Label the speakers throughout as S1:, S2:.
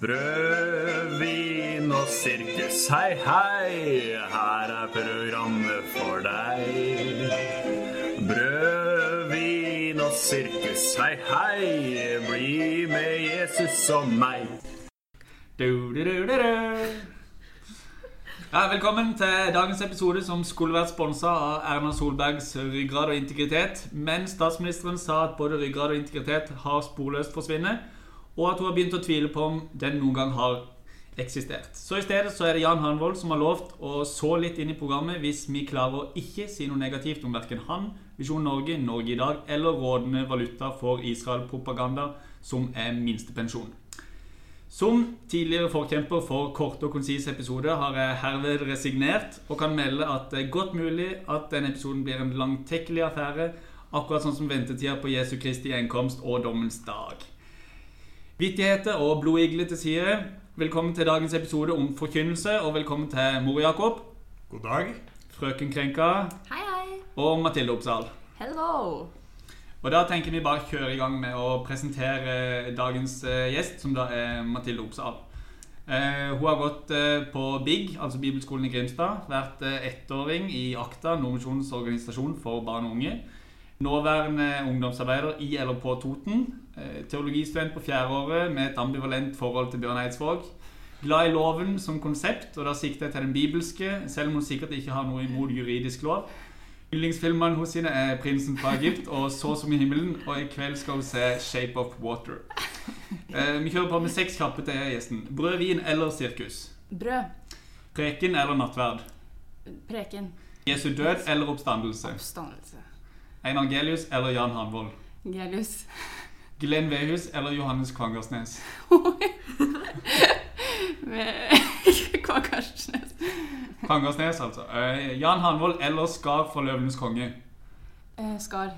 S1: Brød, vin og sirkus, hei, hei, her er programmet for deg. Brød, vin og sirkus, hei, hei, bli med Jesus og meg.
S2: Du, du, du. Ja, velkommen til dagens episode som skulle vært sponsa av Erna Solbergs ryggrad og integritet. Men statsministeren sa at både ryggrad og integritet har sporløst forsvunnet, og at hun har begynt å tvile på om den noen gang har eksistert. Så i stedet så er det Jan Hanvold som har lovt å så litt inn i programmet hvis vi klarer å ikke si noe negativt om verken han, Visjon Norge, Norge i dag eller rådende valuta for Israel-propaganda, som er minstepensjon. Som tidligere forkjemper for korte og konsise episoder har jeg herved resignert og kan melde at det er godt mulig at denne episoden blir en langtekkelig affære, akkurat sånn som ventetida på Jesu Kristi gjenkomst og dommens dag. Vittigheter og blodigle til side. Velkommen til dagens episode om forkynnelse, og velkommen til Mor Jakob,
S3: God dag.
S2: Frøken Krenka
S4: Hei, hei.
S2: og Mathilde Oppsal.
S4: Hello.
S2: Og da tenker vi bare kjøre i gang med å presentere dagens eh, gjest, som da er Mathilde Oppsal. Eh, hun har gått eh, på BIG, altså Bibelskolen i Grimstad. Vært ettåring i AKTA, Nordmisjonens organisasjon for barn og unge. Nåværende ungdomsarbeider i eller på Toten. Eh, teologistudent på fjerdeåret med et ambivalent forhold til Bjørn Eidsvåg. Glad i loven som konsept, og da sikter jeg til den bibelske, selv om hun sikkert ikke har noe imot juridisk lov. Yndlingsfilmene henne er 'Prinsen fra Egypt' og 'Så som i himmelen'. Og i kveld skal hun se 'Shape of Water'. Eh, vi kjører på med seks kjappe til gjesten. Brød, vin eller sirkus?
S4: Brød.
S2: Preken eller nattverd?
S4: Preken.
S2: Jesu død eller oppstandelse?
S4: Oppstandelse.
S2: Einar Gelius eller Jan Hanvold?
S4: Gelius.
S2: Glenn Vehus eller Johannes Kvangersnes?
S4: Kvangersnes.
S2: Kvangersnes, altså. Uh, Jan Hanvold eller Skar for Løvenes konge?
S4: Uh, skar.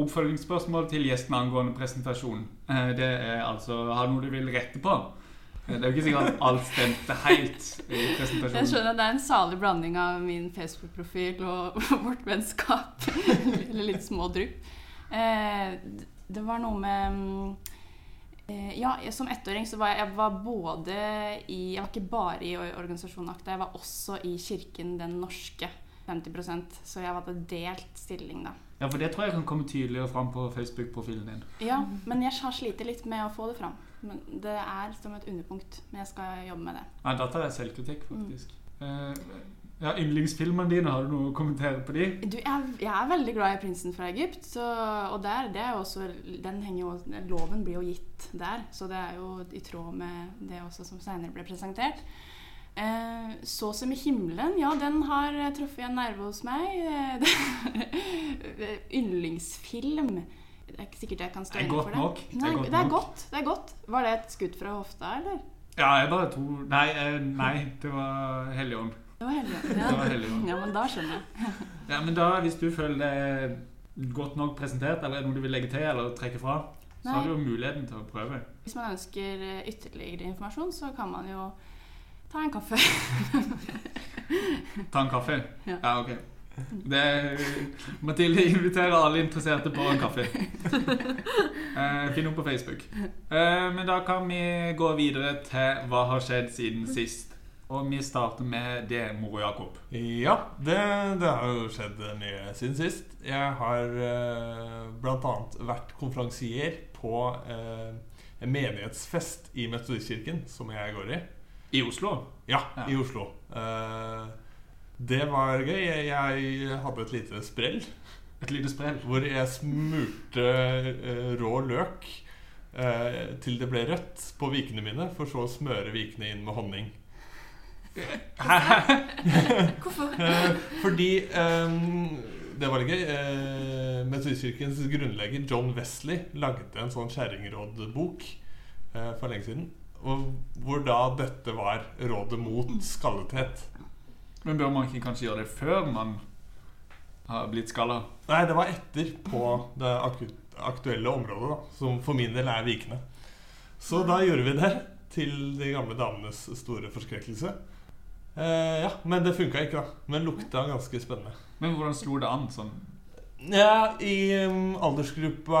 S2: Oppfølgingsspørsmål til gjesten angående presentasjon. Uh, Det er altså Har du noe du vil rette på? Eh, Det er jo ikke sikkert at alt stemte helt i presentasjonen.
S4: Jeg skjønner at det er en salig blanding av min Facebook-profil og vårt vennskap. Eller litt små drypp. Eh, det var noe med mm, eh, Ja, som ettåring så var jeg, jeg var både i Jeg var ikke bare i organisasjonen Akta, jeg var også i Kirken Den norske. 50% Så jeg hadde delt stilling, da.
S2: Ja, for det tror jeg kan komme tydeligere fram på Facebook-profilen din.
S4: Ja, men jeg har slitt litt med å få det fram. Men det er som et underpunkt, men jeg skal jobbe med det.
S2: Ja, Da tar jeg selvkritikk, faktisk. Eh, Ja, Yndlingsfilmene dine, har du noe å kommentere på de?
S4: Du, jeg, jeg er veldig glad i 'Prinsen fra Egypt', så, og der, det er jo også, den henger jo, loven blir jo gitt der, så det er jo i tråd med det også som senere ble presentert. Eh, 'Så som i himmelen', ja, den har truffet en nerve hos meg. Eh, Yndlingsfilm Det er ikke sikkert jeg kan stå inne for det.
S2: nok. Det er
S4: godt
S2: godt
S4: det er
S2: nok.
S4: godt. Det er godt. Var det et skudd fra hofta, eller?
S2: Ja, jeg bare tror Nei, eh, nei det var Helligånd.
S4: Det var Helligånden.
S2: Ja. var.
S4: Ja, men da skjønner jeg.
S2: Ja, men da, hvis du føler det godt nok presentert, eller er det noe du vil legge til eller trekke fra, så
S4: Nei.
S2: har du jo muligheten til å prøve.
S4: Hvis man ønsker eh, ytterligere informasjon, så kan man jo ta en kaffe.
S2: Ta en kaffe?
S4: Ja.
S2: ok. Det, Mathilde inviterer alle interesserte på en kaffe. Eh, Finn henne på Facebook. Eh, men da kan vi gå videre til hva har skjedd siden sist. Og vi starter med det, Moro Jakob.
S3: Ja, det, det har jo skjedd mye siden sist. Jeg har eh, bl.a. vært konferansier på eh, en menighetsfest i Metodistkirken, som jeg går i.
S2: I Oslo?
S3: Ja,
S2: Ja.
S3: i Oslo. Eh, det var gøy. Jeg, jeg hadde et lite sprell
S2: Et lite sprell.
S3: hvor jeg smurte eh, rå løk eh, til det ble rødt på vikene mine, for så å smøre vikene inn med honning.
S4: Hvorfor?
S3: Eh, fordi um, Det var litt gøy. Uh, Metodistkirkens grunnlegger John Wesley lagde en sånn kjerringrådbok uh, for lenge siden. Og hvor da dette var rådet mot skallethet.
S2: Men bør man ikke kanskje gjøre det før man har blitt skalla?
S3: Nei, det var etter på det aktuelle området, da, som for min del er vikende. Så da gjorde vi det, til de gamle damenes store forskrekkelse. Eh, ja, Men det funka ikke, da. Men lukta ganske spennende.
S2: Men hvordan slo det an sånn?
S3: Ja, I um, aldersgruppa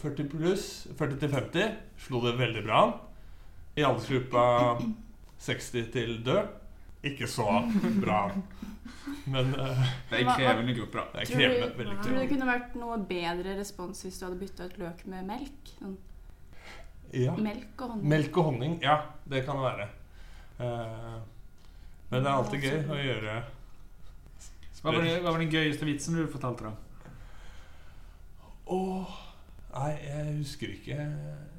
S3: 40 pluss, 40 til 50, slo det veldig bra an. i aldersgruppa 60 til død. Ikke så bra. Men uh,
S2: Det er en krevende gruppe, da.
S3: det er
S4: Tror
S3: krevende.
S4: du-
S3: Veldig
S4: Tror du
S3: krevende.
S4: det kunne vært noe bedre respons hvis du hadde bytta ut løk med melk? Sånn
S3: Ja.
S4: melk og honning.
S3: Melk og honning, ja, det kan det være. Eh, men det er alltid gøy å gjøre
S2: Hva var, det, hva var den gøyeste vitsen du fortalte, da?
S3: Åh, Nei, jeg husker ikke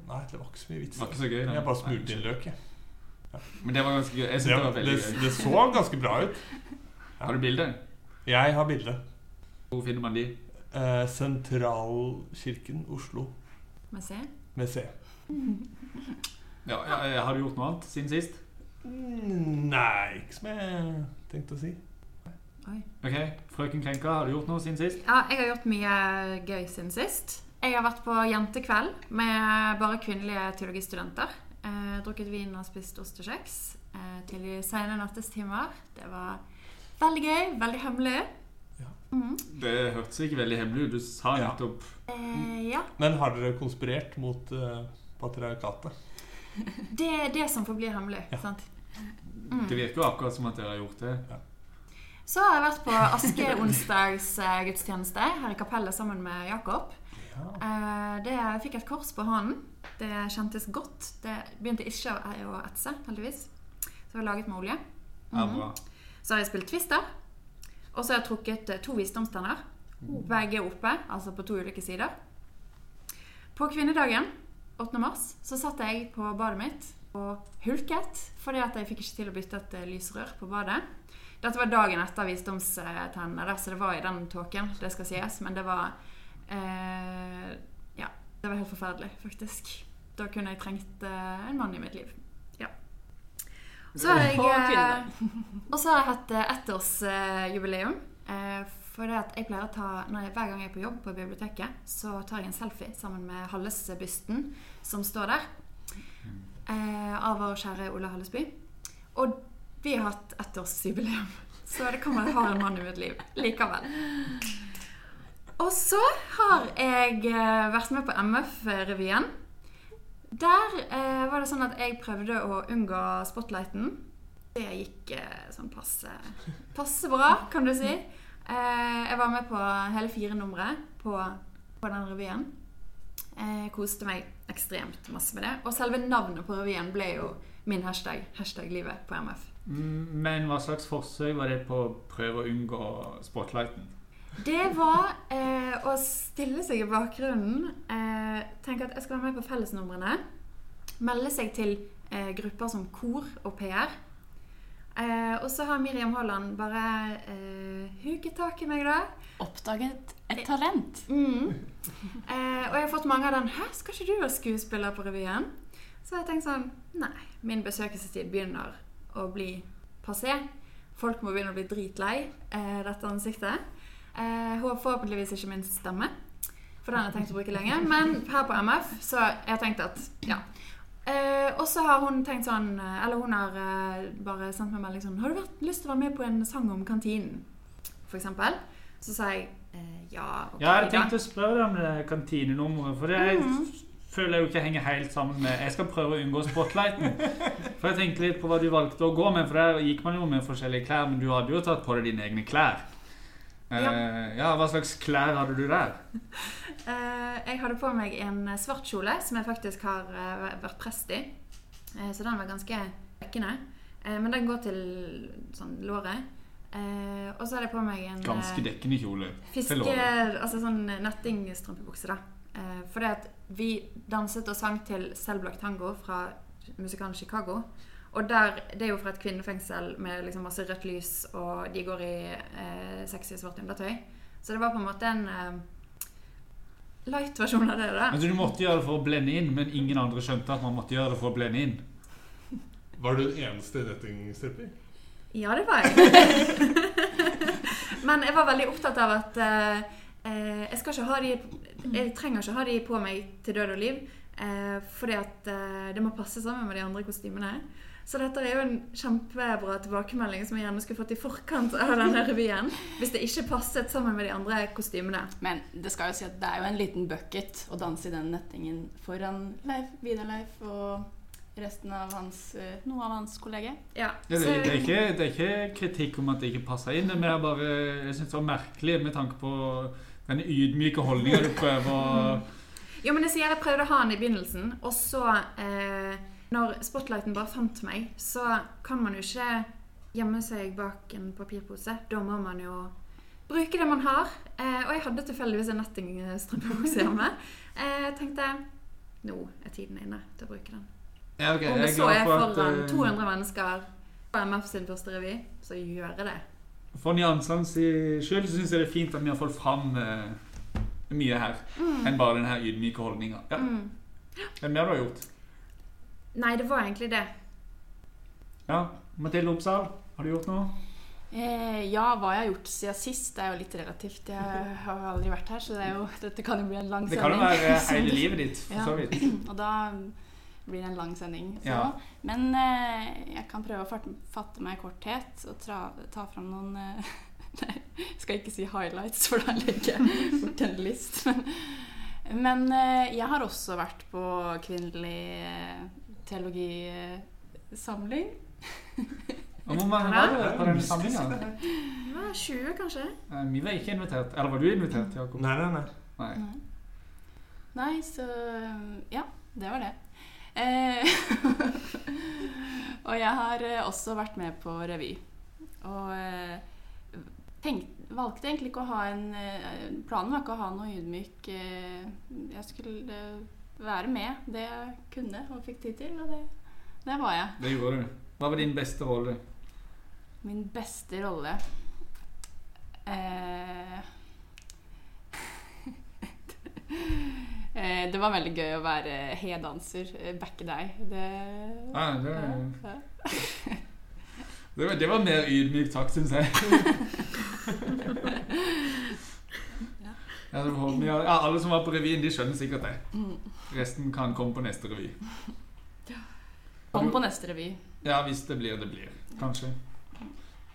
S3: Nei, det var ikke så mye vits.
S2: Det var ikke så gøy. da.
S3: Jeg bare smurte inn løk. jeg.
S2: Men det var ganske gøy. Jeg synes
S3: Det,
S2: det var
S3: det,
S2: veldig gøy.
S3: det så ganske bra ut.
S2: Har du bilde?
S3: Jeg har bilde.
S2: Hvor finner man de?
S3: Eh, Sentralkirken Oslo
S5: Med C?
S3: med C.
S2: Ja, ja, har du gjort noe annet siden sist?
S3: Nei, ikke som jeg tenkte å si.
S2: Ok, Frøken Krenka, har du gjort noe siden sist?
S5: Ja, jeg har gjort mye gøy siden sist. Jeg har vært på jentekveld med bare kvinnelige teologistudenter. Eh, drukket vin og spist ost og kjeks eh, til de sene nattestimer. Det var veldig gøy. Veldig hemmelig.
S3: Ja.
S5: Mm.
S2: Det hørtes ikke veldig hemmelig ut. Du sa
S3: Ja.
S2: nettopp
S5: Eh, ja.
S3: Men har dere konspirert mot uh, patriarkatet?
S5: Det er det som forblir hemmelig.
S3: Ja.
S5: sant?
S2: Det virker jo akkurat som at dere har gjort det.
S5: Så har jeg vært på askeonsdagsgudstjeneste her i kapellet sammen med Jakob.
S3: Ja.
S5: Eh, det, jeg fikk et kors på hånden. Det kjentes godt. Det begynte ikke å, å etse, heldigvis. Så jeg har laget med olje.
S2: Ja,
S5: Mhm.
S2: bra.
S5: Så har jeg spilt Twister. Og så har jeg trukket eh, to visdomstenner. Begge oppe, altså på to ulike sider. På kvinnedagen, 8. mars, så satt jeg på badet mitt og hulket fordi at jeg fikk ikke til å bytte et eh, lysrør på badet. Dette var dagen etter visdomstennene, der, så det var i den tåken, det skal sies. Men det var eh, Ja, det var helt forferdelig, faktisk. Da kunne jeg trengt eh, en mann i mitt liv. Ja. Så har jeg eh, og så har jeg hatt eh, ettårsjubileum. Eh, for det at jeg pleier å ta, når jeg, Hver gang jeg er på jobb på biblioteket, så tar jeg en selfie sammen med Hallesbysten som står der. Eh, av vår kjære Ola Hallesby. Og vi har hatt ettårsjubileum. Så det kan man har en mann i mitt liv likevel. Og så har jeg eh, vært med på MF-revyen. Der eh, var det sånn at jeg prøvde å unngå spotlighten. Det gikk eh, sånn passe, passe bra, kan du si. Eh, jeg var med på hele fire numre på, på den revyen. Eh, koste meg ekstremt masse med det. Og selve navnet på revyen ble jo min hashtag. Hashtag livet på MF.
S2: Mm, Men hva slags forsøk var det på å prøve å unngå spotlighten?
S5: Det var eh, å stille seg i bakgrunnen, eh, tenke at jeg skal være med på fellesnumrene, melde seg til eh, grupper som kor og PR. Eh, og så har Miriam Haaland bare eh, huket tak i meg, da.
S4: Oppdaget et talent.
S5: Mm. Eh, og jeg har fått mange av den 'Hæ, skal ikke du være skuespiller på revyen?' Så jeg tenkt sånn Nei, min besøkelsestid begynner å bli passé. Folk må begynne å bli dritlei eh, dette ansiktet. Eh, forhåpentligvis ikke min stemme, for den har jeg tenkt å bruke lenge. Men her på MF så jeg har tenkt at ja. Eh, og så har hun tenkt sånn eh, Eller hun har eh, bare sendt meg melding sånn 'Har du vært, lyst til å være med på en sang om kantinen?' For eksempel. Så sa jeg eh, ja. Okay,
S2: Ja, jeg tenkte å spørre deg om kantinenummeret. For det
S5: Mhm.
S2: føler jeg jo ikke henger helt sammen med Jeg skal prøve å unngå spotlighten. For jeg tenkte litt på hva du valgte å gå med, for der gikk man jo med forskjellige klær. Men du hadde jo tatt på deg dine egne klær. Eh, ja, Hva slags klær hadde du der?
S5: Eh, jeg hadde på meg en svart kjole som jeg faktisk har eh, vært prest i. Så den var ganske dekkende. Men den går til sånn låret. Og så hadde jeg på meg en
S2: Ganske dekkende kjole.
S5: fiske... Altså sånn nettingstrømpebukse, da. Fordi at vi danset og sang til Selblok Tango fra musikalen Chicago. Og der, Det er jo fra et kvinnefengsel med liksom masse rødt lys, og de går i eh, sexy svart undertøy. Så det var på en måte en eh, light-versjon av det. da.
S2: Altså, du måtte gjøre det for å blende inn, men ingen andre skjønte at man måtte gjøre det for å blende inn.
S3: Var du den eneste nettingstripper?
S5: Ja, det var jeg. Men jeg var veldig opptatt av at eh, eh, jeg skal ikke ha de Jeg trenger ikke ha de på meg til død og liv. Eh, fordi at eh, det må passe sammen med de andre kostymene. Så dette er jo en kjempebra tilbakemelding som jeg gjerne skulle fått i forkant av denne revyen. Hvis det ikke passet sammen med de andre kostymene.
S4: Men det skal jo si at det er jo en liten bucket å danse i den nettingen foran Leif, Vidar Leif og resten av hans, eh, noe av hans kolleger.
S5: Ja,
S2: Ja, det,
S5: så-
S2: det, er ikke, det er ikke kritikk om at det ikke passer inn. Men jeg, bare, jeg synes det var merkelig med tanke på den ydmyke holdninga du prøver å
S5: Jo, men jeg sier jeg prøvde å ha den i begynnelsen, og så eh, Når spotlighten bare fant meg, så kan man jo ikke gjemme seg bak en papirpose. Da må man jo bruke det man har. Eh, og jeg hadde tilfeldigvis en nettingstrømpebukse hjemme. Eh, jeg tenkte nå er tiden inne til å bruke den.
S2: ja, okay.
S5: Om så er foran
S2: eh,
S5: 200 mennesker på MF sin første revy, så gjør jeg det.
S2: For nyansene skyld så syns jeg det er fint at vi har fått fram eh, mye her. Enn bare denne ydmyke holdninga. Ja.
S5: Mm.
S2: Er mer du har gjort?
S5: Nei, det var egentlig det.
S2: Ja. Mathilde Oppsal, har du gjort noe?
S4: Eh, ja, hva jeg har gjort siden sist, det er jo litt relativt. Jeg har aldri vært her, så det er jo, dette kan jo bli en lang sending.
S2: Det kan jo være hele livet ditt, for
S4: Ja.
S2: så vidt.
S4: Og da blir det en lang sending. Så.
S2: Ja.
S4: Men eh, jeg kan prøve å fatte, fatte meg i korthet og tra, ta fram noen eh, Nei, jeg skal ikke si highlights, for da legger jeg bort en list. Men, men eh, jeg har også vært på kvinnelig eh, teologisamling.
S2: Hvor mange var det på den samlinga?
S5: Det var 20, kanskje?
S2: Eh, Vi var ikke invitert. Eller var du invitert, Jakob?
S3: Nei, nei, nei.
S2: Nei.
S4: Nei. Så Ja, det var det. Eh, og jeg har eh, også vært med på revy. Og tenkt, valgte egentlig ikke å ha en Planen var ikke å ha noe ydmyk Jeg skulle være med det jeg kunne og fikk tid til, og det, det var jeg.
S2: Det gjorde du. Hva var din beste rolle?
S4: Min beste rolle eh, eh, Det var veldig gøy å være hedanser. eh, Backe deg. Det,
S2: ah, det,
S4: var, ja.
S2: det, var, det var mer ydmyk takk, syns jeg. Ja, alle som var på revyen, de skjønner sikkert det.
S4: Mm.
S2: Resten kan komme på neste revy.
S4: Kom på neste revy.
S2: Ja, hvis det blir, det blir. Kanskje.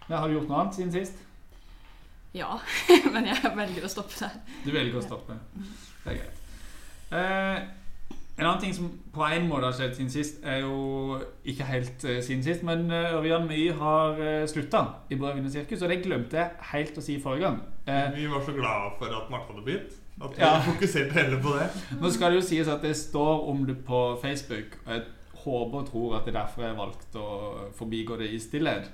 S2: Ja, har du gjort noe annet siden sist?
S4: Ja, men jeg velger å stoppe der.
S2: Du velger å stoppe. Det er greit. Eh, en annen ting som på en måte har skjedd siden sist, er jo ikke helt uh, siden sist, men eh, Ørjan Mye har uh, slutta i Brødrene sirkus, og det glemte jeg helt å si forrige gang. Uh,
S3: Vi var så glade for at Marte hadde begynt. At vi
S2: Ja.
S3: fokuserte heller på det.
S2: nå skal det jo sies at det står om det på Facebook, og jeg håper og tror at det er derfor jeg valgte å forbigå det i stillhet.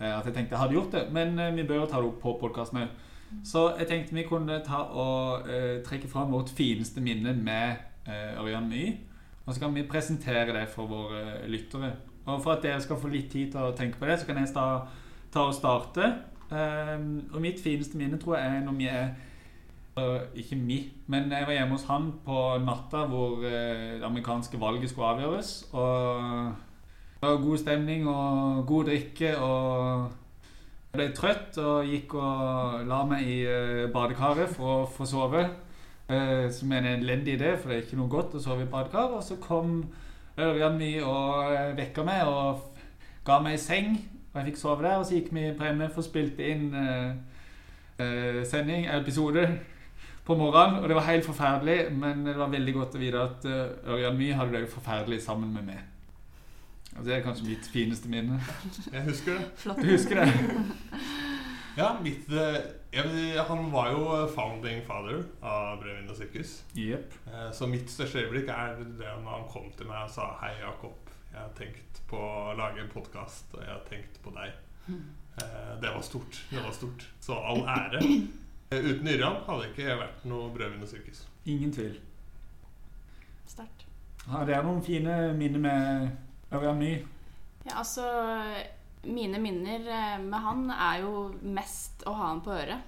S2: Eh, at jeg tenkte jeg hadde gjort det, men eh, vi bør jo ta det opp på podkasten òg. Så jeg tenkte vi kunne ta og eh, trekke fram vårt fineste minne med eh, Ørjan Mye. Og så kan vi presentere det for våre eh, lyttere. Og for at dere skal få litt tid til å tenke på det, så kan jeg ta og starte. Eh, og mitt fineste minne tror jeg er når vi er øh, Ikke vi, men jeg var hjemme hos han på natta hvor eh, det amerikanske valget skulle avgjøres. Og det var god stemning og god drikke. og jeg ble trøtt og gikk og la meg i eh, badekaret for å få sove. Eh, som er en elendig idé, for det er ikke noe godt å sove i badekar. Og så kom Ørjan My og eh, vekka meg og ga meg i seng. Og jeg fikk sove der, og så gikk vi på MF og spilte inn eh, eh, sending, episode, på morgenen. Og det var helt forferdelig, men det var veldig godt å vite at Ørjan My hadde det jo forferdelig sammen med meg. Og det er kanskje mitt fineste minne.
S3: Jeg husker det.
S4: Flott.
S2: Du husker det?
S3: Ja, mitt eh, jeg, Han var jo founding father av Brødvin og sirkus.
S2: Jepp.
S3: Eh, Så mitt største øyeblikk er det når han kom til meg og sa Hei, Jakob. Jeg har tenkt på å lage en podkast, og jeg har tenkt på deg. Eh, Det var stort. Det var stort. Så all ære. Eh, Uten Yrjan hadde det ikke vært noe Brødvin og sirkus.
S2: Ingen tvil.
S4: Sterkt.
S2: Har er noen fine minner med Ørjan Ny.
S4: Ja, altså Mine minner eh, med han er jo mest å ha han på øret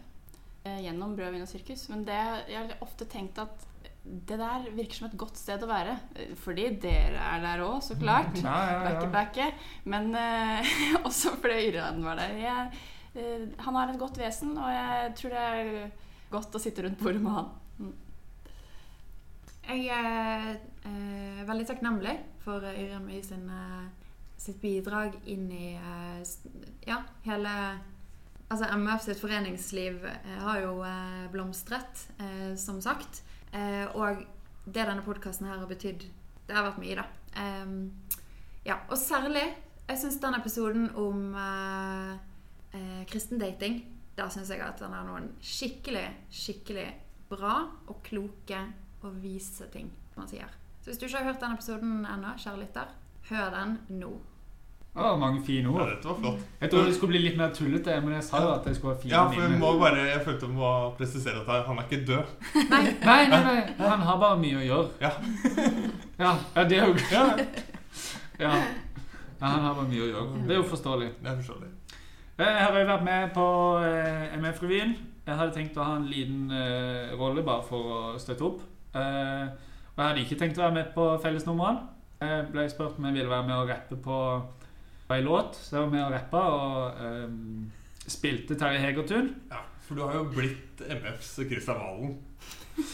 S4: eh, gjennom Brød, vin og sirkus. Men det, jeg har ofte tenkt at det der virker som et godt sted å være. eh, Fordi dere er der òg, så klart.
S2: Ja, ja, ja.
S4: backe. Men uh, også fordi Yrjan var der. Jeg, uh, han har et godt vesen, og jeg tror det er godt å sitte rundt bordet med han.
S5: Jeg er uh, veldig takknemlig for Yrjan i sin, eh, sitt bidrag inn i eh, ja, hele Altså MF sitt foreningsliv eh, har jo eh, blomstret, som sagt. Og det denne podkasten her har betydd Det har vært mye, da. Eh, Ja, og særlig Jeg syns den episoden om kristen dating Der syns jeg at den har noen skikkelig, skikkelig bra og kloke og vise ting man sier. Så hvis du ikke har hørt den episoden ennå, kjære lytter, hør den nå.
S2: Det var mange fine
S3: Ja,
S2: ord.
S3: dette var flott.
S2: Jeg trodde det skulle bli litt mer tullete, men jeg sa jo at det skulle være fine
S3: Ja, for
S2: jeg,
S3: må bare, Jeg følte jeg må presisere at han er ikke død.
S5: Nei,
S2: Nei, nei, nei. Han har bare mye å gjøre.
S3: Ja.
S2: Ja, ja det er jo
S3: Ja,
S2: ja. ja, han har bare mye å gjøre. Det er jo forståelig.
S3: det er forståelig.
S2: Jeg har jo vært med på eh, MF-revyen. Jeg hadde tenkt å ha en liten eh, rolle bare for å støtte opp. Eh, og jeg hadde ikke tenkt å være med på fellesnumrene. Jeg ble spurt om jeg ville være med og rappe på, på ei låt, så jeg var med og rappa og um, spilte Terje Hegertun.
S3: Ja, For du har jo blitt MFs Christian Valen.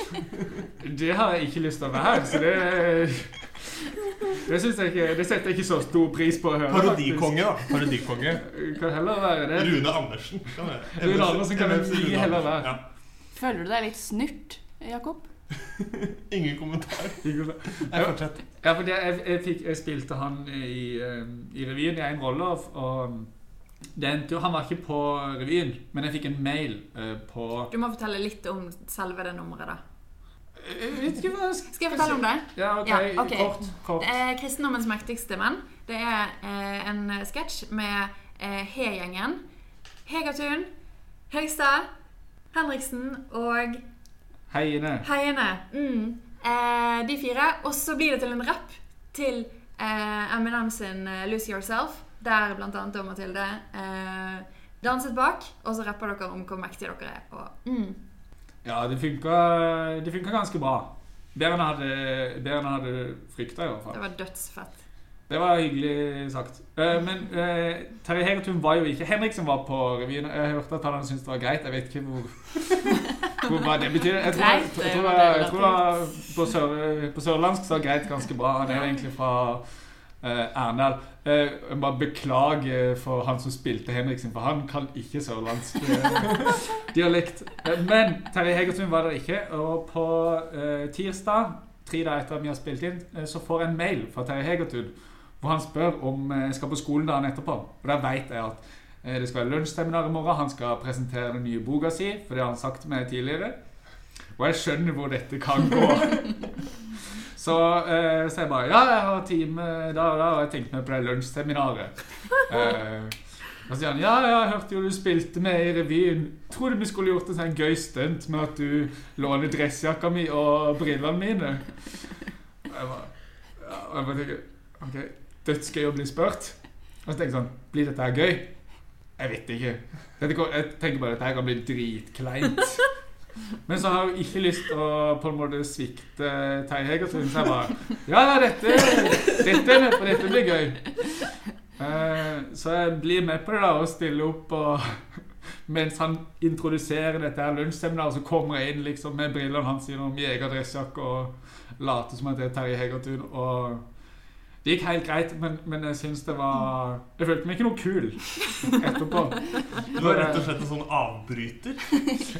S2: Det har jeg ikke lyst til å være, så det det, jeg ikke, det setter jeg ikke så stor pris på å høre.
S3: Parodikonge, da. Parodikonge.
S2: Kan heller være det.
S3: Rune Andersen. kan.
S2: Rune Andersen kan
S3: MFs Rune
S2: heller være.
S3: Ja.
S4: Føler du deg litt snurt, Jakob?
S3: Ingen kommentar. Nei, fortsett.
S2: Ja, for jeg, jeg, fikk, jeg spilte han i, eh, i revyen i en rolle, og, og det endte jo, Han var ikke på revyen, men jeg fikk en mail eh, på
S5: du må fortelle litt om selve det nummeret, da.
S2: Jeg vet ikke hva jeg skal
S5: Skal jeg fortelle om det?
S2: Ja, ok.
S5: Ja, okay.
S2: Kort. kort.
S5: Det er Kristendommens mektigste menn. Det er eh, en sketsj med eh, He-gjengen. Hegertun, Høgstad, Henriksen og
S2: Heiene.
S5: Heiene. Mm. Eh, de fire. Og så blir det til en rapp til eh, Eminem sin eh, 'Lose Yourself', der annet da Mathilde eh, danset bak. Og så rapper dere om hvor mektige dere er. Og, mm.
S2: Ja, det funka, det funka ganske bra. Bedre enn jeg hadde, bedre enn jeg hadde frykta, i hvert fall.
S5: Det var dødsfett.
S2: Det var hyggelig sagt. Uh, men uh, Terje Hegertun var jo ikke Henriksen var på revyen. Jeg hørte at han syntes det var greit. Jeg vet ikke hvor, hvor hva det betyr. Jeg tror, jeg,
S4: Greit,
S2: jeg, tror, jeg,
S4: jeg,
S2: tror det på, sør, på sørlandsk så er greit ganske bra. Han er egentlig fra uh, Arendal. Eh, bare beklager for han som spilte Henriksen, for han kan ikke sørlandsk eh, dialekt. Eh, men Terje Hegertun var der ikke, og på eh, tirsdag, tre dager etter at vi har spilt inn, eh, så får jeg en mail fra Terje Hegertun hvor han spør om eh, jeg skal på skolen dagen etterpå. Og da vet jeg at eh, det skal være lunsjseminar i morgen. Han skal presentere den nye boka si, for det har han sagt til meg tidligere. Og jeg skjønner hvor dette kan gå. Så eh, så jeg bare Ja, jeg har time da og da, og jeg tenkte meg på det lunsjseminaret. Eh, og så sier han ja, jeg hørte jo du spilte med i revyen. Tror du vi skulle gjort en sånn gøy stunt med at du låner dressjakka mi og brillene mine? Og jeg bare, ja, og jeg bare tenker Ok, dødsgøy å bli spurt. Og så tenker jeg sånn Blir dette her gøy? Jeg vet ikke. Jeg tenker bare at dette kan bli dritkleint. Men så har jeg ikke lyst til å på en måte svikte Terje Hegertun. Så jeg bare Ja, ja, dette, dette er. Dette blir gøy. Eh, så jeg blir med på det da og stiller opp og mens han introduserer dette her lunsjseminaret, så kommer jeg inn liksom med brillene hans gjennom jegerdressjakke og later som at det er Terje Hegertun. Og det gikk helt greit, men, men jeg syns det var Jeg følte meg ikke noe kul etterpå.
S3: Du var rett og slett en sånn avbryter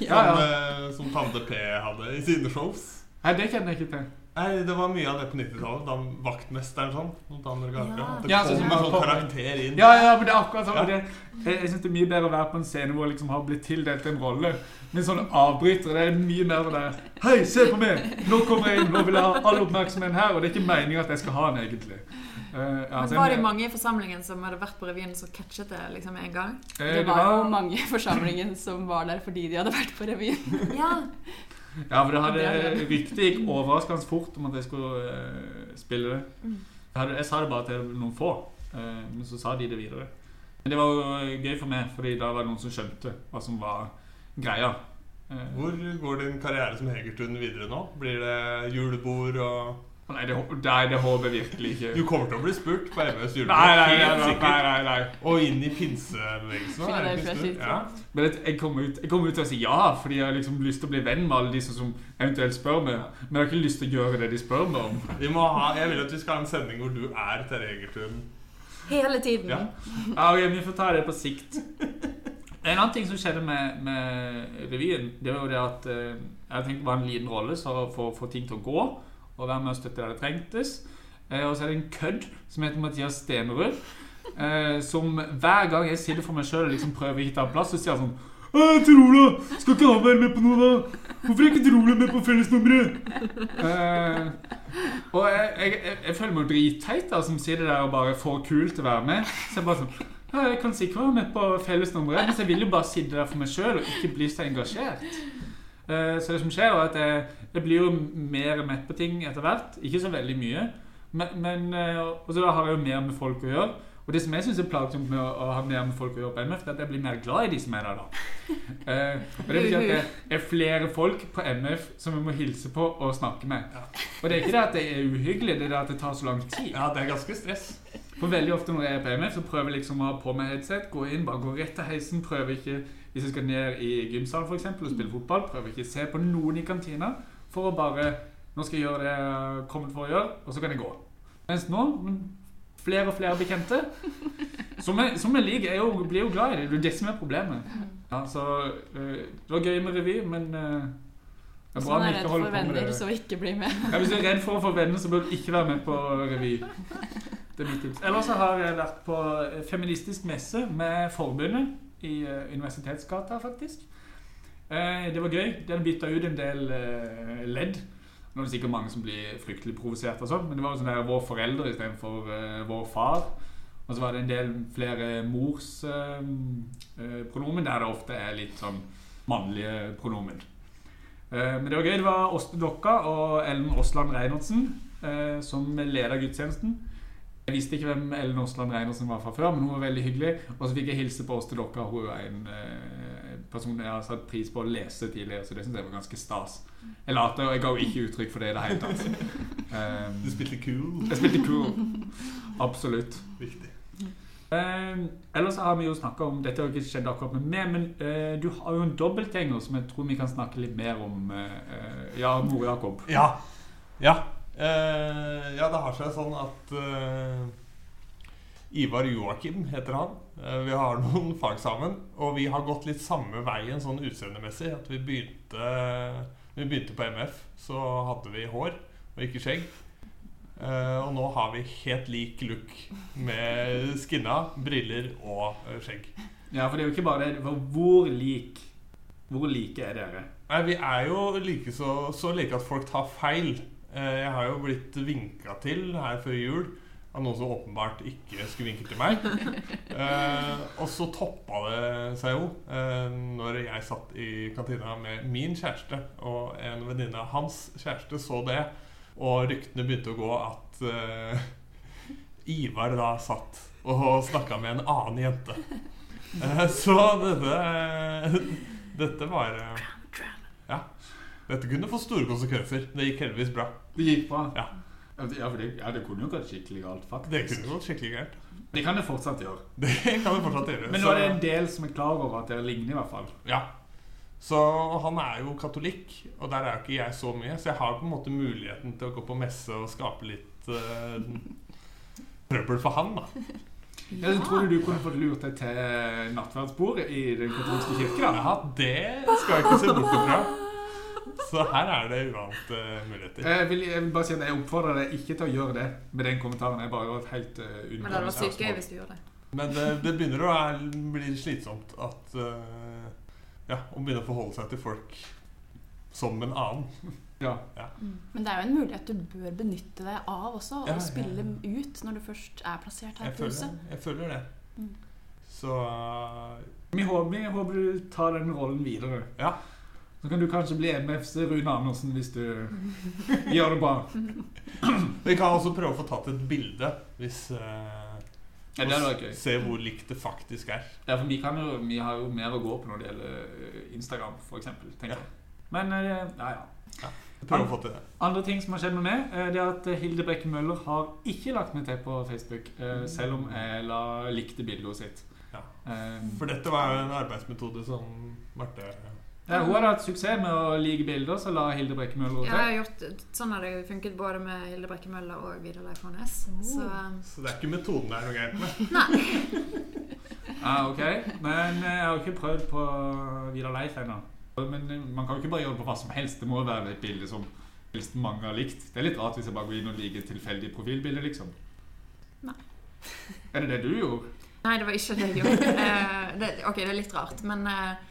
S2: Ja, ja.
S3: Som, eh, som Tande P hadde i sine shows.
S2: Nei, det kjenner jeg ikke til.
S3: Nei, Det var mye av det på 90-tallet. Da vaktmesteren sånn. Noen andre ganger,
S5: Ja.
S3: Det
S2: Ja,
S3: kom
S2: som
S3: en
S2: var
S3: sånn karakter inn.
S2: Ja, ja, men det er akkurat sånn.
S3: Ja.
S2: Det, jeg jeg syns det er mye bedre å være på en scene hvor jeg liksom har blitt tildelt en rolle. Men sånne avbrytere, det er mye mer det der Hei, se på meg! Nå kommer jeg inn, nå vil jeg ha all oppmerksomheten her. Og det er ikke meningen at jeg skal ha den, egentlig. Uh, ja,
S5: Men
S2: så
S5: var det mange i forsamlingen som hadde vært på revyen som catchet det liksom en gang?
S2: Eh,
S4: Det var jo mange i forsamlingen som var der fordi de hadde vært på revyen.
S5: Ja.
S2: Ja, for det hadde,
S4: det.
S2: ryktet gikk overraskende fort om at jeg skulle uh, spille det.
S5: Mm.
S2: Jeg, hadde, jeg sa det bare til noen få, uh, men så sa de det videre. Men det var jo gøy for meg, fordi da var det noen som skjønte hva som var greia. Uh,
S3: Hvor går din karriere som Hegertun videre nå? Blir det julebord og
S2: nei, det, nei, det håper jeg virkelig ikke.
S3: Du kommer til å bli spurt på MS julebord.
S2: Nei, nei, nei, nei, nei, nei, nei.
S3: Og inn i pinsebevegelsen. Ja.
S2: Men det, jeg kommer ut, jeg kommer ut til å si ja, fordi jeg har liksom lyst til å bli venn med alle de som eventuelt spør meg. Men jeg har ikke lyst til å gjøre det de spør meg om.
S3: Vi må ha, jeg vil at vi skal ha en sending hvor du er Terje Egertun.
S5: Hele tiden.
S3: Ja.
S2: Ja, ok, Vi får ta det på sikt. En annen ting som skjedde med, med revyen, det var jo det at eh, jeg tenkte det var en liten rolle så for å få ting til å gå, og være med og støtte der det trengtes. Eh, og så er det en kødd som heter Mathias Stenerud. Eh, som hver gang jeg sitter for meg sjøl og liksom prøver ikke hitte ta plass, så sier han sånn «Å, Tor Ola, skal ikke han være med på noe, da? Hvorfor er ikke Tor Ola med på fellesnummeret? Uh, og jeg, jeg, jeg, føler meg dritteit da, som sitter der og bare får kult å være med. Så jeg bare sånn Jeg kan sikkert være med på fellesnummeret, men jeg vil jo bare sitte der for meg sjøl og ikke bli så engasjert. Eh, så det som skjer, er at jeg, jeg blir jo mer mett på ting etter hvert. Ikke så veldig mye. Men, men eh, Og så da har jeg jo mer med folk å gjøre. Og det som jeg syns er plagsomt med å, å ha mer med folk å gjøre på MF, det er at jeg blir mer glad i de som er der, da. Eh, og det betyr at det er flere folk på MF som jeg må hilse på og snakke med. Og det er ikke det at det er uhyggelig, det er det at det tar så lang tid.
S3: Ja, det er ganske stress.
S2: For veldig ofte når jeg er på MF, så prøver jeg liksom å ha på meg headset, gå inn, bare gå rett til heisen, prøver ikke Hvis jeg skal ned i gymsalen for eksempel, og spille fotball, prøver ikke å se på noen i kantina for å bare Nå skal jeg gjøre det jeg har kommet for å gjøre, og så kan jeg gå. Mens nå flere og flere bekjente som jeg, som jeg liker, jeg jo, blir jo glad i det. Det er det som er problemet. Ja, så øh, Det var gøy med revy, men øh, det er bra
S4: er
S2: ikke
S4: redd
S2: holder
S4: for
S2: på med
S4: venner,
S2: det.
S4: så ikke bli med.
S2: Ja, hvis du er redd for å få venner, så bør du ikke være med på revy. Det er mitt tips. Ellers så har jeg vært på feministisk messe med forbundet i eh, Universitetsgata, faktisk. Eh, Det var gøy. Den bytta ut en del eh, ledd. Nå er det sikkert mange som blir fryktelig provosert, og sånn, men det var jo sånn der vår forelder istedenfor uh, vår far. Og så var det en del flere mors eh, eh, pronomen, der det ofte er litt sånn mannlige pronomen. Men det var gøy. Det var Åste Dokka og Ellen Aasland Reinertsen som leda gudstjenesten. Jeg visste ikke hvem Ellen Aasland Reinersen var fra før, men hun var veldig hyggelig. Og så fikk jeg hilse på Åste Dokka. Hun er en eh, person jeg har satt pris på å lese tidligere, så det syns jeg var ganske stas. Jeg later, og jeg ga jo ikke uttrykk for det i det hele tatt. Um,
S3: Du spilte cool.
S2: jeg spilte cool. Absolutt.
S3: Viktig.
S2: Um, ellers har vi jo snakka om Dette har ikke skjedd akkurat med meg, men uh, du har jo en dobbeltgjenger som jeg tror vi kan snakke litt mer om. Uh, ja, Mor Jakob.
S3: Ja. Ja. Eh, ja, det har seg sånn at eh, Ivar Joakim heter han. Eh, vi har noen fag sammen. Og vi har gått litt samme veien sånn utseendemessig. At vi begynte, vi begynte på MF, så hadde vi hår og ikke skjegg. Og nå har vi helt lik look med skinna, briller og skjegg.
S2: Ja, for det er jo ikke bare det. Hvor lik Hvor like er dere?
S3: Nei, Vi er jo like så, så like at folk tar feil. Eh, Jeg har jo blitt vinka til her før jul av noen som åpenbart ikke skulle vinke til meg. Eh, og så toppa det seg jo eh, når jeg satt i kantina med min kjæreste, og en venninne av hans kjæreste så det, og ryktene begynte å gå at Ivar da satt og snakka med en annen jente. Så dette Dette var. Dette kunne få store konsekvenser. Det gikk heldigvis bra.
S2: Det gikk bra?
S3: Ja.
S2: Ja, det, ja, det kunne jo gått skikkelig galt, faktisk.
S3: Det kunne gått skikkelig galt.
S2: Det kan det fortsatt gjøre.
S3: Det kan det fortsatt gjøre.
S2: Men nå er det en del som er klar over at dere ligner, i hvert fall.
S3: Ja. Så han er jo katolikk, og der er jo ikke jeg så mye. Så jeg har på en måte muligheten til å gå på messe og skape litt uh, trøbbel for han, da.
S2: Ja, Jeg tror du du kunne fått lurt deg til nattverdsbordet i den katolske kirke, da?
S3: Ja, det skal jeg ikke se bort ifra. Så her er det uante muligheter.
S2: Jeg vil, jeg vil bare si at jeg oppfordrer deg ikke til å gjøre det med den kommentaren. Jeg bare helt uh,
S5: Men det hadde vært sykt gøy hvis du gjorde det.
S3: Men det, det begynner å bli slitsomt at uh, Ja, å begynne å forholde seg til folk som en annen.
S2: Ja.
S4: Men det er jo en mulighet du bør benytte deg av også,
S3: Ja,
S4: og
S3: ja,
S4: spille
S3: ja.
S4: ut når du først er plassert her
S3: Jeg
S4: på huset.
S3: jeg føler det.
S4: Mm.
S3: Så uh,
S2: Vi håper, vi håper du tar den rollen videre.
S3: Ja.
S2: Så kan du kanskje bli MFs Rune Andersen hvis du gjør det bra.
S3: Vi kan også prøve å få tatt et bilde hvis uh,
S2: Ja, det hadde.
S3: Se hvor likt det faktisk er.
S2: Ja, for vi, kan jo, vi har jo mer å gå på når det gjelder eh, Instagram, eksempel,
S3: Ja.
S2: Men uh, ja, ja.
S3: Prøve å få til det.
S2: Andre ting som har skjedd med meg, det er at Hilde Brekke Møller har ikke lagt meg til på Facebook, uh, selv om jeg la, likte bildet sitt.
S3: Ja. For dette var jo en arbeidsmetode som Marte
S2: ja, hun har hatt suksess med å like bilder, så la Hilde Brekke Møller
S5: Ja, jeg har gjort, sånn har det funket både med Hilde Brekke Møller og Vidar Leif Hånes. Så um,
S3: Så det er ikke metoden det er noe gærent med. Nei.
S2: Ja, ok. Men eh, jeg har ikke prøvd på Vidar Leif ennå. Men eh, man kan jo ikke bare gjøre det på hva som helst. Det må jo være et bilde som helst mange har likt. Det er litt rart hvis jeg bare går inn og liker et tilfeldig profilbilde, liksom.
S5: Nei.
S2: Er det det du gjorde?
S5: Nei, det var ikke det jeg gjorde. Eh, det, ok, det er litt rart, men eh,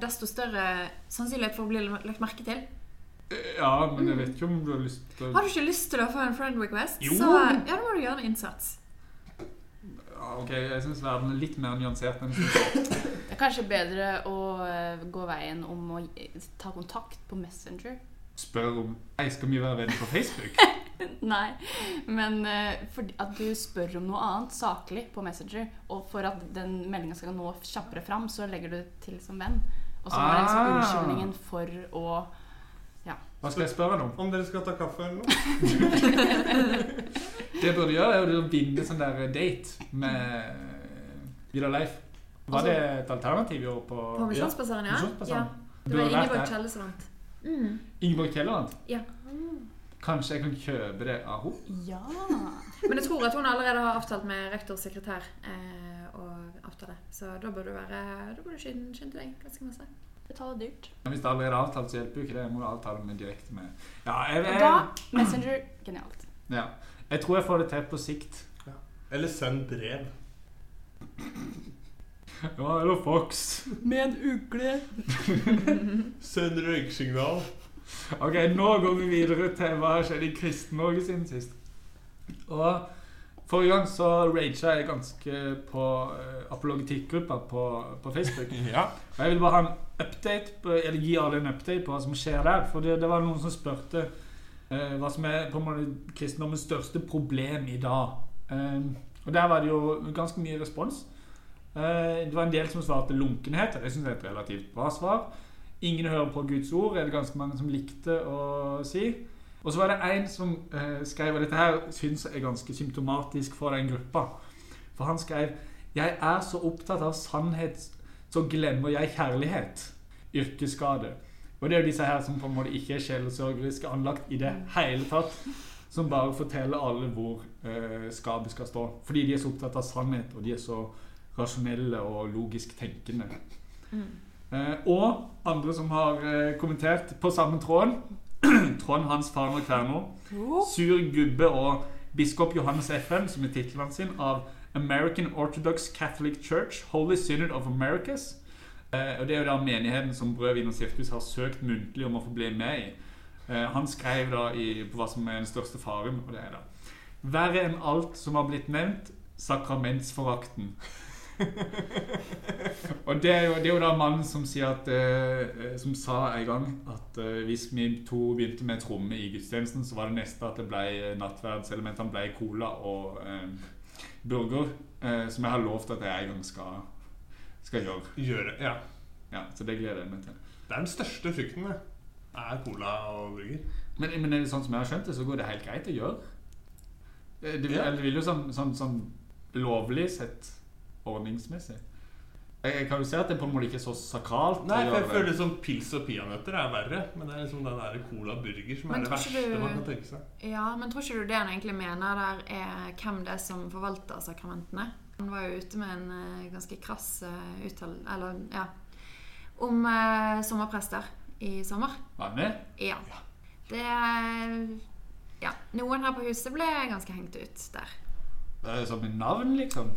S5: desto større sannsynlighet for å bli lagt merke til.
S2: Eh, Ja, men jeg vet ikke om du har lyst til
S5: Har du ikke lyst til å få en friend request,
S3: Jo.
S5: så ja, da må du gjøre en innsats.
S2: ja, Ok, jeg syns verden er litt mer nyansert enn sånn.
S4: Det er kanskje bedre å eh, gå veien om å ta kontakt på Messenger.
S2: Spør om Hei, skal vi være venner på Facebook?
S4: Nei, men uh, fordi at du spør om noe annet saklig på Messenger, og for at den meldinga skal nå kjappere fram, så legger du det til som venn. Og så er det liksom
S2: Ah.
S4: unnskyldningen for å ja.
S2: Hva skal jeg spørre ham om?
S3: Om dere skal ta kaffe eller noe?
S2: Det jeg burde gjøre, er å vinne sånn der date med Vidar Leif. Var
S5: Altså-
S2: det et alternativ i år på
S5: På Misjonsbasaren, ja. Ja. Det var Ingeborg
S2: der.
S5: Mm.
S2: Ingeborg Kielland?
S5: Ja.
S2: Kanskje jeg kan kjøpe det av henne?
S4: Ja!
S5: Men jeg tror at hun allerede har avtalt med rektors sekretær eh, å avtale. Så da bør du være Da bør du skynde, skynde deg ganske masse.
S4: Betale dyrt.
S2: Men hvis det allerede er avtalt, så hjelper jo ikke det. Jeg må avtale med direkte med Ja, jeg, jeg,
S4: da Messenger genialt.
S2: ja. jeg tror jeg får det til på sikt.
S3: Eller send brev.
S2: Ja, eller Fox.
S4: Med en ugle.
S3: Send røyksignal.
S2: Ok, nå går vi videre til hva har skjedd i Kristen-Norge siden sist. Og forrige gang så raga jeg ganske på uh, apologetikkgruppa på, på Facebook.
S3: Ja.
S2: Og jeg vil bare ha en update, på, eller gi alle en update på hva som skjer der. For det, det var noen som spurte uh, hva som er på en måte kristendommens største problem i dag. Um, og der var det jo ganske mye respons. Eh, det var en del som svarte lunkenhet, og det syns jeg er et relativt bra svar. Ingen hører på Guds ord, er det ganske mange som likte å si. Og så var det en som eh, skrev, dette her syns jeg er ganske symptomatisk for den gruppa. For han skrev Jeg er så opptatt av sannhet, så glemmer jeg kjærlighet. Yrkesskade. Og det er jo disse her som på en måte ikke er sjelesørgeriske anlagt i det hele tatt. Som bare forteller alle hvor eh, skapet skal stå. Fordi de er så opptatt av sannhet, og de er så rasjonelle og logisk tenkende. Eh, og andre som har eh, kommentert på samme tråden. Trond Hans Farner Kverner. Sur gubbe og biskop Johannes FN, som er tittelen sin, av American Orthodox Catholic Church, Holy Synod of Americas. Eh, og Det er jo da menigheten som Brød, vin og sirkus har søkt muntlig om å få bli med i. Eh, han skrev da i, på hva som er den største faren, og det er da Verre enn alt som har blitt nevnt, sakramentsforakten. og det er, jo, det er jo da mannen som sier at eh, Som sa en gang at eh, hvis vi to begynte med tromme i gudstjenesten, så var det neste at det ble nattverdselementene ble cola og eh, burger. Eh, som jeg har lovt at jeg en gang skal, skal gjøre.
S3: Gjøre. Ja.
S2: Ja, Så det gleder jeg meg til.
S3: Det er den største frykten, det. Er cola og burger.
S2: Men, men sånn som jeg har skjønt det, så går det helt greit å gjøre. Det, det,
S3: Ja.
S2: det vil jo sånn, sånn, sånn lovlig sett ordningsmessig. Jeg, kan jo se at det på en måte ikke er så sakralt.
S3: Nei, for jeg føler det som pils og peanøtter er verre. Men det er liksom den der cola burger som
S5: Men
S3: er det verste
S5: du-
S3: man kan tenke seg.
S5: Ja, men tror ikke du det han egentlig mener der er hvem det er som forvalter sakramentene? Han var jo ute med en eh, ganske krass uh, uttal... Eller, ja. Om eh, sommerprester i sommer.
S2: Var han med?
S5: Ja. Det Ja. Noen her på huset ble ganske hengt ut der.
S2: Det er Som i navn, liksom?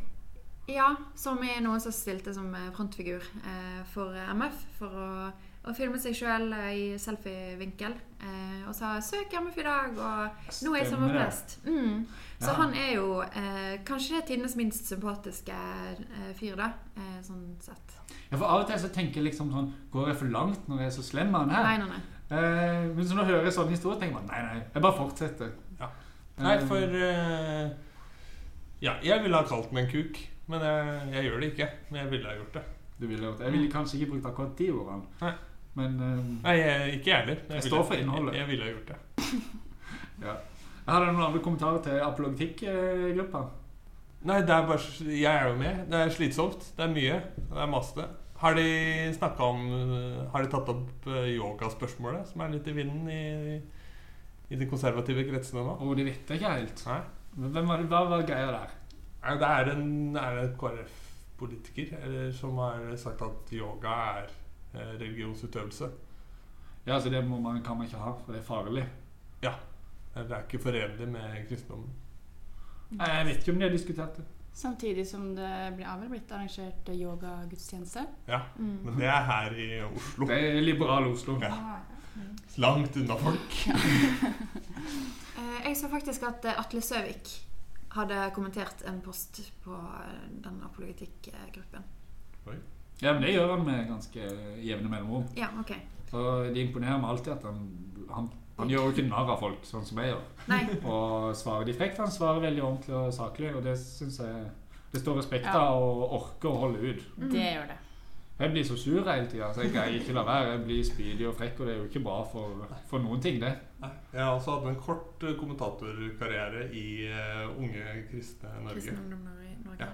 S5: Ja, som i noen som stilte som eh, frontfigur eh, for MF. For å, å filme seg sjøl i selfie-vinkel. Eh, og sa 'søk MF i dag', og 'nå er jeg
S2: Stemmer det.
S5: Mm. Så
S2: Ja.
S5: han er jo eh, kanskje tidenes minst sympatiske eh, fyr, da. Eh, sånn sett.
S2: Ja, for Av og til så tenker jeg liksom sånn Går jeg for langt når jeg er så slem med han her?
S5: Nei, nei, nei.
S2: Eh, men så når jeg hører sånne historier, tenker jeg bare nei, nei. Jeg bare fortsetter.
S3: Ja.
S2: Eh,
S3: Nei, for eh, Ja, jeg ville ha kalt meg en kuk. Men jeg, jeg gjør det ikke. Men jeg ville ha gjort det.
S2: du ville gjort det. Jeg ville kanskje ikke brukt akkurat de ordene.
S3: Nei.
S2: Men um,
S3: Nei, jeg, ikke jeg heller.
S2: Jeg
S3: jeg
S2: står for innholdet.
S3: Jeg, jeg ville ha gjort det.
S2: ja. Har du noen andre kommentarer til apologetikkgruppa?
S3: Nei, det er bare Jeg er jo med. Det er slitsomt. Det er mye. Det er masse. Har de snakka om Har de tatt opp eh, yogaspørsmålet, som er litt i vinden i, i de konservative kretsene nå?
S2: Og det vet jeg ikke helt. Hvem var hva var greia der?
S3: Nei, Det er en, er KrF-politiker som har sagt at yoga er eh, religionsutøvelse.
S2: Ja, altså Det må man, kan man ikke ha, for det er farlig.
S3: Ja. Det er ikke forenlig med kristendommen.
S2: Nei, Jeg vet ikke om de har diskutert det.
S4: Samtidig som det blir, har vel blitt arrangert yogagudstjeneste.
S3: Ja,
S5: Mm.
S3: Men det er her i Oslo.
S2: Det er liberal Oslo.
S3: Ja. Langt unna folk.
S5: Eh, Jeg så faktisk at eh, Atle Søvik hadde kommentert en post på eh, den apologetikkgruppen.
S2: Ja, men det gjør han med ganske jevne mellomrom.
S5: Ja, ok.
S2: Og det imponerer meg alltid at han, han, han gjør jo ikke narr av folk, sånn som jeg gjør.
S5: Nei.
S2: Og svarer de frekt. Han svarer veldig ordentlig og saklig, og det syns jeg det står respekt
S4: Ja.
S2: av å orke å holde ut.
S5: Mm.
S4: Det gjør det.
S2: Jeg blir så sur hele tida, så jeg greier ikke la være. Jeg blir spydig og frekk, og det er jo ikke bra for, for noen ting, det.
S3: Nei, Jeg har også hatt en kort eh, kommentatorkarriere i eh, Unge kristne Norge.
S5: Kristne i Norge.
S3: Ja.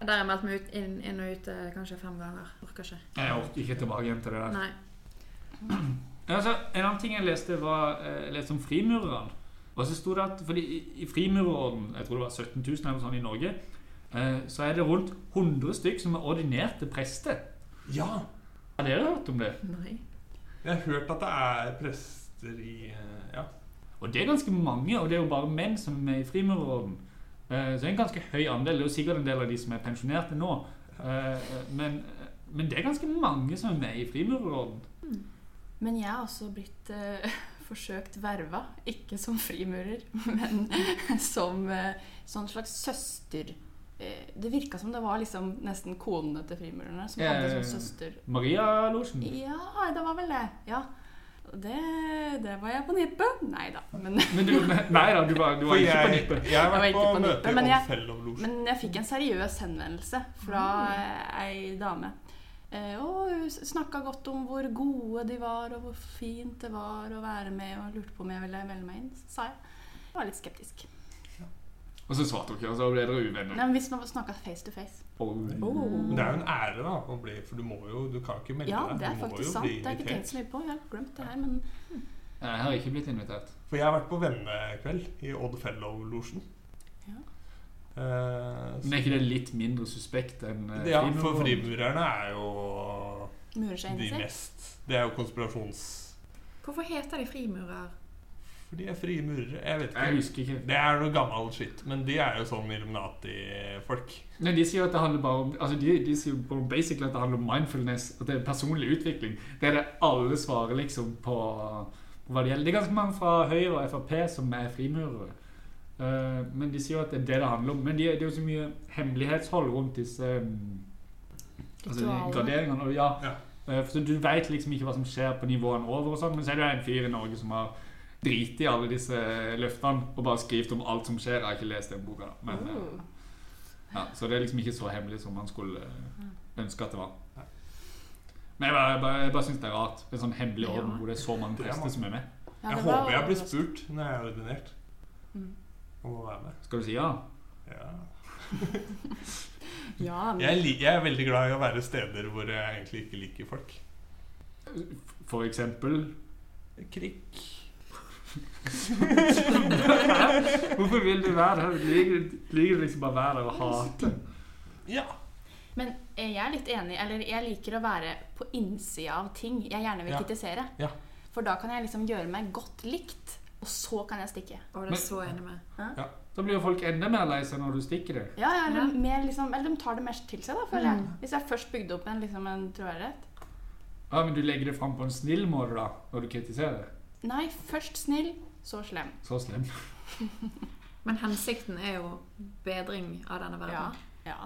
S5: Der har jeg meldt meg ut, inn, inn og ut eh, kanskje fem ganger. Orker ikke.
S2: Jeg orker ikke tilbake igjen til det der.
S5: Nei.
S2: Altså, en annen ting jeg leste, var jeg leste om frimurerne. Og så sto det at fordi i, frimurerorden, jeg tror det var 17 000 eller noe sånt i Norge, så er det rundt 100 stykk som er ordinerte prester.
S3: Ja!
S2: Har dere hørt om det?
S5: Nei.
S3: Jeg har hørt at det er prester i eh, Ja.
S2: Og det er ganske mange, og det er jo bare menn som er i frimurerorden. Eh, så det er en ganske høy andel. Det er jo sikkert en del av de som er pensjonerte nå. Eh, men, men det er ganske mange som er med i frimurerorden.
S4: Men jeg har også blitt eh, forsøkt verva, ikke som frimurer, men som eh, sånn slags søster. Eh, det virka som det var liksom nesten konene til frimurerne som hadde
S2: ja.
S4: sånn søster.
S2: Maria Lorsen
S4: Ja, det var vel det. Ja. Det, det var jeg på nippet. Nei da. Men,
S2: Men du, nei da, du var, du var ikke på
S3: jeg,
S2: nippet.
S3: jeg har
S4: Jeg var ikke
S3: på,
S4: på
S3: møte
S4: men jeg- men jeg fikk en seriøs henvendelse fra mm. ei dame. Eh, og hun snakka godt om hvor gode de var, og hvor fint det var å være med, og lurte på om jeg ville melde meg inn. Så sa jeg. Jeg var litt skeptisk.
S2: Og så svarte dere, og så ble dere uvenner.
S4: Nei, men Hvis man snakker face to face
S2: Oh.
S3: Men det er jo en ære da å bli For du må jo Du kan ikke melde
S4: Ja,
S3: deg.
S4: det er
S3: du må
S4: faktisk
S3: jo
S4: sant.
S3: bli
S4: Det har jeg ikke tenkt så mye på. Jeg har glemt det her, men
S2: Jeg har ikke blitt invitert.
S3: For jeg har vært på vennekveld i Odd Fellow-losjen.
S4: Ja.
S3: Eh,
S2: Men er ikke det litt mindre suspekt enn uh,
S3: ja, for frimurerne er jo
S4: murer seg
S3: de mest Det er jo konspirasjons...
S5: Hvorfor heter de frimurer?
S3: For de er frie murere. Jeg vet
S2: Jeg
S3: ikke.
S2: husker ikke.
S3: Det er noe gammel skitt, men de er jo sånn Illuminati-folk.
S2: Men de sier at det handler bare om Altså de, de sier jo basically at det handler om mindfulness, at det er personlig utvikling. Det er det alle svarer liksom på, på hva det gjelder. Det er ganske mange fra Høyre og Frp som er frimurere. Uh, men de sier jo at det er det det handler om. Men de, det er jo så mye hemmelighetshold rundt disse um, altså, graderingene. Og ja,
S3: Ja.
S2: Uh, For du vet liksom ikke hva som skjer på nivåene over, og sånn, men så er det jo en fyr i Norge som har driti i alle disse løftene og bare skrevet om alt som skjer. Jeg har ikke lest den boka, da. Men, eh,
S4: Oh.
S2: ja, så det er liksom ikke så hemmelig som man skulle eh, ønske at det var. Men jeg bare, bare, jeg bare syns det er rart. En sånn hemmelig orden
S5: Ja.
S2: hvor det er så mange
S3: er
S2: prester som er med.
S4: Ja,
S3: jeg håper jeg blir spurt når jeg er ordinert
S4: Mm.
S3: om å være med.
S2: Skal du si ja?
S3: Ja.
S4: Ja, men
S3: Jeg, jeg er veldig glad i å være steder hvor jeg egentlig ikke liker folk.
S2: For eksempel
S3: Krikk.
S2: Hvorfor vil du være her? Liker, du liksom bare å være her og hate.
S3: Ja.
S4: Men jeg er litt enig, eller jeg liker å være på innsida av ting jeg gjerne vil
S3: Ja.
S4: kritisere.
S3: Ja.
S4: For da kan jeg liksom gjøre meg godt likt, og så kan jeg stikke.
S5: Og det er så enig med.
S2: Da blir jo folk enda mer lei seg når du stikker det.
S4: Ja, ja, eller,
S5: Ja.
S4: Mer liksom, eller de tar det mest til seg, da, føler jeg.
S5: Mm.
S4: Hvis jeg først bygde opp en, liksom, en troverdighet.
S2: Ja, Men du legger det fram på en snill måte da, når du kritiserer.
S4: Nei, først snill, så slem.
S2: Så slem.
S5: Men hensikten er jo bedring av denne verden.
S4: ja.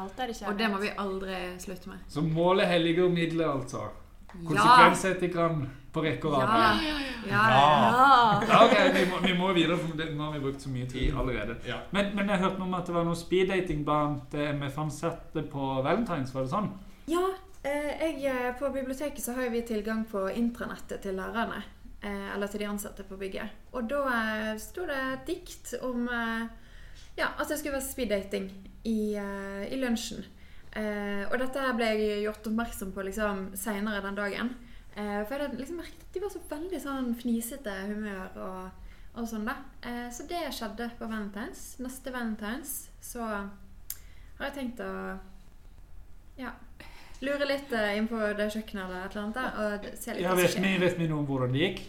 S4: Alt er ikke
S5: Og det må vi aldri slutte med.
S2: Så målet helliger middelet, altså.
S5: Ja!
S2: Konsekvensetikerne på rekke og
S5: Ja.
S2: rad.
S5: Ja,
S3: Ja.
S5: ja.
S2: Ja, ok, vi må, vi må videre, for det, nå har vi brukt så mye tid allerede.
S3: ja.
S2: Men, men jeg hørte noe om at det var noe speeddating blant MF-ansatte på Valentines, var det sånn?
S5: Ja, eh, jeg, eh, på biblioteket så har vi tilgang på intranettet til lærerne. Eh, eller til de ansatte på bygget. Og da eh, sto det et dikt om eh, ja, at det skulle være speeddating i, eh, i lunsjen. Og dette ble jeg gjort oppmerksom på liksom, seinere den dagen. For jeg hadde liksom merket at de var så veldig sånn fnisete humør og, og sånn, da. Så det skjedde på Valentines. Neste Valentines så har jeg tenkt å ja, lure litt uh, inn på det kjøkkenet eller et eller annet der, og se litt
S2: Ja, vet vi, vet vi noe om hvordan det gikk?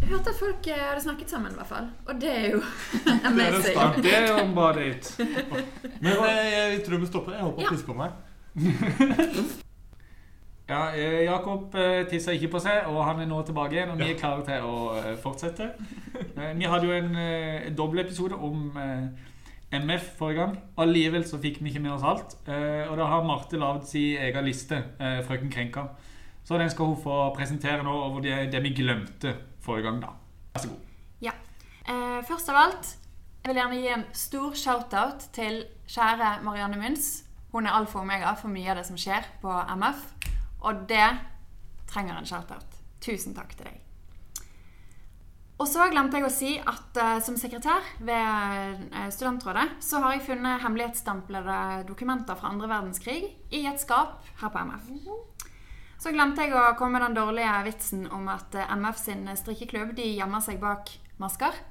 S5: Jeg hørte at folk uh, hadde snakket sammen, i hvert fall. Og det er jo
S3: Det en
S5: amazing.
S2: Det er jo bare bra.
S3: Men eh, jeg tror vi stopper. Jeg håper på å
S5: Ja.
S3: pisse på meg.
S2: Ja, eh, Jakob tissa ikke på seg, og han er nå tilbake igjen, og vi er klare til å fortsette. Vi hadde jo en dobbel episode om eh, MF forrige gang. Allikevel så fikk vi ikke med oss alt. Eh, Og da har Marte lagd sin egen liste, eh, Frøken Krenka. Så den skal hun få presentere nå over det, det vi glemte forrige gang, da. Vær så god.
S5: Eh, først av alt jeg vil gjerne gi en stor shout-out til kjære Marianne Munns. Hun er alfa og omega for mye av det som skjer på MF. Og det trenger en shout-out. Tusen takk til deg. Og så glemte jeg å si at uh, som sekretær ved uh, Studentrådet så har jeg funnet hemmelighetsstemplede dokumenter fra andre verdenskrig i et skap her på MF. Så glemte jeg å komme med den dårlige vitsen om at uh, MF sin strikkeklubb de gjemmer seg bak masker.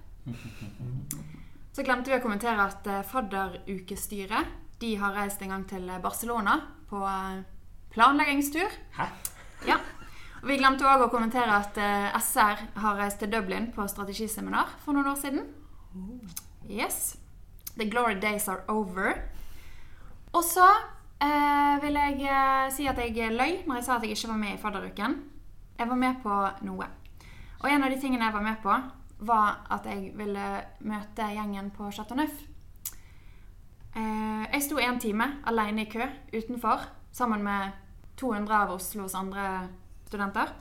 S5: Så glemte vi å kommentere at eh, fadderukestyret de har reist en gang til Barcelona på eh, planleggingstur.
S2: Hæ?
S5: Ja. Vi glemte òg å kommentere at eh, SR har reist til Dublin på strategiseminar for noen år siden. Yes. The glory days are over. Og så eh, vil jeg eh, si at jeg løy når jeg sa at jeg ikke var med i fadderuken. Jeg var med på noe. Og en av de tingene jeg var med på, var at jeg ville møte gjengen på Chateau Neuf. Eh, jeg sto en time alene i kø utenfor sammen med 200 av Oslos andre studenter.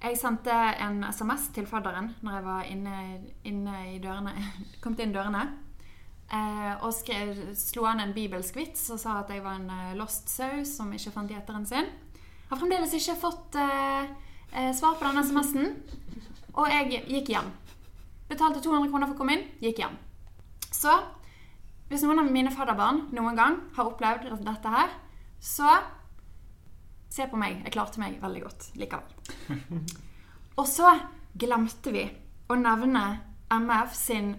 S5: Jeg sendte en SMS til fadderen når jeg var inne, inne i dørene, kom inn dørene. Eh, og skrev, slo an en bibelsk vits og sa at jeg var en eh, lost sau som ikke fant gjeteren sin. Har fremdeles ikke fått eh, eh, svar på denne SMS-en. Og jeg gikk hjem. Betalte 200 kroner for å komme inn, gikk hjem. Så hvis noen av mine fadderbarn noen gang har opplevd dette her, så se på meg. Jeg klarte meg veldig godt likevel. Og så glemte vi å nevne MF sin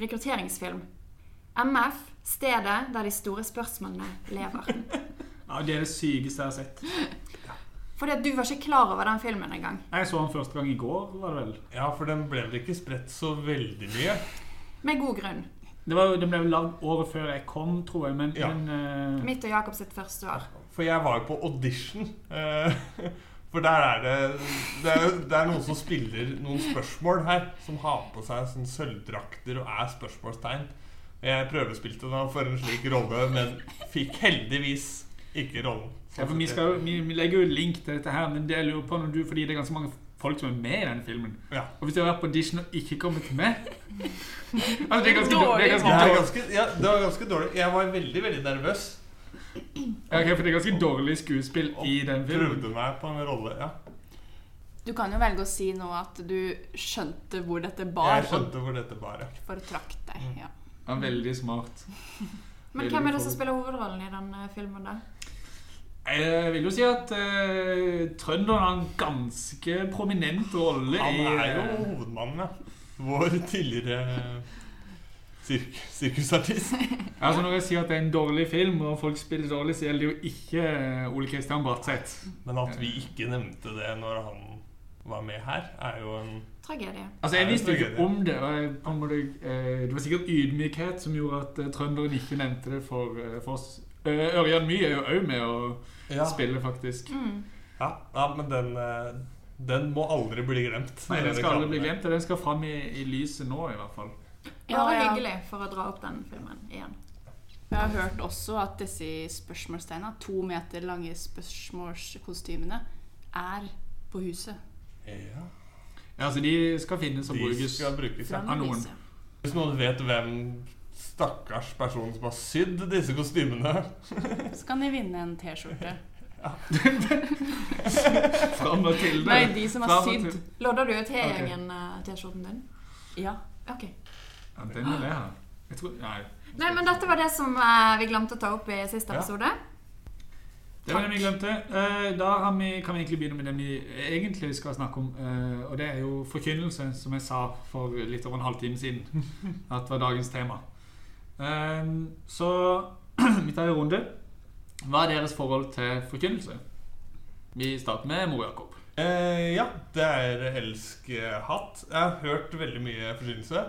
S5: rekrutteringsfilm. MF, stedet der de store spørsmålene lever.
S2: Ja, Det er det sykeste jeg har sett.
S5: Fordi at du var ikke klar over den filmen engang.
S2: Jeg så den første gang i går, var det vel.
S3: Ja, for den ble vel ikke spredt så veldig mye.
S5: Med god grunn.
S2: Det var, den ble vel lagd året før jeg kom, tror jeg. Men,
S3: Ja.
S2: men uh...
S5: Mitt og Jakob sitt første år.
S3: For jeg var jo på audition. eh, For der er det det er, det er noen som spiller noen spørsmål her. Som har på seg sånn sølvdrakter og er spørsmålstegn. Jeg prøvespilte da for en slik rolle, men fikk heldigvis ikke rollen.
S2: ja, for vi, skal, vi, vi legger jo link til dette her, men det lurer på når du, fordi det er ganske mange folk som er med i denne filmen.
S3: Ja.
S2: Og hvis du har vært på audition og ikke kommet med altså, Det er ganske
S4: Dårlig.
S2: Det er ganske
S3: Det, er
S2: dårlig.
S3: ganske, ja, det var ganske dårlig. Jeg var veldig, veldig nervøs.
S2: Ja, ok, for det er ganske dårlig skuespill i den filmen.
S3: Prøvde meg på en rolle. Ja.
S4: Du kan jo velge å si nå at du skjønte hvor dette bar,
S3: Jeg skjønte hvor dette bar. ja.
S4: For å trakke deg. Ja.
S2: Ja, veldig smart.
S5: Men hvem er det som spiller hovedrollen i den eh, filmen, da?
S2: Jeg vil jo si at uh, trønderen har en ganske prominent rolle
S3: Han er jo hovedmannen, ja. Vår tidligere sirk sirkusartist.
S2: Altså Når jeg sier at det er en dårlig film, og folk spiller dårlig, så gjelder det jo ikke eh, Ole Kristian Bratseth.
S3: Men at vi ikke nevnte det når han var med her, er jo en
S5: Tragedie.
S2: Altså Jeg visste jo ikke om det. og jeg, på en måte, eh, Det var sikkert ydmykhet som gjorde at eh, trønderen ikke nevnte det for, for oss. Eh, Ørjan Mye er jo òg med å
S3: ja.
S2: spille, faktisk.
S5: Mm.
S3: Ja, ja, men den, eh, den må aldri bli glemt.
S2: Nei, Den skal aldri bli glemt, og den skal fram i, i lyset nå, i hvert fall.
S4: Ja,
S5: det
S4: ja.
S5: hyggelig for å dra opp den filmen igjen.
S4: Jeg har hørt også at disse spørsmålstegna, to meter lange spørsmålskostymene, er på huset.
S3: Ja.
S2: Ja, altså De skal finnes og brukes.
S3: skal brukes, ja.
S2: Av noen.
S3: Hvis noen vet hvem stakkars person som har sydd disse kostymene
S4: Så kan de vinne en T-skjorte.
S2: Ja. Fra Mathilde.
S4: Nei, de som har sydd.
S5: Lodder du ut T-gjengen-T-skjorten din?
S4: Ja.
S5: Ok.
S2: Ja, den vil jeg ha. Jeg tror, nei,
S5: Nei, men dette var det som eh, vi glemte å ta opp i siste
S3: Ja.
S5: episode.
S2: Det var det vi glemte. Eh, Da har vi, kan vi egentlig begynne med det vi egentlig skal snakke om. eh, Og det er jo forkynnelse, som jeg sa for litt over en halvtime siden. At var dagens tema. Eh, Så vi tar en runde. Hva er deres forhold til forkynnelse? Vi starter med Mor Jakob.
S3: Eh, ja, det er elsk-hatt. Jeg har hørt veldig mye forkynnelse.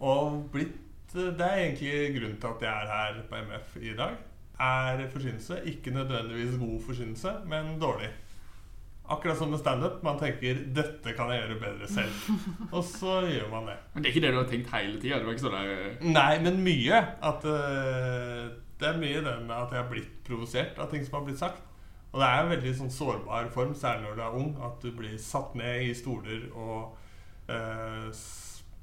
S3: Og blitt Det er egentlig grunnen til at jeg er her på MF i dag. Er forsynelse ikke nødvendigvis god forsynelse, men dårlig. Akkurat som med standup. Man tenker 'dette kan jeg gjøre bedre selv'. Og så gjør man det.
S2: Men det er ikke det du har tenkt hele tida? Sånn eh,
S3: Nei, men mye. At uh, Det er mye det med at jeg har blitt provosert av ting som har blitt sagt. Og det er en veldig sånn sårbar form, særlig når du er ung. At du blir satt ned i stoler og eh, s-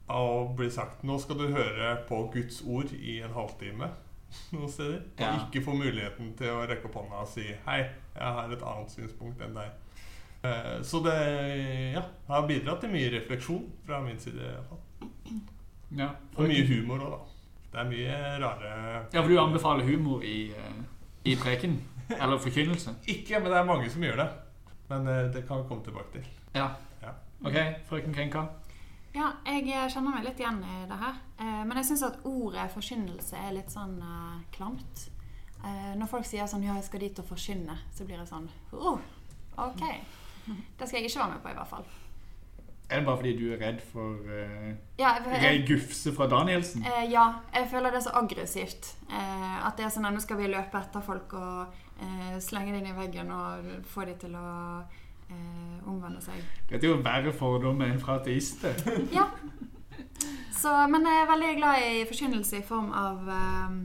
S3: og blir sagt 'Nå skal du høre på Guds ord i en halvtime' noen steder. Og
S2: Ja.
S3: ikke få muligheten til å rekke opp hånda og si 'Hei, jeg har et annet synspunkt enn deg'. Eh, så det ja, har bidratt til mye refleksjon fra min side. i hvert fall.
S2: ja.
S3: Og mye humor òg, da. Det er mye rare
S2: Ja, for du anbefaler humor i, eh, i preken? Eller forkynnelse?
S3: Ikke, men det er mange som gjør det. Men eh, det kan vi komme tilbake til.
S2: Ja.
S3: Ja.
S2: Ok, frøken Krenka.
S5: Ja, jeg eh, kjenner meg litt igjen i det her. Eh, Men jeg syns at ordet forkynnelse er litt sånn uh, klamt. Uh, Når folk sier sånn 'ja, jeg skal dit og forkynne', så blir jeg sånn oh, OK. Det skal jeg ikke være med på, i hvert fall.
S2: Er det bare fordi du er redd for uh,
S5: Ja, jeg,
S2: Gufse fra Danielsen?
S5: Uh, ja, jeg føler det er så aggressivt. Uh, At det er sånn at nå skal vi løpe etter folk og uh, slenge dem inn i veggen og få dem til å eh, omvende seg.
S2: Dette er jo verre fordommer enn fra ateister.
S5: Ja. Så, men jeg er veldig glad i forkynnelse i form av eh,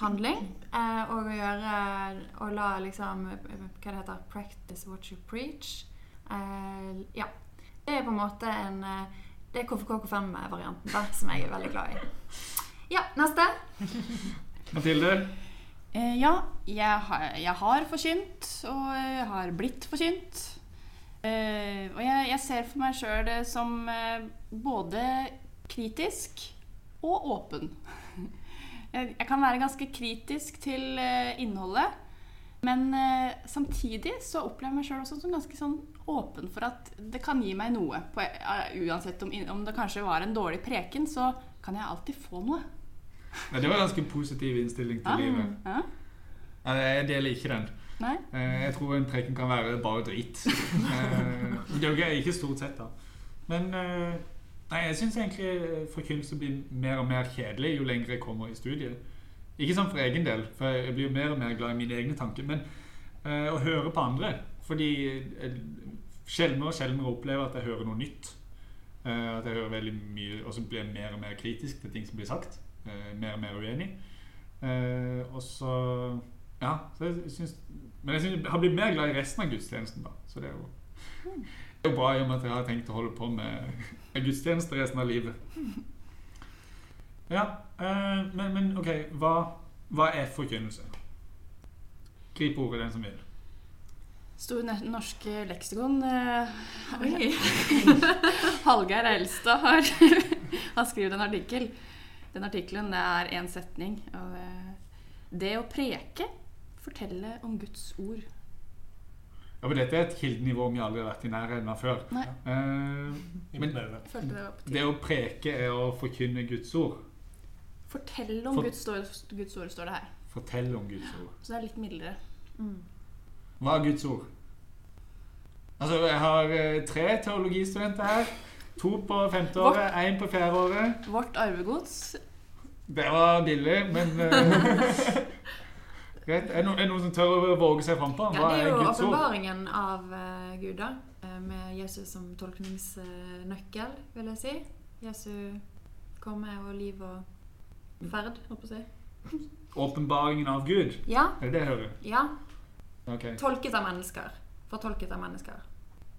S5: handling. Eh, og å gjøre Og la liksom Hva det heter Practice what you preach. Eh, ja. Det er på en måte en eh, Det er KFK-KFM-varianten da, som jeg er veldig glad i. Ja, neste.
S2: Mathilde?
S4: Eh, ja, jeg har, jeg har forkynt, og jeg har blitt forkynt. Eh, og jeg, jeg ser for meg sjøl som eh, både kritisk og åpen. Jeg, jeg kan være ganske kritisk til eh, innholdet, men eh, samtidig så opplever jeg meg sjøl også som ganske sånn åpen for at det kan gi meg noe. På, eh, uansett om, om det kanskje var en dårlig preken, så kan jeg alltid få noe.
S2: Ja, det var en ganske positiv innstilling til livet.
S4: Ja?
S2: Jeg deler ikke den.
S4: Nei?
S2: Eh, Jeg tror en preken kan være bare drit. Eh, Det er jo ikke- stort sett, da. Men eh, nei, jeg syns egentlig forkynnelse blir mer og mer kjedelig jo lenger jeg kommer i studiet. Ikke sånn for egen del, for jeg blir jo mer og mer glad i mine egne tanker. Men å høre på andre. Fordi jeg sjeldnere og sjeldnere opplever at jeg hører noe nytt. At jeg hører veldig mye, og så blir jeg mer og mer kritisk til ting som blir sagt. Eh, mer og mer uenig. Eh, og så Ja, så jeg synes, Men jeg synes jeg har blitt mer glad i resten av gudstjenesten, da. Så det er jo, det er jo bra i og med at jeg har tenkt å holde på med med gudstjeneste resten av livet. Ja, eh, men, men OK, hva, hva er forkynnelse? Grip ordet, den som vil.
S4: Store norske leksikon. eh,
S5: Oi.
S4: Hallgeir Elstad har, har skrevet en artikkel. Den artikkelen det er én setning. Og eh, det å preke, fortelle om Guds ord.
S2: Ja, for Dette er et kildenivå vi aldri har vært i nærheten av før.
S4: Nei.
S2: Eh, men
S4: det
S2: det å preke er å forkynne Guds ord.
S4: Fortell om
S2: For-
S4: Guds, ord, Guds ord, står det her.
S2: Fortell om Guds ord.
S4: Så det er litt mildere.
S5: Mm.
S2: Hva er Guds ord? Altså, jeg har eh, tre teologistudenter her. To på femte året, én på fjerde året.
S4: Vårt arvegods.
S2: Det var billig, men eh, Greit. Er det noen, noen som tør å våge seg frampå?
S5: Ja, det er
S2: er
S5: jo åpenbaringen av uh, Gud, da. eh, med Jesus som tolkningsnøkkel, vil jeg si. Jesu komme og liv og ferd, holdt på å si.
S2: Åpenbaringen av Gud?
S5: Ja,
S2: Er det det jeg hører?
S5: ja.
S2: Okay.
S5: Tolket av mennesker. Fortolket av mennesker.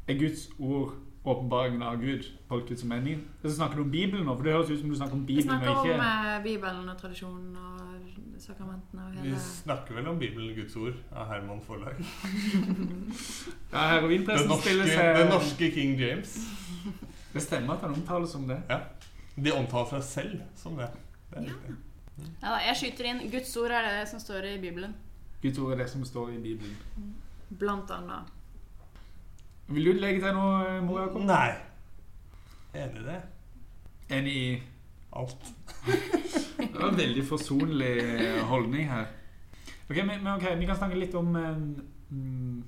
S2: Er Guds ord åpenbaringen av Gud tolket som meningen? Så snakker du om Bibelen nå? For det høres ut som du snakker om Bibelen.
S5: Vi
S2: snakker
S5: om eh, Bibelen og tradisjonen og sakramentene og
S3: Vi snakker vel om Bibelen Guds ord av Herman Forlag.
S2: Ja, heroinpressen
S3: norske,
S2: stiller seg
S3: den norske King James.
S2: Det stemmer at han omtales som det. Ja.
S3: De omtaler seg selv som det. det er
S5: Ja.
S3: riktig.
S4: Ja, da, jeg skyter inn. Guds ord er det som står i Bibelen.
S2: Guds ord er det som står i Bibelen.
S5: Blant annet.
S2: Vil du legge til noe, Mor Jakob?
S3: Nei. Enig i det.
S2: Enig i
S3: Alt.
S2: Det var en veldig forsonlig holdning her. Ok, men, ok, Vi kan snakke litt om eh, mm,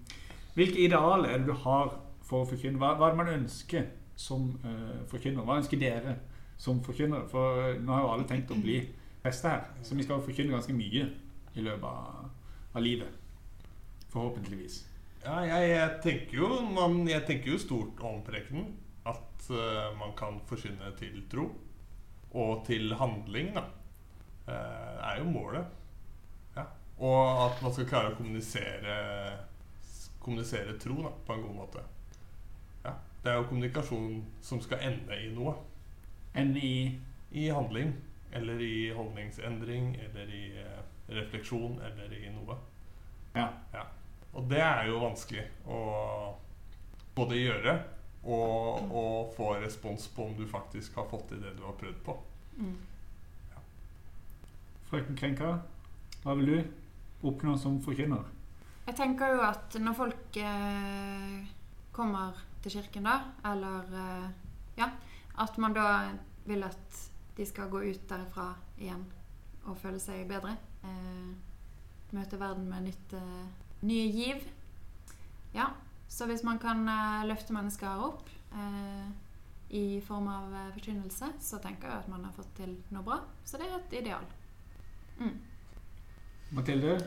S2: Hvilke idealer det du har for å forkynne? Hva, hva er det man ønsker som uh, forkynner? Hva ønsker dere som forkynnere? For nå har jo alle tenkt å bli prester her, så vi skal forkynne ganske mye i løpet av, av livet. Forhåpentligvis.
S3: Ja, jeg, jeg, tenker jo, man, jeg tenker jo stort om prekenen. At uh, man kan forsyne til tro. Og til handling, da. Uh, er jo målet. Ja. Og at man skal klare å kommunisere Kommunisere tro da, på en god måte. Ja. Det er jo kommunikasjon som skal ende i noe.
S2: Ende i
S3: I handling. Eller i holdningsendring. Eller i uh, refleksjon. Eller i noe.
S2: Ja.
S3: Ja. Og det er jo vanskelig å både gjøre og, og få respons på om du faktisk har fått til det du har prøvd på.
S5: Mm.
S2: Frøken Krenka, hva vil du oppnå som forkynner?
S5: Jeg tenker jo at når folk eh, kommer til kirken, da, eller eh, Ja, at man da vil at de skal gå ut derifra igjen og føle seg bedre. Eh, møte verden med nytt, eh, nye giv. Ja, så hvis man kan eh, løfte mennesker opp eh, i form av eh, forkynnelse, så tenker jeg at man har fått til noe bra. Så det er et ideal. Mm.
S2: Mathilde?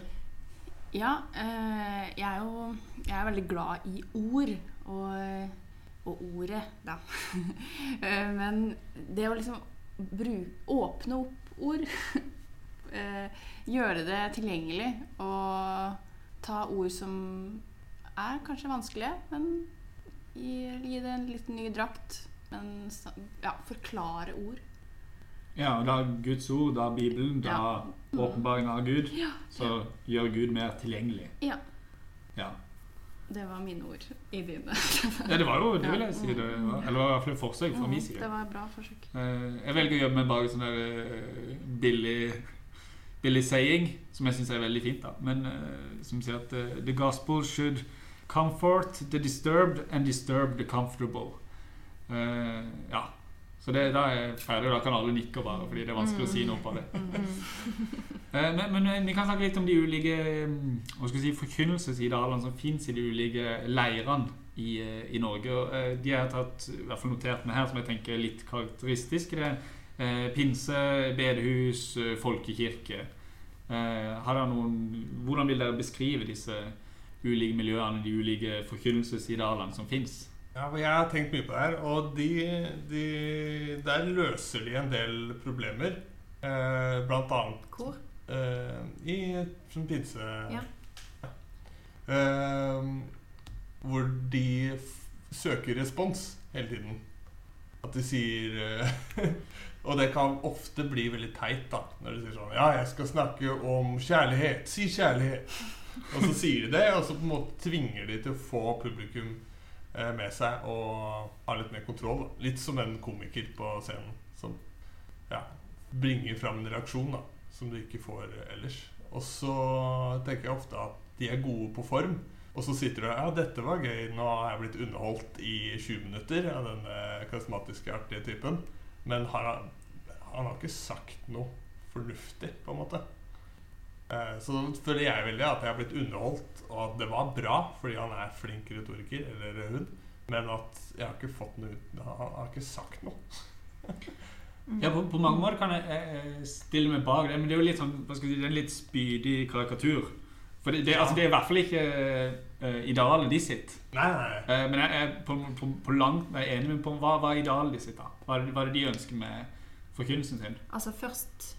S4: Ja, eh, jeg er jo jeg er veldig glad i ord. Og, og ordet, da. Eh, Men det å liksom bru, åpne opp ord eh, Gjøre det tilgjengelig og ta ord som er kanskje vanskelige, men gi, gi det en litt ny drakt. Men ja, forklare ord.
S2: Ja, og da Guds ord, da Bibelen, da
S4: Ja.
S2: åpenbaringen av Gud, så gjør Gud mer tilgjengelig.
S4: Ja.
S2: Ja.
S4: Det var mine ord i dine.
S2: ja, det var jo det, vil jeg si. Det var, eller det var i hvert fall et forsøk fra min
S4: Det var et bra forsøk.
S2: Eh, Jeg velger å gjøre meg bare sånn der eh, billig, billig saying, som jeg syns er veldig fint. da Men eh, som sier at eh, The gospel should comfort the disturbed and disturb the comfortable. Uh, ja. Så det, da er jeg ferdig. Da kan alle nikke bare, fordi det er vanskelig å si noe på det. uh, Men, men vi kan snakke litt om de ulike hva skal jeg si, forkynnelsesidealene som fins i de ulike leirene i, i Norge. Og, uh, De har jeg tatt, i hvert fall notert med her, som jeg tenker er litt karakteristiske. Det er pinse, bedehus, eh, folkekirke. Eh, har noen, hvordan vil dere beskrive disse ulike miljøene, de ulike forkynnelsesidealene som fins?
S3: Ja, Jeg har tenkt mye på det her, og de, de, der løser de en del problemer. Eh, blant annet
S5: Hvor?
S3: eh, i som pinse...
S5: Ja.
S3: Eh, hvor de f søker respons hele tiden. At de sier eh, Og det kan ofte bli veldig teit, da. Når du sier sånn Ja, jeg skal snakke om kjærlighet. Si kjærlighet. Og så sier de det, og så på en måte tvinger de til å få publikum eh, med seg og ha litt mer kontroll. Da. Litt som en komiker på scenen som ja, bringer fram en reaksjon da, som du ikke får ellers. Og så tenker jeg ofte at de er gode på form. Og så sitter du her Ja, dette var gøy. Nå har jeg blitt underholdt i 20 minutter av denne karismatiske, artige typen. Men har han, han har ikke sagt noe fornuftig, på en måte. Eh, Så da føler jeg veldig at jeg har blitt underholdt, og at det var bra fordi han er flink retoriker, eller hun. Men at jeg har ikke fått noe ut Han har ikke sagt noe.
S2: Ja, på, på mange måter kan jeg, jeg, stille meg bak det, men det er jo litt sånn, hva skal jeg si, det er en litt spydig karikatur. For det, det, altså, det er i hvert fall ikke uh, idealet de sitt.
S3: Nei, nei.
S2: Uh, men jeg er på, på, på langt jeg er enig med på hva, hva er idealet de sitt. da? Hva er, det, hva er det de ønsker med forkynnelsen sin?
S5: Altså først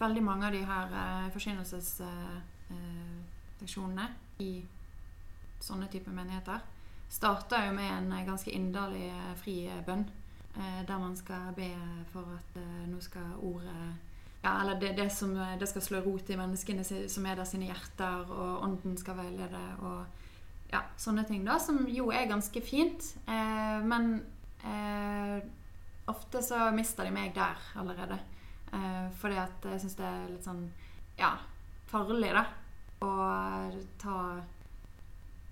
S5: Veldig mange av de her eh, forkynnelsesseksjonene i sånne type menigheter starter jo med en eh, ganske inderlig eh, fri eh, bønn. eh, der man skal be for at eh, nå skal ordet ja, eller det, det som eh, det skal slå rot i menneskene som er der sine hjerter, og ånden skal veilede. og ja, sånne ting da, som jo er ganske fint. Eh, men eh, ofte så mister de meg der allerede. Eh, fordi at jeg syns det er litt sånn ja, farlig, da. Å ta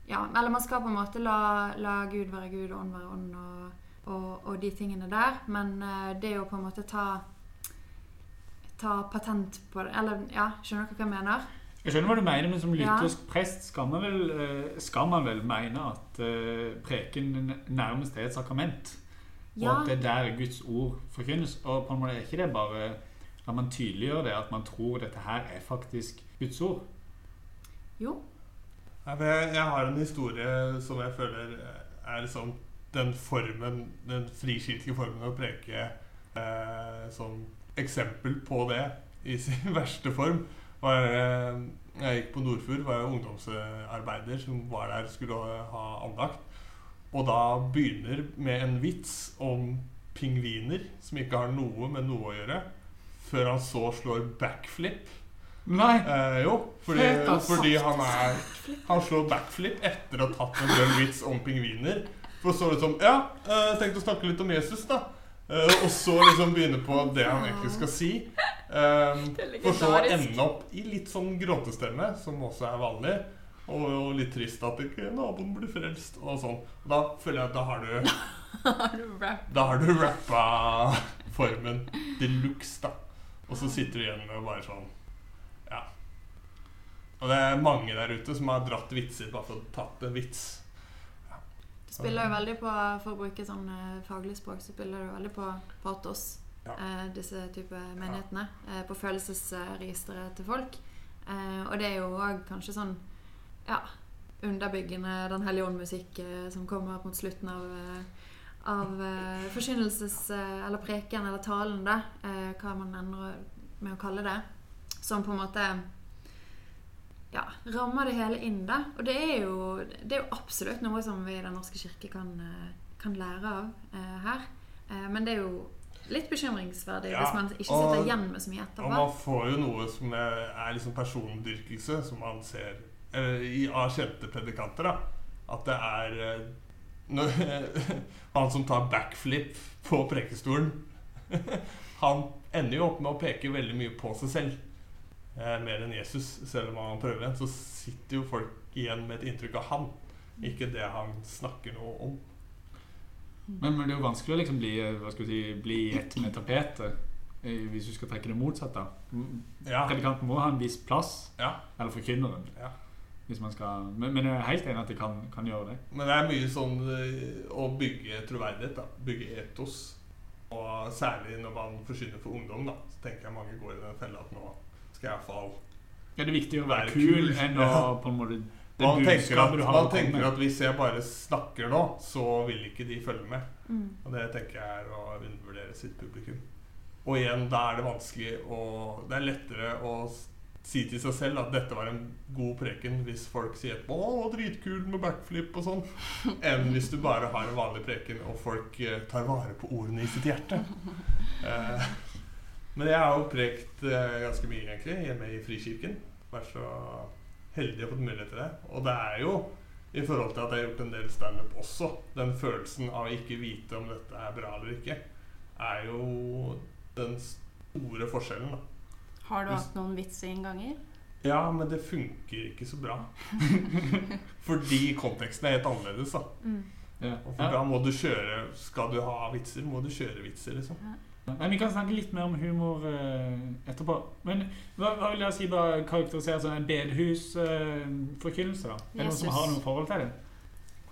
S5: Ja, eller man skal på en måte la, la Gud være Gud og ånd være ånd og, og, og de tingene der. Men eh, det å på en måte ta ta patent på det Eller ja, skjønner dere hva jeg mener?
S2: Jeg skjønner hva du mener, men som
S5: Ja.
S2: prest skal man vel, eh, skal man vel mene at eh, preken nærmest er et sakrament. Og
S5: Ja.
S2: at det er der Guds ord forkynnes. Og på en måte er ikke det bare at man tydeliggjør det, at man tror dette her er faktisk Guds ord.
S5: Jo.
S3: Jeg, jeg har en historie som jeg føler er liksom den formen, den frikirkelige formen å preke eh, som eksempel på det i sin verste form. Var, eh, jeg gikk på Nordfjord, var jeg ungdomsarbeider som var der skulle ha andakt. Og da begynner med en vits om pingviner som ikke har noe med noe å gjøre, før han så slår backflip.
S2: Nei!
S3: Eh, jo, fordi, fordi han er Han slår backflip etter å ha tatt en drøm vits om pingviner. For så liksom Ja, eh, tenkte å snakke litt om Jesus, da. Eh, og så liksom begynne på det han egentlig skal si. Eh, for så å ende opp i litt sånn gråtestemme, som også er vanlig. Og, og litt trist at ikke naboen blir frelst, og sånn. Og da føler jeg at da har du
S4: du?
S3: Da har du rappa formen de luxe, da. Og så sitter du igjen med bare sånn Ja. Og det er mange der ute som har dratt vitser bare for å tatt en vits.
S5: Det spiller jo veldig på, for å bruke sånn eh, faglig språk, så spiller det veldig på patos,
S3: Ja.
S5: eh, disse type menighetene. Eh, på følelsesregisteret til folk. Eh, og det er jo òg kanskje sånn ja, underbyggende Den hellige ånd-musikk eh, som kommer mot slutten av eh, av forsynelses... eh, eller preken eller talen, da. Hva man ender med å kalle det. Som på en måte ja, rammer det hele inn, da. Og det er jo, det er jo absolutt noe som vi i Den norske kirke kan, kan lære av her. Men det er jo litt bekymringsverdig
S3: Ja,
S5: hvis man ikke
S3: og-
S5: igjen med så mye etterpå.
S3: Og man får jo noe som er, er liksom persondyrkelse, som man ser av kjente predikanter. da At det er eh, når, Han som tar backflip på prekestolen Han ender jo opp med å peke veldig mye på seg selv. Eh, mer enn Jesus, selv om han prøver. Så sitter jo folk igjen med et inntrykk av han, ikke det han snakker noe om.
S2: Men, men det er jo vanskelig å liksom bli, eh, hva skal vi si, bli ett med tapetet. eh, Hvis du skal trekke det motsatt. da
S3: Ja,
S2: Predikanten må ha en viss plass.
S3: ja,
S2: Eller forkynneren.
S3: ja.
S2: Hvis man skal, men, men jeg er helt enig at de kan, kan gjøre det.
S3: Men det er mye sånn eh, å bygge troverdighet, da. Bygge etos. Og særlig når man forsyner for ungdom, da. Så tenker jeg mange går i den fella at nå skal jeg iallfall
S2: Ja, det er viktigere å være kul
S3: kul,
S2: enn å
S3: ja.
S2: på en måte
S3: Man tenker, at,
S2: du har
S3: man tenker at hvis jeg bare snakker nå, så vil ikke de følge med.
S5: Mm.
S3: Og det tenker jeg er å undervurdere sitt publikum. Og igjen, da er det vanskelig å Det er lettere å si til seg selv at dette var en god preken hvis folk sier 'Å, dritkul med backflip' og sånn, enn hvis du bare har en vanlig preken og folk eh, tar vare på ordene i sitt hjerte. Eh, men jeg har jo prekt eh, ganske mye, egentlig, hjemme i Frikirken. Vært så heldig å få mulighet til det. Og det er jo i forhold til at jeg har gjort en del standup også. Den følelsen av ikke vite om dette er bra eller ikke, er jo den store forskjellen. da.
S4: Har du hatt noen vitsinnganger?
S3: Ja, men det funker ikke så bra. Fordi konteksten er helt annerledes. da.
S5: Mm.
S2: Ja.
S3: Og for da må du kjøre Skal du ha vitser, må du kjøre vitser, liksom.
S2: Men Vi kan snakke litt mer om humor uh, etterpå. Men hva, hva vil dere si bare karakterisere som en bedehusforkynnelse? da? Er det noen som har noe forhold til det?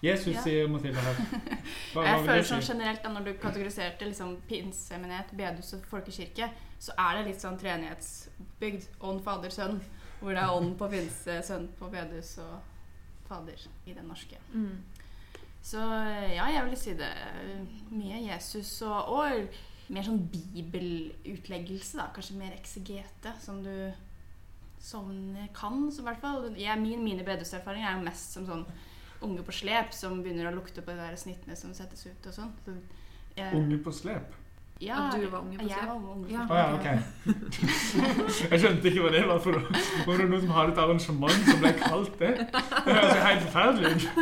S2: Jesus,
S4: Ja.
S2: sier Mathilde her. Hva,
S4: Jeg føler sånn
S2: si?
S4: generelt da, Når du kategoriserte liksom pinsemenighet, bedehus og folkekirke, så er det litt sånn treenighetsbygd. Ånd, Fader, Sønn. Hvor det er ånd på pinse, sønn på bedus og Fader i den norske.
S5: Mm.
S4: Så ja, jeg vil si det. Mye Jesus og, og mer sånn bibelutleggelse, da. Kanskje mer eksegete, som du som kan, så i hvert fall. Jeg, min, mine bedehuserfaringer er jo mest som sånn unge på slep som begynner å lukte på de der snittene som settes ut og sånn. Så, jeg-
S2: Unge på slep?
S4: Ja,
S5: At du var unge på
S4: jeg var unge på
S5: Ja.
S2: Oh, ja, ok. Jeg skjønte ikke hva det var for noe. Var det noen som hadde et arrangement som ble kalt det? Det høres jo helt forferdelig ut.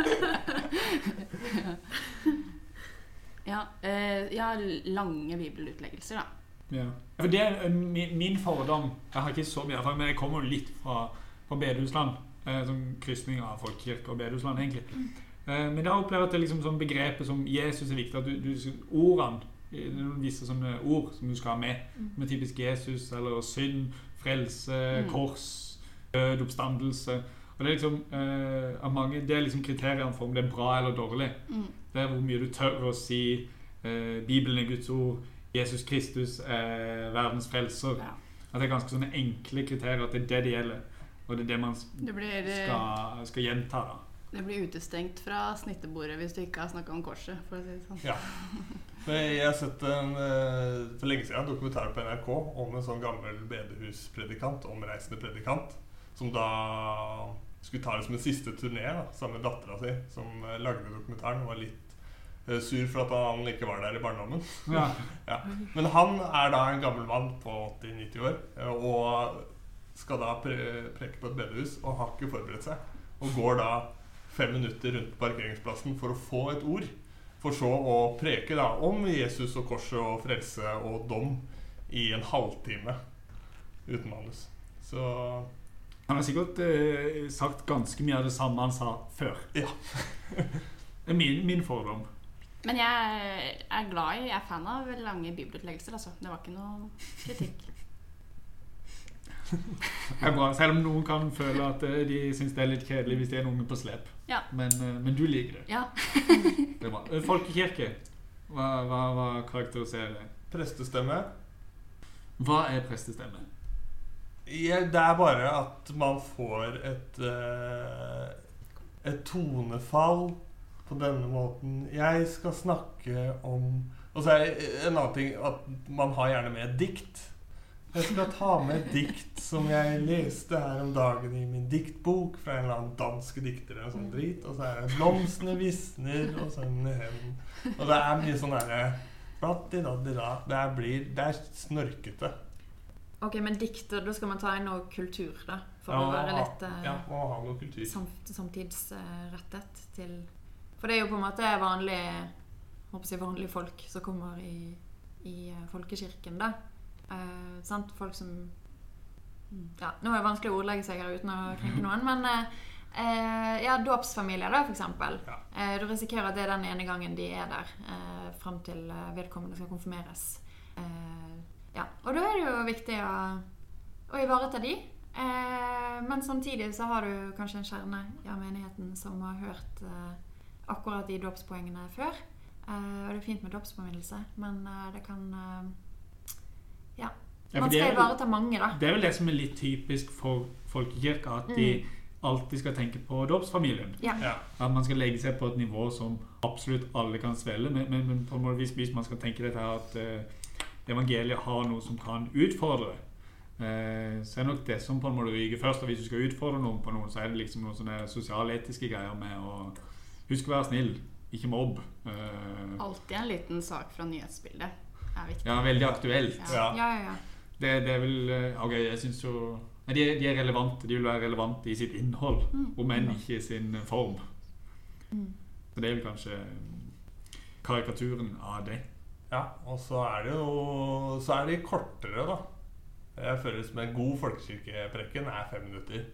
S4: Ja, eh, ja, lange bibelutleggelser, da.
S2: Ja. For det er eh, min, min fordom Jeg har ikke så mye erfaring, men jeg kommer jo litt fra, fra bedehusland. Eh, som krysning av folkekirke og bedehusland, egentlig. Eh, men da opplever jeg at det er liksom sånn begrepet som Jesus er viktig. At du, du ordene visse sånne ord som du skal ha med. Med typisk Jesus eller synd, frelse,
S4: Mm.
S2: kors, død, oppstandelse. Og det er liksom eh, av mange, det er liksom kriteriene for om det er bra eller dårlig.
S4: Mm.
S2: Det er hvor mye du tør å si eh, Bibelen er Guds ord, Jesus Kristus er verdens frelser.
S4: Ja.
S2: At det er ganske sånne enkle kriterier, at det er det det gjelder. Og det er det man
S4: det blir, eh,
S2: skal, skal gjenta. da.
S4: det blir utestengt fra snittebordet hvis du ikke har snakka om korset, for å si det sånn.
S3: Ja. Jeg har sett en, eh, for lenge siden en dokumentar på NRK om en sånn gammel bedehuspredikant, omreisende predikant, som da skulle ta det som en siste turné da, sammen med dattera si, som eh, lagde dokumentaren. Var litt eh, sur for at han ikke var der i barndommen.
S2: Ja.
S3: Ja. Men han er da en gammel mann på 80-90 år og skal da pre preke på et bedehus og har ikke forberedt seg. Og går da fem minutter rundt parkeringsplassen for å få et ord. For så å preke da om Jesus og korset og frelse og dom i en halvtime uten manus. Så
S2: Han har sikkert eh, sagt ganske mye av det samme han sa før.
S3: Ja.
S2: det er min, min fordom.
S4: Men jeg er glad i, jeg er fan av lange bibelutleggelser, altså. Det var ikke noe kritikk.
S2: Det er bra, Selv om noen kan føle at eh, de syns det er litt kjedelig hvis det er en unge på slep.
S4: Ja.
S2: Men, eh, men du liker det.
S4: Ja.
S2: det er bra. Eh, Folkekirke, hva, hva, hva karakteriserer det?
S3: prestestemme
S2: Hva er prestestemme?
S3: ja, Det er bare at man får et Et tonefall på denne måten. Jeg skal snakke om Og så er en annen ting at man har gjerne med et dikt. Jeg skal ta med et dikt som jeg leste her om dagen i min diktbok fra en eller annen dansk dikter. Og sånn drit Og så er det 'Blomstene visner', og sånn. Og det er mye sånn derre Det blir Det er snorkete.
S5: Ok, men dikter, da skal man ta inn noe kultur, da. For å være litt eh,
S3: Ja, må ha noe kultur.
S5: Samt, samtidsrettet til For det er jo på en måte vanlige jeg, vanlige folk som kommer i, i eh, folkekirken, da. Eh, sant? Folk som Ja, nå er det vanskelig å ordlegge seg her uten å krenke noen, men eh, eh, ja, dåpsfamilier, da, eksempel.
S3: Ja.
S5: Eh, du risikerer at det er den ene gangen de er der, eh, fram til eh, vedkommende skal konfirmeres. Eh, ja, og da er det jo viktig å, å ivareta de. Eh, men samtidig så har du kanskje en kjerne i menigheten som har hørt akkurat de dåpspoengene før. Eh, og det er fint med dåpspåminnelse, men det kan eh, Ja.
S2: Ja, for
S5: Man
S2: det
S5: skal ivareta mange, da.
S2: Det er vel det som er litt typisk for folkekirka, at de alltid skal tenke på dåpsfamilien.
S5: Ja.
S3: Ja.
S2: At man skal legge seg på et nivå som absolutt alle kan svelge. Men, men, men på en måte hvis, hvis man skal tenke dette her at uh, evangeliet har noe som kan utfordre, uh, så er nok det som på en måte ryker først. Og hvis du skal utfordre noen på noe, så er det liksom noen sånne sosialetiske greier med å huske å være snill, ikke mobb. Uh,
S4: Alltid en liten sak fra nyhetsbildet er viktig.
S2: ja, veldig aktuelt.
S3: Ja.
S5: Ja, ja, ja.
S2: Det, det er vel eh, Ok, jeg syns jo Nei, de, de er relevante. De vil være relevante i sitt innhold, om enn ikke i sin form.
S5: Mm.
S2: Så det er vel kanskje mm, karikaturen av det.
S3: Ja, og så er det jo Så er de kortere, da. Jeg føler som en god folkekirkeprekken er fem minutter.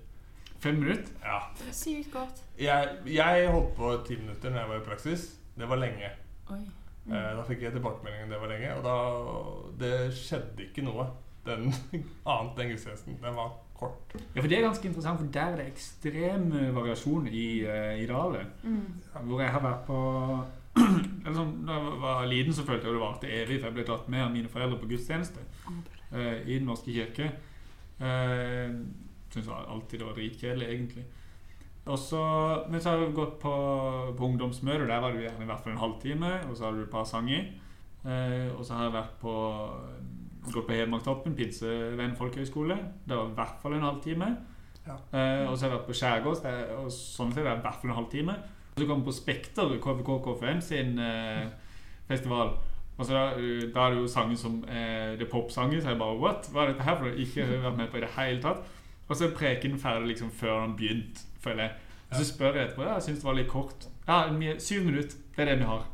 S2: Fem minutter?
S3: Ja.
S5: Sykt godt.
S3: Jeg, jeg holdt på ti minutter når jeg var i praksis. Det var lenge.
S4: Oi.
S3: Eh, Da fikk jeg tilbakemeldingen det var lenge, og da Det skjedde ikke noe den annet enn gudstjenesten. Den var kort.
S2: Ja, for Det er ganske interessant, for der er det ekstrem eh, variasjon i uh, idealet.
S5: Mm.
S2: Hvor jeg har vært på eller sånn, Da jeg var liten, så følte jeg det varte evig, for jeg ble tatt med av mine foreldre på gudstjeneste eh, i Den norske kirke. Uh, Syns alltid det var dritkjedelig, egentlig. Og så, men så har jeg gått på, på ungdomsmøte, Der var det gjerne i hvert fall en halvtime, og så hadde du et par sanger. Eh, og så har jeg vært på gått på Hedmarktoppen, Pinsevenn folkehøyskole. Det var i hvert fall en halvtime.
S3: Ja.
S2: Eh, og så har jeg vært på Skjærgås, og sånn sett er det i hvert fall en halvtime. Og så kom jeg på Spekter, KVK KFM sin eh, festival. Og så da, eh, da er det jo sanger som eh, det er popsanger, så jeg bare What? Hva er dette her for noe? Ikke vært med på i det hele tatt. Og så er preken ferdig liksom før han begynte, føler jeg. Og så spør jeg etterpå. Ja, jeg syns det var litt kort. Ja, syv minutter. Det er det vi har.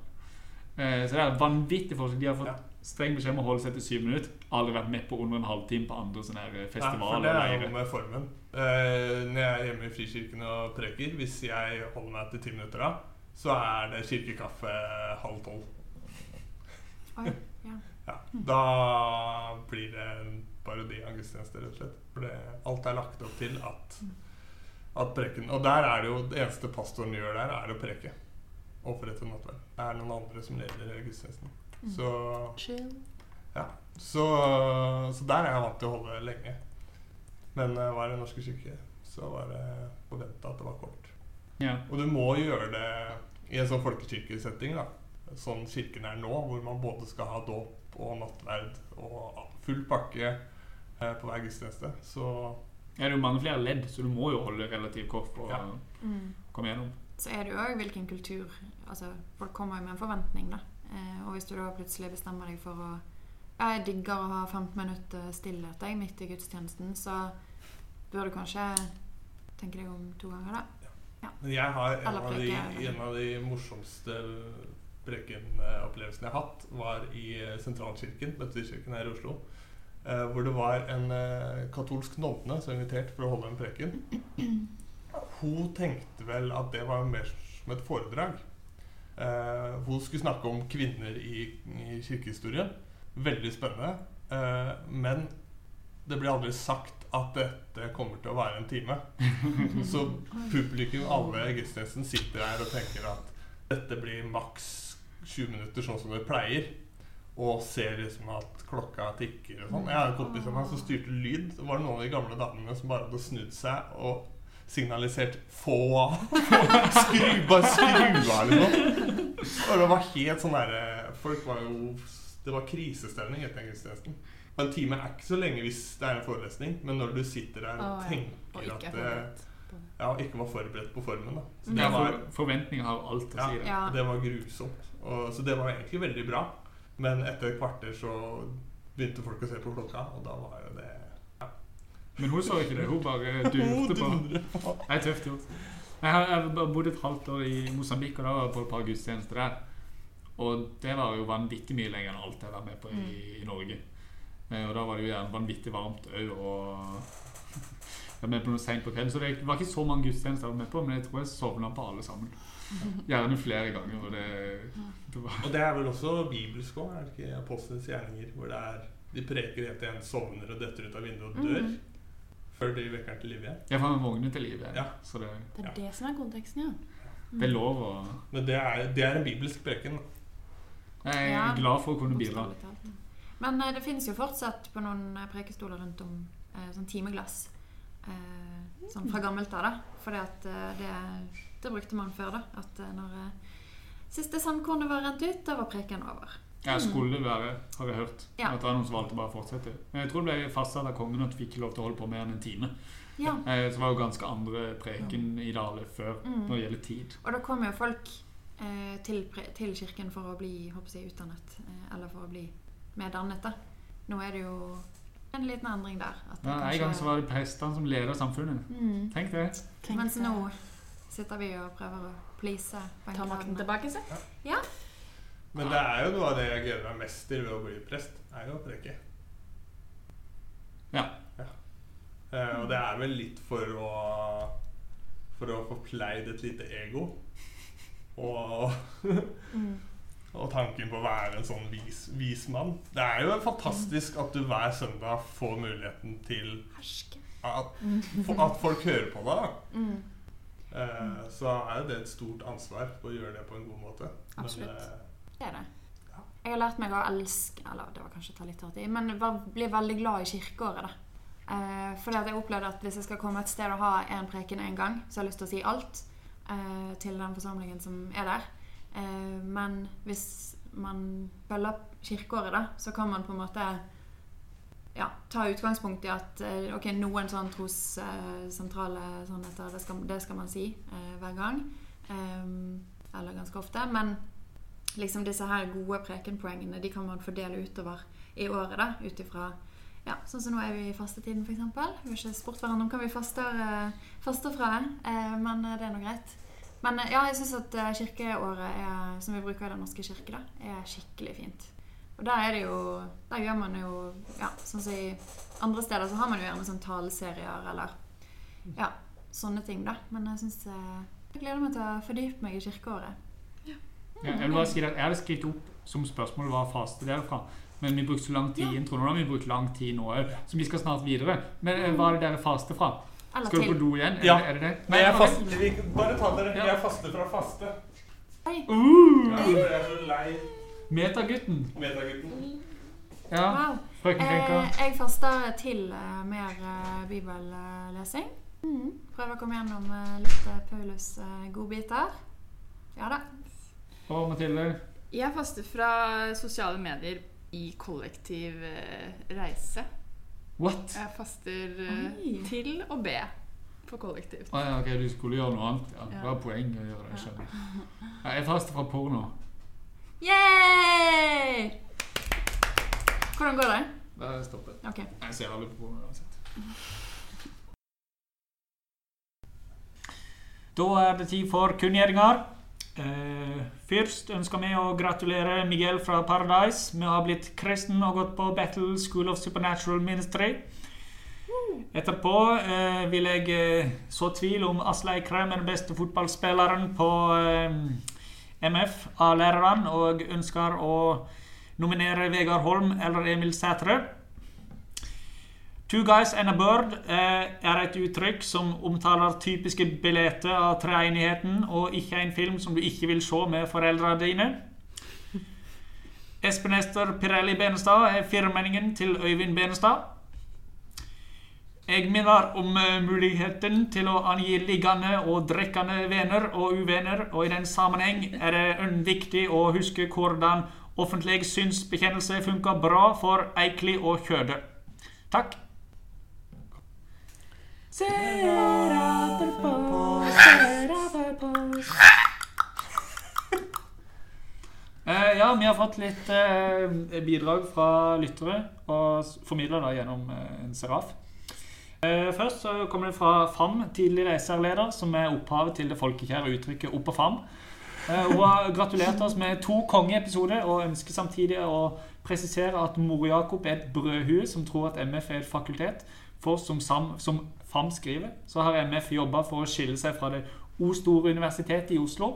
S2: Eh, så det er vanvittig forskjell. De har fått streng beskjed om å holde seg til syv minutter. Aldri vært med på under en halvtime på andre sånne her
S3: Nei, for det er noe med formen. Uh, når jeg er hjemme i Frikirken og preker, hvis jeg holder meg til ti minutter da, så er det kirkekaffe halv tolv.
S5: Oi, ja.
S3: Ja, da blir det en parodi av gudstjeneste, rett og slett. For det, alt er lagt opp til at, at preken Og der er det jo det eneste pastoren gjør der, er å preke. Og forrette nattverd. Det er noen andre som leder gudstjenesten. Så
S4: Chill.
S3: ja. Så, så der er jeg vant til å holde lenge. Men uh, var det Norske syke, så var det forventa at det var kort.
S2: Ja.
S3: Og du må gjøre det i en sånn folkekirkesetting, da. Sånn kirken er nå, hvor man både skal ha dåp og nattverd og full pakke uh, på hver gudstjeneste. Så
S2: Ja, det er jo mange flere ledd, så du må jo holde relativt kort for
S3: Ja.
S2: å
S5: Mm.
S2: komme gjennom.
S5: Så er det jo òg hvilken kultur Altså, folk kommer jo med en forventning, da. Uh, og hvis du da plutselig bestemmer deg for å Jeg digger å ha 15 minutter stillhet jeg, midt i gudstjenesten, så bør du kanskje tenke deg om to ganger, da.
S3: Men jeg har en av, de, en av de morsomste prekenopplevelsene jeg har hatt, var i eh, Sentralkirken, Bøtterkirken her i Oslo. eh, hvor det var en eh, katolsk nonne som invitert for å holde en preken. Hun tenkte vel at det var mer som et foredrag. Eh, hun skulle snakke om kvinner i, i kirkehistorien. Veldig spennende. Uh, men det blir aldri sagt at dette kommer til å være en time. Så publikum, alle i gudstjenesten, sitter her og tenker at dette blir maks 20 minutter, sånn som det pleier. Og ser liksom at klokka tikker og sånn. Jeg har en kompis av meg som styrte lyd. Det var noen av de gamle damene som bare hadde snudd seg og signalisert 'få av'. skru, bare skru av, liksom. Og det var helt sånn derre Folk var jo Det var krisestemning etter den gudstjenesten. Og en time er ikke så lenge hvis det er en forelesning, men når du sitter der og
S4: ja. Og
S3: tenker at
S4: er
S3: det, ja, ikke var forberedt på formen. da Så det var,
S2: forventninger har alt å
S3: Ja.
S2: si. det.
S5: Ja.
S3: det var grusomt. Og, så det var egentlig veldig bra. Men etter et kvarter så begynte folk å se på klokka, og da var jo det
S2: Men hun så ikke det. Hun bare durte på. Det er tøft gjort. Jeg har jeg har bodd et halvt år i Mosambik, og da var jeg på et par gudstjenester der. Og det var jo vanvittig mye lenger enn alt jeg var med på i, i Norge. Eh, Og da var det jo gjerne vanvittig varmt òg, og jeg var med på noe seint på kvelden. Så det var ikke så mange gudstjenester jeg var med på, men jeg tror jeg sovna på alle sammen. Gjerne flere ganger. Og det, det var
S3: Og det er vel også bibelsk òg, er det ikke Apostlenes gjerninger? Hvor det er de preker helt til en sovner og detter ut av vinduet og dør.
S5: Mm.
S3: Før de vekker til live igjen.
S2: Ja, for han vogner til live.
S3: Ja.
S2: Så det,
S4: Det er
S3: Ja.
S4: det som er konteksten, ja.
S2: det er lov å
S3: Men det er, det er en bibelsk preken. da.
S2: Jeg er
S5: Ja.
S2: glad for å kunne bidra.
S5: Men eh, det finnes jo fortsatt på noen eh, prekestoler rundt om eh, sånn timeglass. Eh, sånn fra gammelt av, da. For det, det, det brukte man før, da. At eh, når eh, siste sandkornet var rent ut, da var preken over.
S2: Ja, skulle det være, har jeg hørt.
S5: Ja.
S2: At det var noen som valgte bare å fortsette. Men jeg tror det ble fastsatt av kongen at vi fikk lov til å holde på mer enn en time.
S5: Ja.
S2: Eh, Så var jo ganske andre preken i Dale før
S5: Mm.
S2: når det gjelder tid.
S5: Og da kom jo folk eh, til, til kirken for å bli håper jeg, utdannet, eh, eller for å bli mer dannet. da. Nå er det jo en liten endring der. At det
S2: Ja, en gang så var det prestene som leder samfunnet.
S5: mm.
S2: Tenk det.
S4: Tenk
S5: Mens
S4: det.
S5: nå sitter vi og prøver å please
S4: Ta makten tilbake, se.
S3: Men det er jo noe av det jeg gleder meg mest til ved å bli prest. er jo å preke.
S2: Ja.
S3: ja. og det er vel litt for å For å få pleid et lite ego. Og,
S5: Mm.
S3: og tanken på å være en sånn vis, vis mann. Det er jo fantastisk at du hver søndag får muligheten til at, at folk hører på deg.
S5: Mm.
S3: Eh, så er jo det et stort ansvar å gjøre det på en god måte. Men,
S5: Absolutt.
S3: eh,
S5: Det er det.
S3: Ja.
S5: Jeg har lært meg å elske Eller det var kanskje å ta litt hardt i, men bli veldig glad i kirkeåret. da. Eh, fordi at jeg opplevde at hvis jeg skal komme et sted og ha en preken en gang, så har jeg lyst til å si alt eh, til den forsamlingen som er der. Eh, men hvis man følger kirkeåret, da, så kan man på en måte ja, ta utgangspunkt i at eh, ok, noen sånn trossentrale sannheter, det skal, det skal man si eh, hver gang. Eh, eller ganske ofte. Men liksom disse her gode prekenpoengene de kan man fordele utover i året. da, ut ja, Sånn som nå er vi i fastetiden, f.eks. Vi har ikke spurt hverandre om hva vi faster, eh, faster fra, eh, men eh, det er nå greit. Men ja, jeg syns at kirkeåret er, som vi bruker i Den norske kirke, da, er skikkelig fint. Og der er det jo Der gjør man jo ja, sånn som i andre steder så har man jo gjerne sånn taleserier eller ja, sånne ting, da. Men jeg syns Jeg gleder meg til å fordype meg i kirkeåret.
S2: Ja, jeg vil bare si at jeg hadde skrevet opp som spørsmål hva faste derfra. Men vi brukte så lang tid i introen, og vi brukt lang tid nå òg. Så vi skal snart videre. Men eh, hva er det dere faster fra? Skal du på do igjen? Er det- Er det det?
S3: Nei, jeg faster, bare ta dere. Jeg faster fra faste.
S2: Uh,
S3: Jeg er så lei
S2: Metagutten.
S3: Metagutten.
S2: Ja,
S5: Wow.
S2: frøken
S5: Eh, jeg faster til uh, mer uh, bibellesing. Mm. Prøver å komme gjennom litt Paulus godbiter. Ja da.
S2: Og Mathilde.
S4: Jeg faster fra sosiale medier i kollektiv eh, reise.
S2: What?
S4: Jeg faster eh,
S5: Oi.
S4: til å be på kollektivt.
S2: Ah, ja, ok, du skulle gjøre noe annet. Ja,
S4: Ja.
S2: det var poenget å gjøre det. skjønner jeg. Ja, jeg faster fra porno.
S5: Yay! Hvordan går det?
S2: Jeg stoppet.
S5: Ok.
S2: Jeg ser aldri på porno uansett. Da er det tid for kunngjøringer. Eh, først ønsker vi å gratulere Miguel fra Paradise med å ha blitt kristen og gått på Battle School of Supernatural Ministry. Etterpå eh, vil jeg eh, så tvil om Aslei Krem er den beste fotballspilleren på eh, MF av lærerne, og ønsker å nominere Vegard Holm eller Emil Sætre. Two guys and a bird eh, er et uttrykk som omtaler typiske billetter av treenigheten, og ikke en film som du ikke vil se med foreldrene dine. Espen Ester Pirelli Benestad er firmenningen til Øyvind Benestad. Jeg minner om eh, muligheten til å angi liggende og drikkende venner og uvenner, og i den sammenheng er det viktig å huske hvordan offentlig synsbekjennelse funker bra for Eikli og Kjøde. Takk. Eh, ja, vi har fått litt eh, bidrag fra lyttere, og formidla da gjennom eh, en seraf. Eh, først så kommer det fra FAM, tidligere SR-leder, som er opphavet til det folkekjære uttrykket 'opp og fam'. Eh, hun har gratulert oss med to kongeepisoder, og ønsker samtidig å presisere at Mor-Jakob er et brødhue som tror at MF er et fakultet. For som, Sam, som FAM skriver, så har MF jobba for å skille seg fra det O Store Universitetet i Oslo.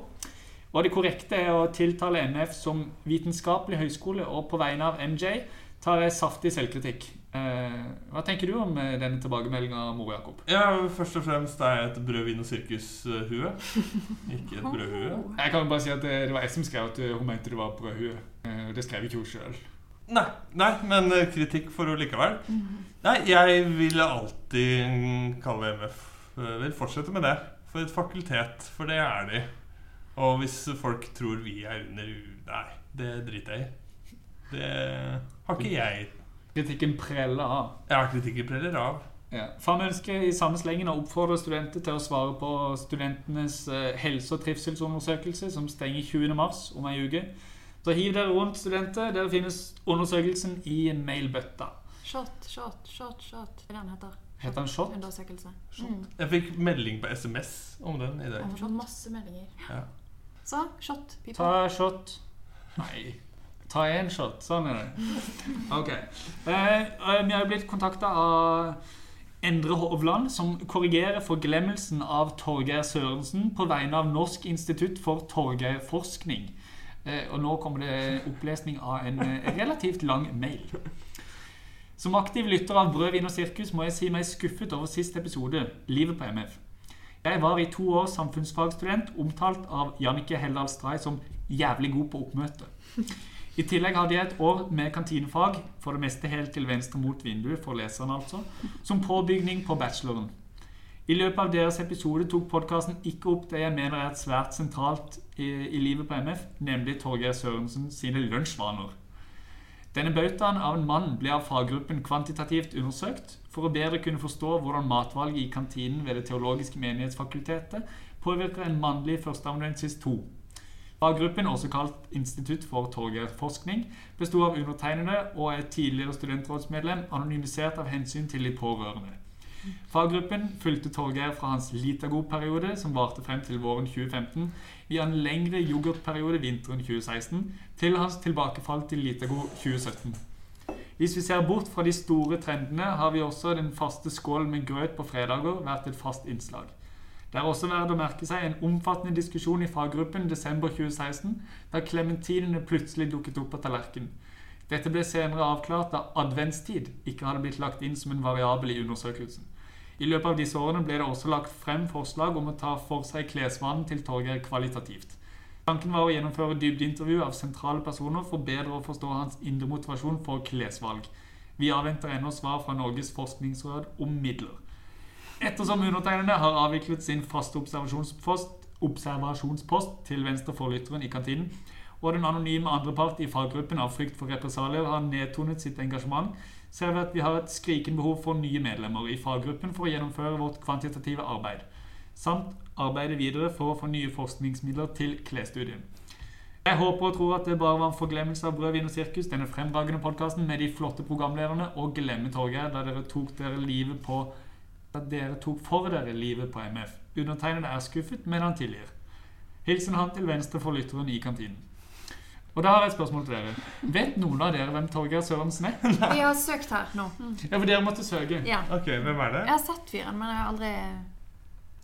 S2: Og det korrekte er å tiltale MF som vitenskapelig høyskole, og på vegne av MJ tar jeg saftig selvkritikk. Eh, hva tenker du om eh, denne tilbakemeldinga, Mor Jakob?
S3: Ja, først og fremst er jeg et brød, vin og sirkus-hue. Ikke et brødhue.
S2: Jeg kan bare si at det, det var jeg som skrev at eh, hun mente det var brødhue. Eh, det skrev ikke hun sjøl.
S3: Nei, nei, men eh, kritikk for henne likevel. Nei, jeg vil alltid kalle MF eh, Vil fortsette med det. For et fakultet, for det er de. Og hvis folk tror vi er under U... Nei, det driter jeg i. Det har ikke jeg.
S2: Kritikken preller av.
S3: Ja, kritikken preller av.
S2: Ja. FAM ønsker i samme slengen å oppfordre studenter til å svare på studentenes eh, helse- og trivselsundersøkelse, som stenger 20. mars om ei uke. Så hiv dere rundt, studenter. Der finnes undersøkelsen i mailbøtta.
S5: Shot, shot, shot, shot. Hva er det den heter.
S2: Heter den Shot?
S5: Undersøkelse. Mm.
S3: Jeg fikk melding på SMS om den i
S5: Jeg
S3: dag.
S5: har fått masse meldinger.
S3: Ja.
S5: Så, shot. Pipa.
S2: Ta shot. Nei. Ta én shot. Sånn er det. Ok. Eh, eh, vi har jo blitt kontakta av Endre Hovland, som korrigerer forglemmelsen av Torgeir Sørensen på vegne av Norsk institutt for torgeirforskning. Eh, og nå kommer det opplesning av en eh, relativt lang mail. Som aktiv lytter av Brød, vin og sirkus må jeg si meg skuffet over siste episode, Livet på MF. Jeg var i to år samfunnsfagstudent, omtalt av Jannike Heldal Stray som jævlig god på oppmøte. I tillegg hadde jeg et år med kantinefag, for det meste helt til venstre mot vinduet, for leseren altså, som påbygning på bacheloren. I løpet av deres episode tok podkasten ikke opp det jeg mener er et svært sentralt i, i livet på MF, nemlig Torgeir Sørensen sine lunsjvaner. Denne bautaen av en mann ble av faggruppen kvantitativt undersøkt for å bedre kunne forstå hvordan matvalget i kantinen ved Det teologiske menighetsfakultetet påvirker en mannlig førsteamanuensis 2. Faggruppen, også kalt Institutt for torgeirforskning, bestod av undertegnede og et tidligere studentrådsmedlem, anonymisert av hensyn til de pårørende. Faggruppen fulgte Torgeir fra hans Litago-periode, som varte frem til våren 2015, via en lengre yoghurtperiode vinteren 2016, til hans tilbakefall til Litago 2017. Hvis vi ser bort fra de store trendene, har vi også den faste skålen med grøt på fredager vært et fast innslag. Det er også verdt å merke seg en omfattende diskusjon i faggruppen desember 2016, da klementinene plutselig dukket opp på tallerkenen. Dette ble senere avklart da adventstid ikke hadde blitt lagt inn som en variabel i undersøkelsen. I løpet av disse årene ble det også lagt frem forslag om å ta for seg klesvanen til Torgeir kvalitativt. Tanken var å gjennomføre dybdeintervju av sentrale personer for bedre å forstå hans indre motivasjon for klesvalg. Vi avventer ennå svar fra Norges forskningsråd om midler. Ettersom undertegnede har avviklet sin faste observasjonspost, observasjonspost til venstre for lytteren i kantinen, og den anonyme andrepart i faggruppen av frykt for represalier har nedtonet sitt engasjement, ser vi at vi har et skrikende behov for nye medlemmer i faggruppen for å gjennomføre vårt kvantitative arbeid, samt arbeide videre for å få nye forskningsmidler til klesstudien. Jeg håper og tror at det bare var en forglemmelse av Brød, vin og sirkus, denne fremragende podkasten med de flotte programlederne, og glemme Torgeir da dere tok dere livet på da dere tok for dere livet på MF. Undertegnede er skuffet, men han tilgir. Hilsen han til venstre for lytteren i kantinen. Og da har jeg et spørsmål til dere. Vet noen av dere hvem Torgeir Sørensen er?
S5: Vi har søkt her nå.
S2: Ja, for dere måtte søke.
S5: Ja.
S3: Ok, hvem er det?
S5: Jeg har sett fyren, men jeg har aldri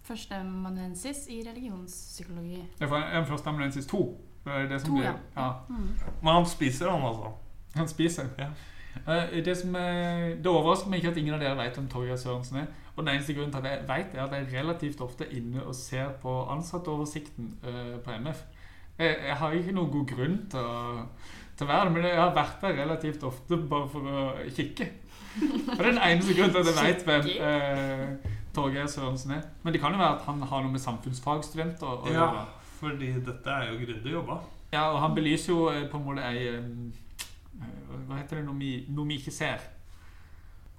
S4: Førsteamanuensis i religionspsykologi.
S2: Jeg er en førsteamanuensis to. Det er det som
S4: To,
S2: blir,
S4: ja.
S2: ja.
S3: Men han spiser, han altså.
S2: Han spiser.
S3: Ja.
S2: Eh, Det, som er, det overrasker meg ikke at ingen av dere vet hvem Torgeir Sørensen er. Og den eneste grunnen til at jeg vet, er at jeg relativt ofte er inne og ser på ansattoversikten eh, på MF. Jeg, jeg har ikke noen god grunn til å, til å være det, men jeg har vært der relativt ofte bare for å kikke. Og det er den eneste grunnen til at jeg vet hvem eh, Torgeir Sørensen er. Men det kan jo være at han har noe med samfunnsfagstudenter å
S3: Ja,
S2: gjøre.
S3: fordi dette er jo grundig jobba.
S2: Ja, og han belyser jo eh, på en måte ei eh, Hva heter det noe vi, noe vi ikke ser?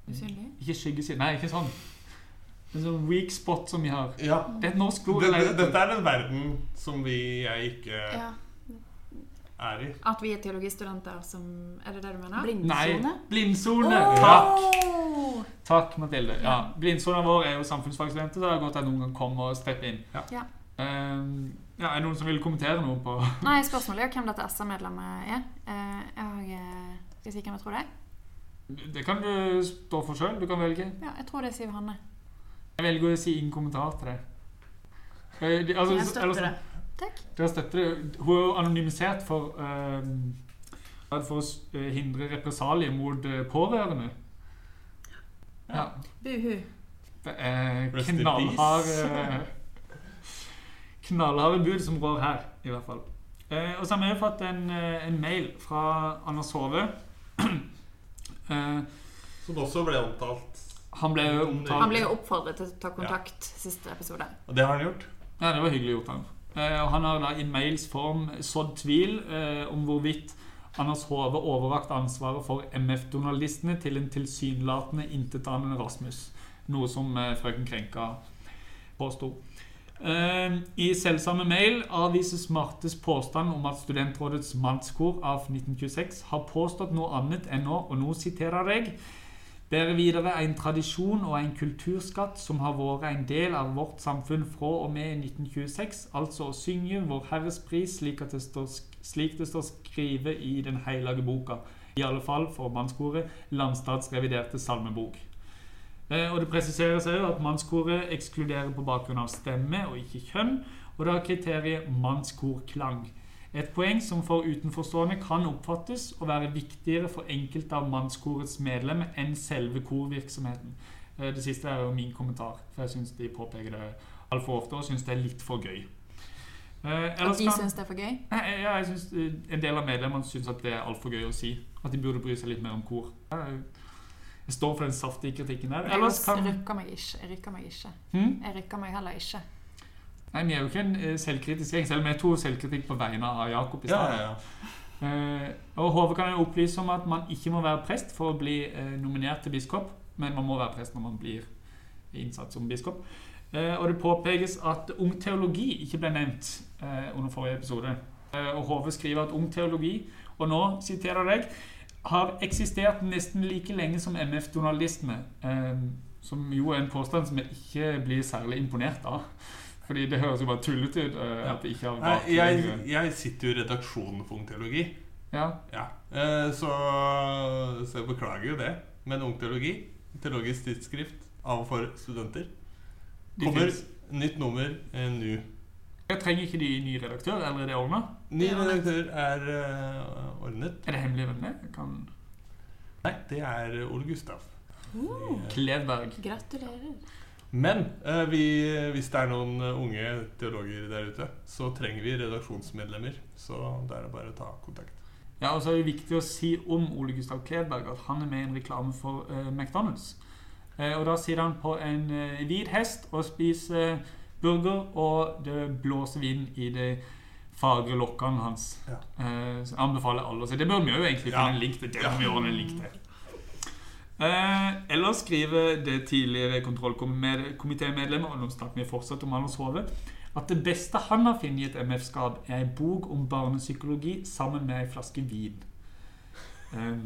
S5: Usynlig?
S2: Ikke skyggeside. Nei, ikke sånn. En sånn weak spot som vi har.
S3: Ja.
S2: Det er et norsk ord.
S3: Det, det, dette er den verden som vi, jeg ikke
S5: Ja.
S3: er i.
S5: At vi er teologistudenter som Er det det du mener?
S2: Nei,
S4: Blindsone.
S5: Oh!
S2: Takk. Takk, Mathilde. Ja, Blindsona vår er jo samfunnsfagstudenter, så det er godt at noen kan komme og steppe inn.
S3: Ja.
S5: Ja.
S2: Ehm, ja, er det noen som vil kommentere noe på
S5: Nei, spørsmålet er hvem dette SA-medlemmet er. Eh, jeg eh, Skal jeg si hvem jeg tror det er?
S2: Det kan du stå for sjøl. Du kan velge.
S5: Ja, jeg tror det er Siv Hanne.
S2: Jeg velger å si ingen kommentar til det. Eh, de- altså,
S4: Jeg støtter
S2: eller-
S4: det.
S5: Takk.
S2: Dere støtter det. Hun er jo anonymisert for ehm, For å eh, hindre represalier mot eh, pårørende. Ja.
S5: Buhu.
S2: Det er knallharde Knallharde bud som rår her, i hvert fall. Uh, og så har vi fått en, en mail fra Anders Hove. Uh,
S3: Som også ble omtalt.
S2: Han ble jo omtalt
S5: Han ble jo oppfordret til å ta kontakt siste episode.
S3: Og det har han gjort.
S2: Ja, det var hyggelig gjort han. Eh, og han har da i mails form sådd tvil eh, om hvorvidt Anders Hove overrakte ansvaret for MF-journalistene til en tilsynelatende intetanende Rasmus. Noe som eh, frøken Krenka påsto. Eh, I selvsamme mail avvises Martes påstand om at Studentrådets mannskor av 1926 har påstått noe annet enn nå, og nå siterer jeg Bærer videre en tradisjon og en kulturskatt som har vært en del av vårt samfunn fra og med 1926, altså å synge Vår Herres pris slik, det står, slik det står skrevet i Den hellige boka. I alle fall for mannskoret Landstats reviderte salmebok. Eh, og Det presiseres òg at mannskoret ekskluderer på bakgrunn av stemme og ikke kjønn, og det har kriteriet mannskorklang. Et poeng som for utenforstående kan oppfattes å være viktigere for enkelte av mannskorets medlemmer enn selve korvirksomheten. Eh, Det siste er jo min kommentar, for jeg syns de påpeker det altfor ofte og syns det er litt for gøy. Eh,
S5: At de syns det er for gøy?
S2: Nei, ja, jeg synes eh, En del av medlemmene syns at det er altfor gøy å si. At de burde bry seg litt mer om kor. Jeg jeg står for den saftige kritikken der.
S5: Jeg
S2: Ellers kan
S5: rykker meg ikke. Jeg rykker meg ikke.
S2: Hmm?
S5: Jeg rykker meg heller ikke.
S2: Nei, Vi er jo ikke en eh, selvkritisk gjeng, selv om vi tok selvkritikk på vegne av Jakob i
S3: Ja,
S2: stad.
S3: ja, ja.
S2: Uh, og Hove kan jo opplyse om at man ikke må være prest for å bli uh, nominert til biskop, men man må være prest når man blir innsatt som biskop. Uh, og det påpekes at ung teologi ikke ble nevnt eh, under forrige episode. Eh, og Hove skriver at ung teologi, og nå siterer jeg, har eksistert nesten like lenge som MF-donaldisme. Eh, som jo er en påstand som jeg ikke blir særlig imponert av. Fordi det høres jo bare tullete ut. eh, at det ikke har
S3: Nei, jeg, jeg sitter jo i redaksjonen for Ung Teologi.
S2: Ja,
S3: Ja. Uh, Så, så jeg beklager jo det. Men Ung Teologi, teologisk tidsskrift av og for studenter, kommer nytt nummer uh, nå.
S2: Jeg trenger ikke de ny redaktør, eller er det ordna?
S3: Ny redaktør er uh, ordnet.
S2: Er det hemmelig hvem det er? Kan
S3: Nei, det er Ole Gustav.
S4: Uh,
S2: Klevberg.
S4: gratulerer.
S3: Men eh, vi, hvis det er noen eh, unge teologer der ute, så trenger vi redaksjonsmedlemmer. Så da er det bare å ta kontakt.
S2: Ja, og så er det viktig å si om Ole Gustav Kleberg at han er med i en reklame for eh, McDonald's. Eh, og da sitter han på en uh, hvit hest og spiser burger, og det blåser vind i de fagre lokkene hans.
S3: Ja.
S2: Eh, så jeg anbefaler alle å se. Det bør vi jo egentlig finne
S3: Ja.
S2: en link til. Det
S3: bør
S2: må vi ordne en link til. Eh, ellers skriver det tidligere kontrollkomitémedlemmet, og nå snakker vi fortsatt om Anders Hove, at det beste han har funnet i et MF-skap, er en bok om barnepsykologi sammen med ei flaske vin. Eh,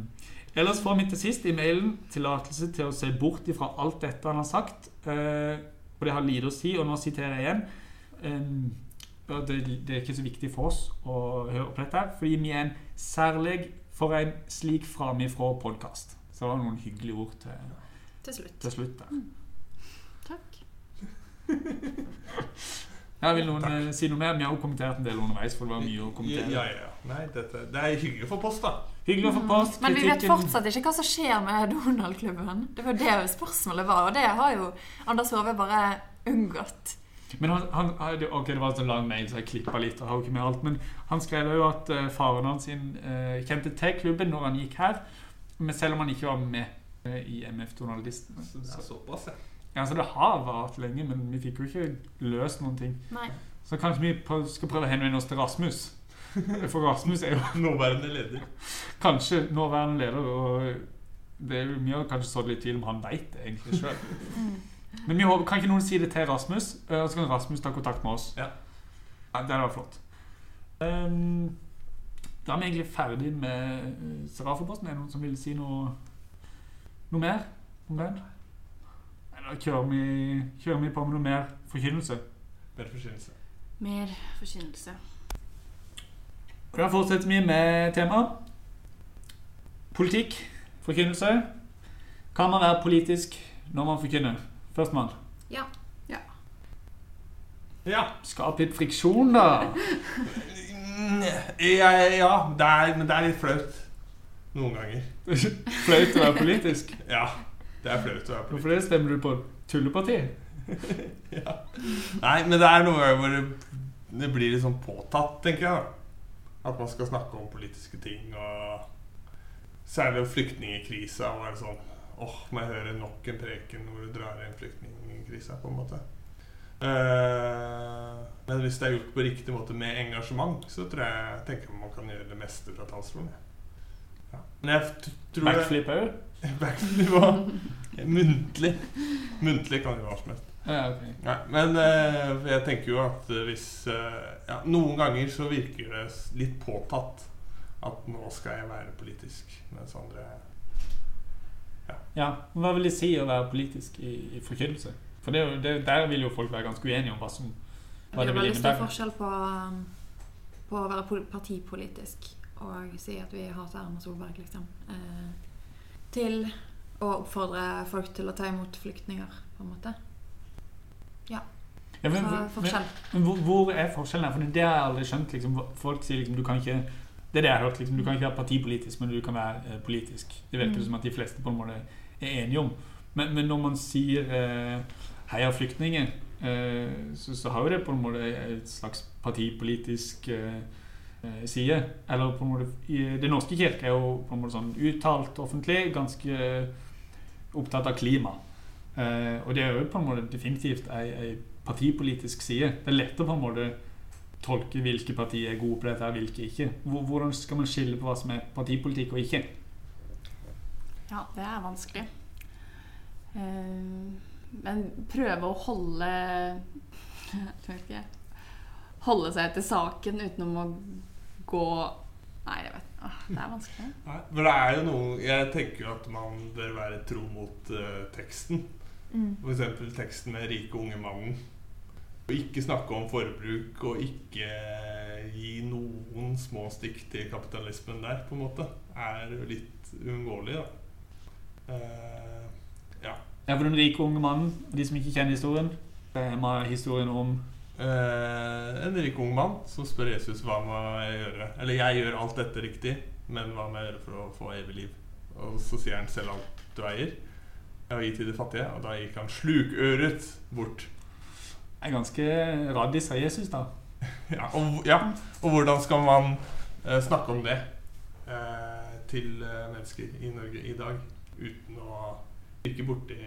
S2: ellers får vi til sist i mailen tillatelse til å se bort ifra alt dette han har sagt. Eh, og det har lite å si, og nå siterer jeg igjen. Eh, det, det er ikke så viktig for oss å høre på dette, fordi vi er en særlig for en slik framifrå-podkast. Så det var noen hyggelige ord til,
S5: Til slutt.
S2: til slutt. der.
S4: Takk.
S2: Ja, vil noen Takk. si noe mer? Vi har jo kommentert en del underveis, for det var mye å kommentere.
S3: ja, ja. Nei, dette, det er hyggelig å få post, da.
S2: Hyggelig å få post.
S5: Men vi vet fortsatt ikke hva som skjer med Donald-klubben. Det var det spørsmålet var, og det har jo Anders Hove bare unngått.
S2: Men han, han, det- ok, det var en så lang mail, så jeg klippa litt. og har jo ikke med alt, Men han skrev jo at eh, faren hans sin, eh, kjente til klubben når han gikk her, men selv om han ikke var med eh, i MF-journalisten. Så, så,
S3: såpass, ja.
S2: ja, så det har vart lenge, men vi fikk jo ikke løst noen ting.
S5: Nei.
S2: Så kanskje vi prøv- skal prøve å henvende oss til Rasmus. For Rasmus er jo
S3: Nåværende leder.
S2: kanskje nåværende leder, og det er jo, har kanskje sådd litt tvil om han veit det egentlig sjøl. Men vi håper, kan ikke noen si det til Rasmus, eh, og så kan Rasmus ta kontakt med oss?
S3: Ja.
S2: Ja, det hadde vært flott. Ehm, da er vi egentlig ferdig med uh, Serafoposten. Er det noen som vil si noe, noe mer om den? Da kjører vi, kjører vi på med noe mer forkynnelse.
S3: Mer forkynnelse.
S4: Mer forkynnelse.
S2: Og Da fortsetter vi med temaet. Politikk, forkynnelse. Kan man være politisk når man forkynner? Førstemann.
S5: Ja.
S3: Ja.
S2: Skap litt friksjon, da.
S3: Ja, ja det er, men det er litt flaut. Noen ganger.
S2: Flaut å være politisk.
S3: Ja, det er flaut å være politisk.
S2: Hvorfor det? Stemmer du på tulleparti?
S3: ja. Nei, men det er noe hvor det, det blir litt sånn påtatt, tenker jeg. da At man skal snakke om politiske ting. Og særlig flyktningkrisa. Er det sånn åh, må jeg høre nok en preken hvor du drar inn flyktningkrisa, på en måte. Eh, men hvis det er gjort på riktig måte med engasjement, så tror jeg tenker man kan gjøre det meste fra talerstolen. Ja.
S2: Backflip òg?
S3: Backflip òg. Muntlig. Muntlig kan jo hva som helst.
S2: Ja,
S3: okay. Men eh, jeg tenker jo at eh, hvis eh, ja, Noen ganger så virker det litt påtatt at nå skal jeg være politisk, mens andre
S2: Ja, Hva vil det si å være politisk i, i forkynnelse? For det, det, Der vil jo folk være ganske uenige om hva som hva
S5: Det
S2: det
S5: er
S2: vil
S5: veldig stor forskjell på, um, på å være partipolitisk og si at vi hater Erna Solberg, liksom. Eh, til å oppfordre folk til å ta imot flyktninger, på en måte.
S2: Ja, men,
S5: er
S2: men,
S5: forskjell?
S2: men hvor, hvor er forskjellen? For det har jeg aldri skjønt. Liksom, folk sier liksom du kan ikke Det er det jeg har hørt. Liksom, du kan ikke være partipolitisk, men du kan være eh, politisk. Det virker
S5: Mm.
S2: som at de fleste på en måte er enige om. Men, men når man sier eh, 'heia flyktninger', eh, så, så har jo det på en måte et slags partipolitisk eh, eh, side. Eller på en måte i, Det norske kirke er jo på en måte sånn uttalt offentlig ganske opptatt av klima. Eh, og det er jo på en måte definitivt ei, ei partipolitisk side. Det er lett å på en måte tolke hvilke partier er gode på dette, og hvilke ikke. Hvordan skal man skille på hva som er partipolitikk og ikke?
S4: Ja, det er vanskelig. Eh, men prøve å holde Jeg vet ikke Holde seg til saken utenom å gå Nei, jeg vet åh, Det er vanskelig.
S3: Nei, men det er jo noe Jeg tenker jo at man bør være tro mot uh, teksten.
S5: Mm.
S3: F.eks. teksten med 'rike unge mannen'. Og ikke snakke om forbruk, og ikke gi noen små stikk til kapitalismen der, på en måte, er jo litt uunngåelig, da. Uh, ja.
S2: Ja, for Den rike unge mannen, de som ikke kjenner historien, hva er historien om
S3: eh, en rik ung mann som spør Jesus hva må jeg gjøre. Eller jeg gjør alt dette riktig, men hva må jeg gjøre for å få evig liv? Og så sier han selv alt du eier. Jeg har gitt til de fattige, og da gikk han slukøret bort.
S2: Det er ganske radis av Jesus, da.
S3: Ja, og, ja, og hvordan skal man eh, snakke om det eh, til eh, mennesker i Norge i dag uten å virke borti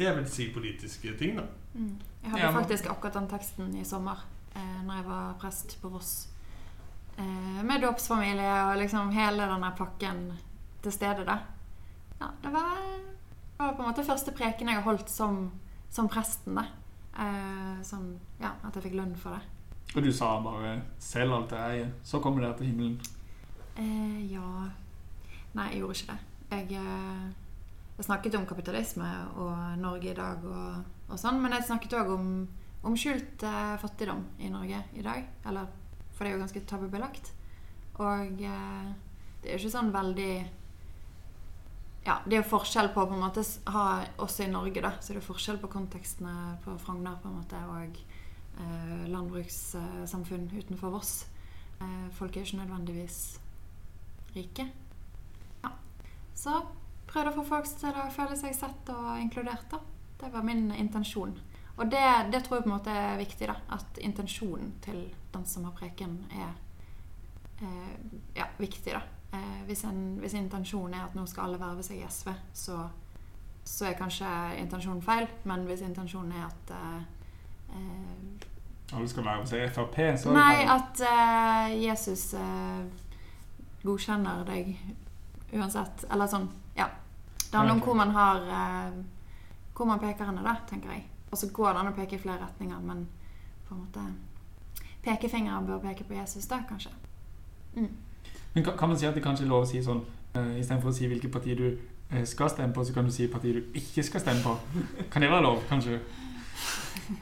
S3: jeg vil si politiske ting, da.
S5: Mm. Jeg hadde
S2: Ja, men-
S5: faktisk akkurat den teksten i sommer eh, når jeg var prest på Voss. Eh, med dåpsfamilie og liksom hele denne pakken til stede da. Ja, det var, det var på en måte første preken jeg har holdt som, som presten. da. Eh, sånn, ja, At jeg fikk lønn for det.
S2: Og du sa bare 'selg alt jeg eier', så kommer dere til himmelen.
S5: Eh, ja Nei, jeg gjorde ikke det. Jeg, eh, jeg snakket om kapitalisme og Norge i dag og, og sånn, men jeg snakket òg om, om skjult eh, fattigdom i Norge i dag. Eller, for det er jo ganske tabubelagt. Og eh, det er jo ikke sånn veldig Ja, det er jo forskjell på på en måte ha Også i Norge, da, så det er jo forskjell på kontekstene på Frogner på en måte og eh, landbrukssamfunn utenfor Voss. Eh, folk er jo ikke nødvendigvis rike. Ja. Så prøvde å få folk til å føle seg sett og inkludert. da. Det var min intensjon. Og det, det tror jeg på en måte er viktig. da, At intensjonen til den som har preken, er eh, ja, viktig. da. Eh, hvis, en, hvis intensjonen er at nå skal alle verve seg i SV, så, så er kanskje intensjonen feil. Men hvis intensjonen er at eh, eh,
S2: Alle skal være i Frp, så
S5: Nei, at eh, Jesus eh, godkjenner deg uansett. Eller sånn. Det handler om hvor man har eh, Hvor man peker henne, da, tenker jeg. Og så går det an å peke i flere retninger, men på en måte Pekefingeren bør peke på Jesus, da, kanskje. Mm.
S2: Men kan, kan man si at det kanskje er lov å si sånn uh, Istedenfor å si hvilket parti du eh, skal stemme på, så kan du si partiet du ikke skal stemme på. Kan det være lov, kanskje?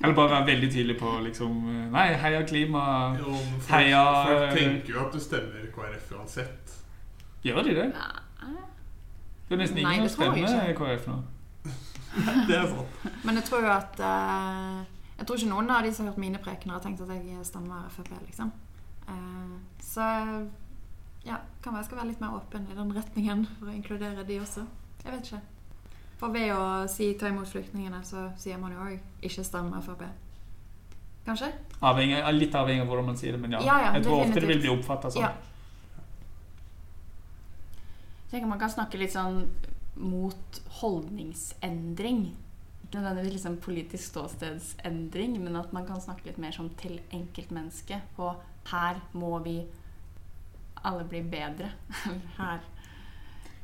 S2: Eller bare være veldig tydelig på liksom eh, Nei, heia klima.
S3: Jo, folk,
S2: Heia,
S3: folk
S2: eh,
S3: tenker jo at du stemmer KrF uansett.
S2: Gjør de det?
S5: Nei.
S2: Det er nesten ingen som stemmer
S5: i
S2: KrF nå.
S3: Det er sant.
S5: Men jeg tror jo at uh, Jeg tror ikke noen av de som har hørt mine prekener, har tenkt at jeg stemmer Frp, liksom. Uh, så ja, kan være jeg skal være litt mer åpen i den retningen for å inkludere de også. Jeg vet ikke. For ved å si 'ta imot flyktningene', så sier man jo òg 'ikke stemme Frp'. Kanskje?
S2: Avhengig, litt avhengig av hvordan man sier det, men ja.
S5: Ja, ja,
S2: jeg tror ofte det vil bli oppfatta sånn.
S5: Ja.
S4: Jeg tenker man kan snakke litt sånn mot holdningsendring. Ikke nødvendigvis liksom politisk ståstedsendring, men at man kan snakke litt mer som til enkeltmennesket. På her må vi alle bli bedre. her.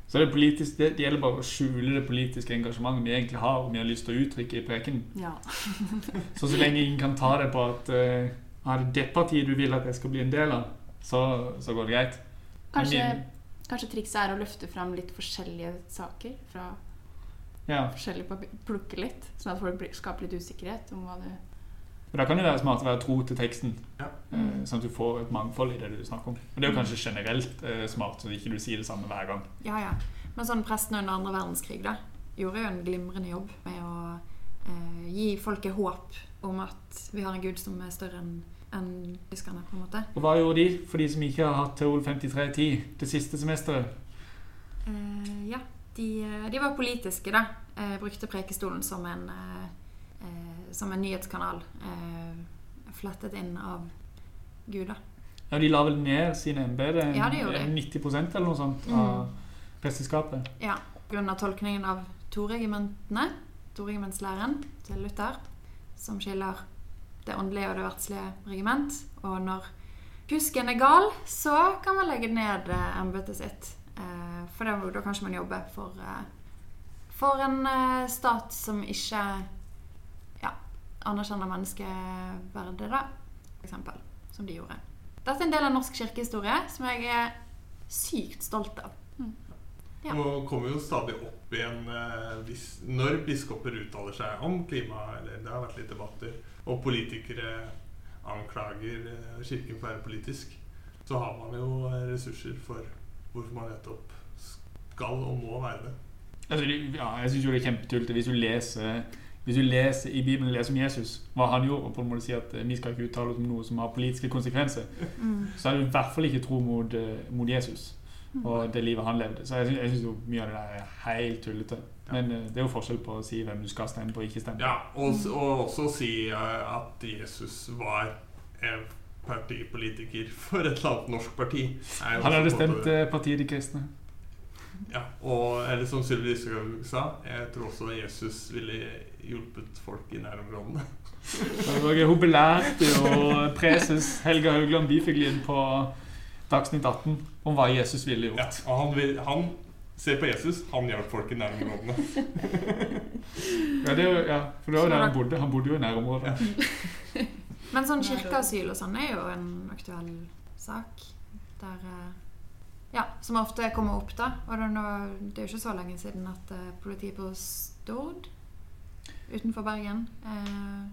S2: Så det, politisk, det, det gjelder bare å skjule det politiske engasjementet vi egentlig har, og vi har lyst til å uttrykke i preken.
S4: Ja.
S2: Så så lenge ingen kan ta det på at uh, er det det partiet du vil at jeg skal bli en del av, så, så går det greit.
S4: Kanskje,
S2: Men
S4: kanskje trikset er å løfte fram litt forskjellige saker fra
S2: Ja,
S4: forskjellige papir. Plukke litt, sånn at folk skaper litt usikkerhet om hva du
S2: og Da kan det være smart å være tro til teksten,
S3: Ja.
S2: mm. sånn at du får et mangfold i det du snakker om. Og Det er jo kanskje generelt eh, smart, så ikke du sier det samme hver gang.
S5: Ja, ja. Men sånn presten under andre verdenskrig da, gjorde jo en glimrende jobb med å eh, gi folket håp om at vi har en gud som er større enn enn tyskerne, på en måte.
S2: Og hva gjorde de for de som ikke har hatt Teol 5310 det siste semesteret?
S5: Eh, ja, de, eh, de var politiske, da. Eh, brukte Prekestolen som en, eh, eh, som en nyhetskanal. Eh, flettet inn av Gud, da.
S2: Ja, De la vel ned sine embeter?
S5: Ja, gjorde
S2: 90% eller noe sånt av presteskapet.
S5: Ja, pga. tolkningen av toregimentene, toregimentslæren til Luther, som skiller det åndelige og det verdslige regiment. Og når kusken er gal, så kan man legge ned eh, embetet sitt. Eh, for da, da kanskje man jobber for, eh, for en stat som ikke ja, anerkjenner menneskeverdet, da, eksempel. Som de gjorde. Dette er en del av norsk kirkehistorie som jeg er sykt stolt av. Ja.
S3: Og kommer jo stadig opp igjen eh, når biskoper uttaler seg om klima, eller det har vært litt debatter, og politikere anklager eh, kirken for å være politisk, så har man jo eh, ressurser for hvorfor man nettopp skal og må være det.
S2: Altså, ja, jeg syns jo det er kjempetullete hvis du leser hvis du leser i Bibelen leser om Jesus, hva han gjorde, og på en måte sier at vi skal ikke uttale oss om noe som har politiske konsekvenser,
S5: Mm.
S2: så er du i hvert fall ikke tro mot, mot Jesus og det livet han levde. Så jeg, synes, jeg syns jo mye av det der er helt tullete. Men eh, det er jo forskjell på å si hvem du skal stemme på og ikke stemme på.
S3: Ja, og, og også si eh, at Jesus var en partipolitiker for et eller annet norsk parti.
S2: Han hadde stemt eh, partiet De kristne.
S3: Ja, og eller som Sylvi Listhaug sa, jeg tror også Jesus ville hjulpet folk i nærområdene.
S2: Hun belærte jo preses Helga Haugland Byfuglien på Dagsnytt 18 om hva Jesus ville
S3: Ja,
S2: gjort.
S3: og han, vil, han ser på Jesus, han hjalp folk i nærområdene.
S2: Ja, det er jo, ja, for det var jo der han bodde. Han bodde jo i nærområdet.
S5: Men sånn kirkeasyl og sånn er jo en aktuell sak. Der eh, Ja, som ofte kommer opp, da. Og er, det er jo ikke så lenge siden at eh, politiet på Stord utenfor Bergen eh,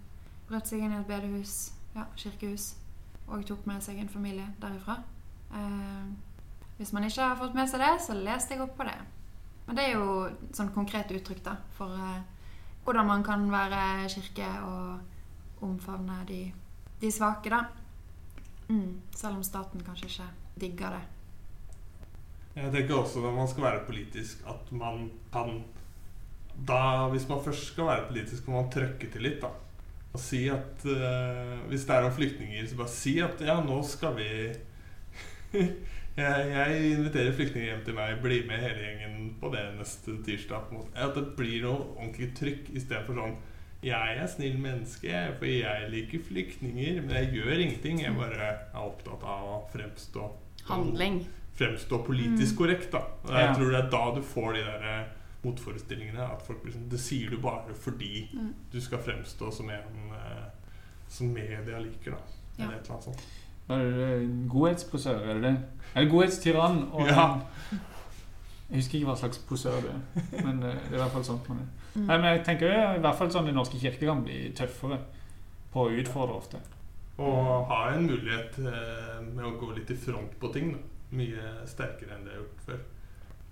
S5: brøt seg inn i et bedehus, ja, kirkehus, og tok med seg en familie derifra. Eh, hvis man ikke har fått med seg det, så les jeg opp på det. Men det er jo sånn konkret uttrykk da, for eh, hvordan man kan være kirke og omfavne de, de svake, da. Mm, selv om staten kanskje ikke digger det.
S3: Jeg tenker også når man skal være politisk, at man kan da, Hvis man først skal være politisk, må man trøkke til litt, da. Og si at uh, Hvis det er om flyktninger, så bare si at ja, nå skal vi jeg, jeg inviterer flyktninger hjem til meg, bli med hele gjengen på det neste tirsdag. At det blir noe ordentlig trykk istedenfor sånn Jeg er snill menneske, for jeg liker flyktninger, men jeg gjør ingenting. Jeg bare er opptatt av å fremstå
S4: Handling.
S3: fremstå politisk korrekt. da Og Jeg
S2: Ja.
S3: tror det er da du får de der eh, motforestillingene. At folk liksom, Det sier du bare fordi
S4: Mm.
S3: du skal fremstå som en eh, som media liker, da.
S5: Ja.
S3: Eller et eller annet sånt.
S2: Var det en godhetsposør, er det det? Eller godhetstyrann og
S3: Ja.
S2: Jeg husker ikke hva slags posør det er, men eh, det er i hvert fall sånt man er.
S5: Mm.
S2: Nei, men jeg tenker i hvert fall sånn Den norske kirke kan bli tøffere på å utfordre ofte.
S3: Og ha en mulighet eh, med å gå litt i front på ting. da Mye sterkere enn det jeg har gjort før.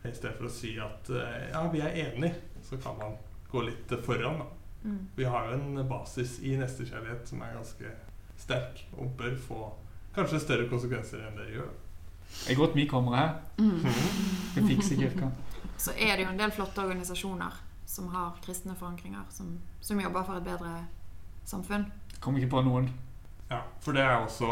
S3: I stedet for å si at eh, ja, vi er enige, så kan man gå litt foran. da
S5: Mm.
S3: Vi har jo en basis i nestekjærlighet som er ganske sterk, og bør få kanskje større konsekvenser enn det gjør.
S2: Det er godt vi kommer her.
S4: Mm.
S2: Vi fikser kirka.
S5: Så er det jo en del flotte organisasjoner som har kristne forankringer, som, som jobber for et bedre samfunn.
S2: Kommer ikke på noen.
S3: Ja, for det er også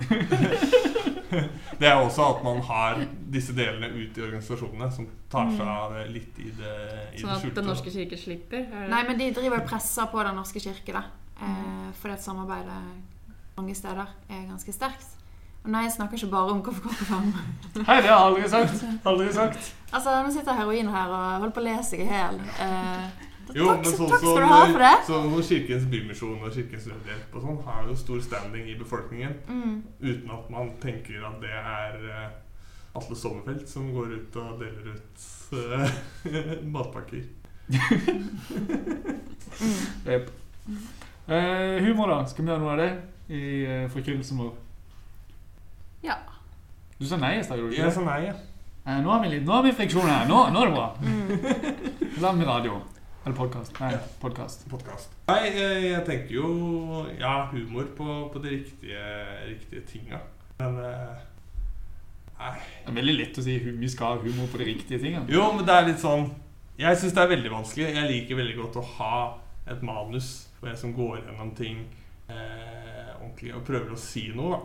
S3: Det er også at man har disse delene ut i organisasjonene som tar seg av det litt i det, i
S4: Sånn
S3: det
S4: at
S3: skjulte.
S4: Den norske kirke slipper? Er?
S5: Nei, men de driver og presser på Den norske kirke, da. Eh, fordi at samarbeidet mange steder er ganske sterkt. Og nei, jeg snakker ikke bare om KFK-fem.
S2: Hei, det har jeg aldri sagt. Aldri sagt.
S5: Altså, nå sitter heroin her og holder på å lese seg i hjel. Eh,
S3: Jo,
S5: takk,
S3: men sånn som,
S5: ha for det.
S3: sånn som Kirkens Bymisjon og Kirkens Nødhjelp og sånn har jo stor standing i befolkningen
S5: Mm.
S3: uten at man tenker at det er uh, Atle Sommerfelt som går ut og deler ut uh, matpakker.
S2: Yep. uh, humor, da. Skal vi gjøre noe av det i uh, forkynnelsen vår?
S4: Ja.
S2: Du sa nei i stad, gjorde du
S3: Jeg sa nei, ja.
S2: Eh, nå, har vi litt, nå har vi friksjon her. Nå, nå er det bra.
S5: Mm.
S2: Da har radio. Eller podkast. Nei, podkast.
S3: Podcast. Nei, eh, jeg tenker jo ja, humor på, på de riktige, riktige tinga. Men eh, Nei.
S2: Det er veldig lett å si vi skal ha humor på de riktige tingene.
S3: Jo, men det er litt sånn Jeg syns det er veldig vanskelig. Jeg liker veldig godt å ha et manus hvor jeg som går gjennom ting eh, og prøver å si noe, da.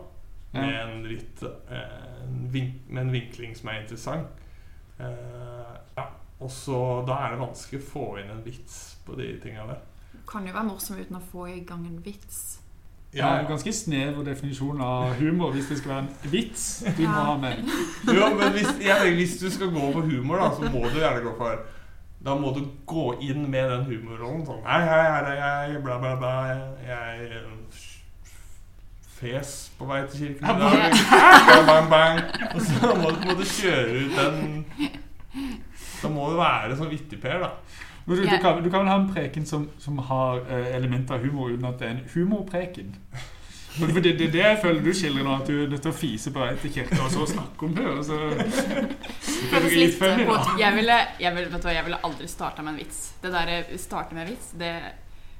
S3: Med
S2: Ja.
S3: en litt eh, en Med en vinkling som er interessant. Eh, ja. Og så Da er det vanskelig å få inn en vits på de tinga der.
S5: Kan jo være morsom uten å få i gang en vits.
S2: Ja, det er en ganske snever definisjon av humor hvis det skal være en vits du må ha med.
S3: Jo, men hvis, jeg hvis du skal gå for humor, da, så må du gjerne gå for Da må du gå inn med den humorrollen. Sånn Hei, hei, hei, hei, bla, bla, bla. Jeg fes på vei til kirken i dag. Bang, bang, bang. Og så må, du- på en måte kjøre ut den Da må du være sånn vittigper, da.
S2: Men du, du, kan, du kan vel ha en preken som, som har uh, elementer av humor uten at det er en humorpreken. For det det er det jeg føler du skildrer nå, at du er nødt til å fise på vei til kirka og så snakke om det. Og så det er litt
S5: litt,
S2: funny,
S5: eh,
S2: da.
S4: Jeg ville, jeg ville, vet du hva, jeg ville aldri starta med en vits. Det der starte med vits, det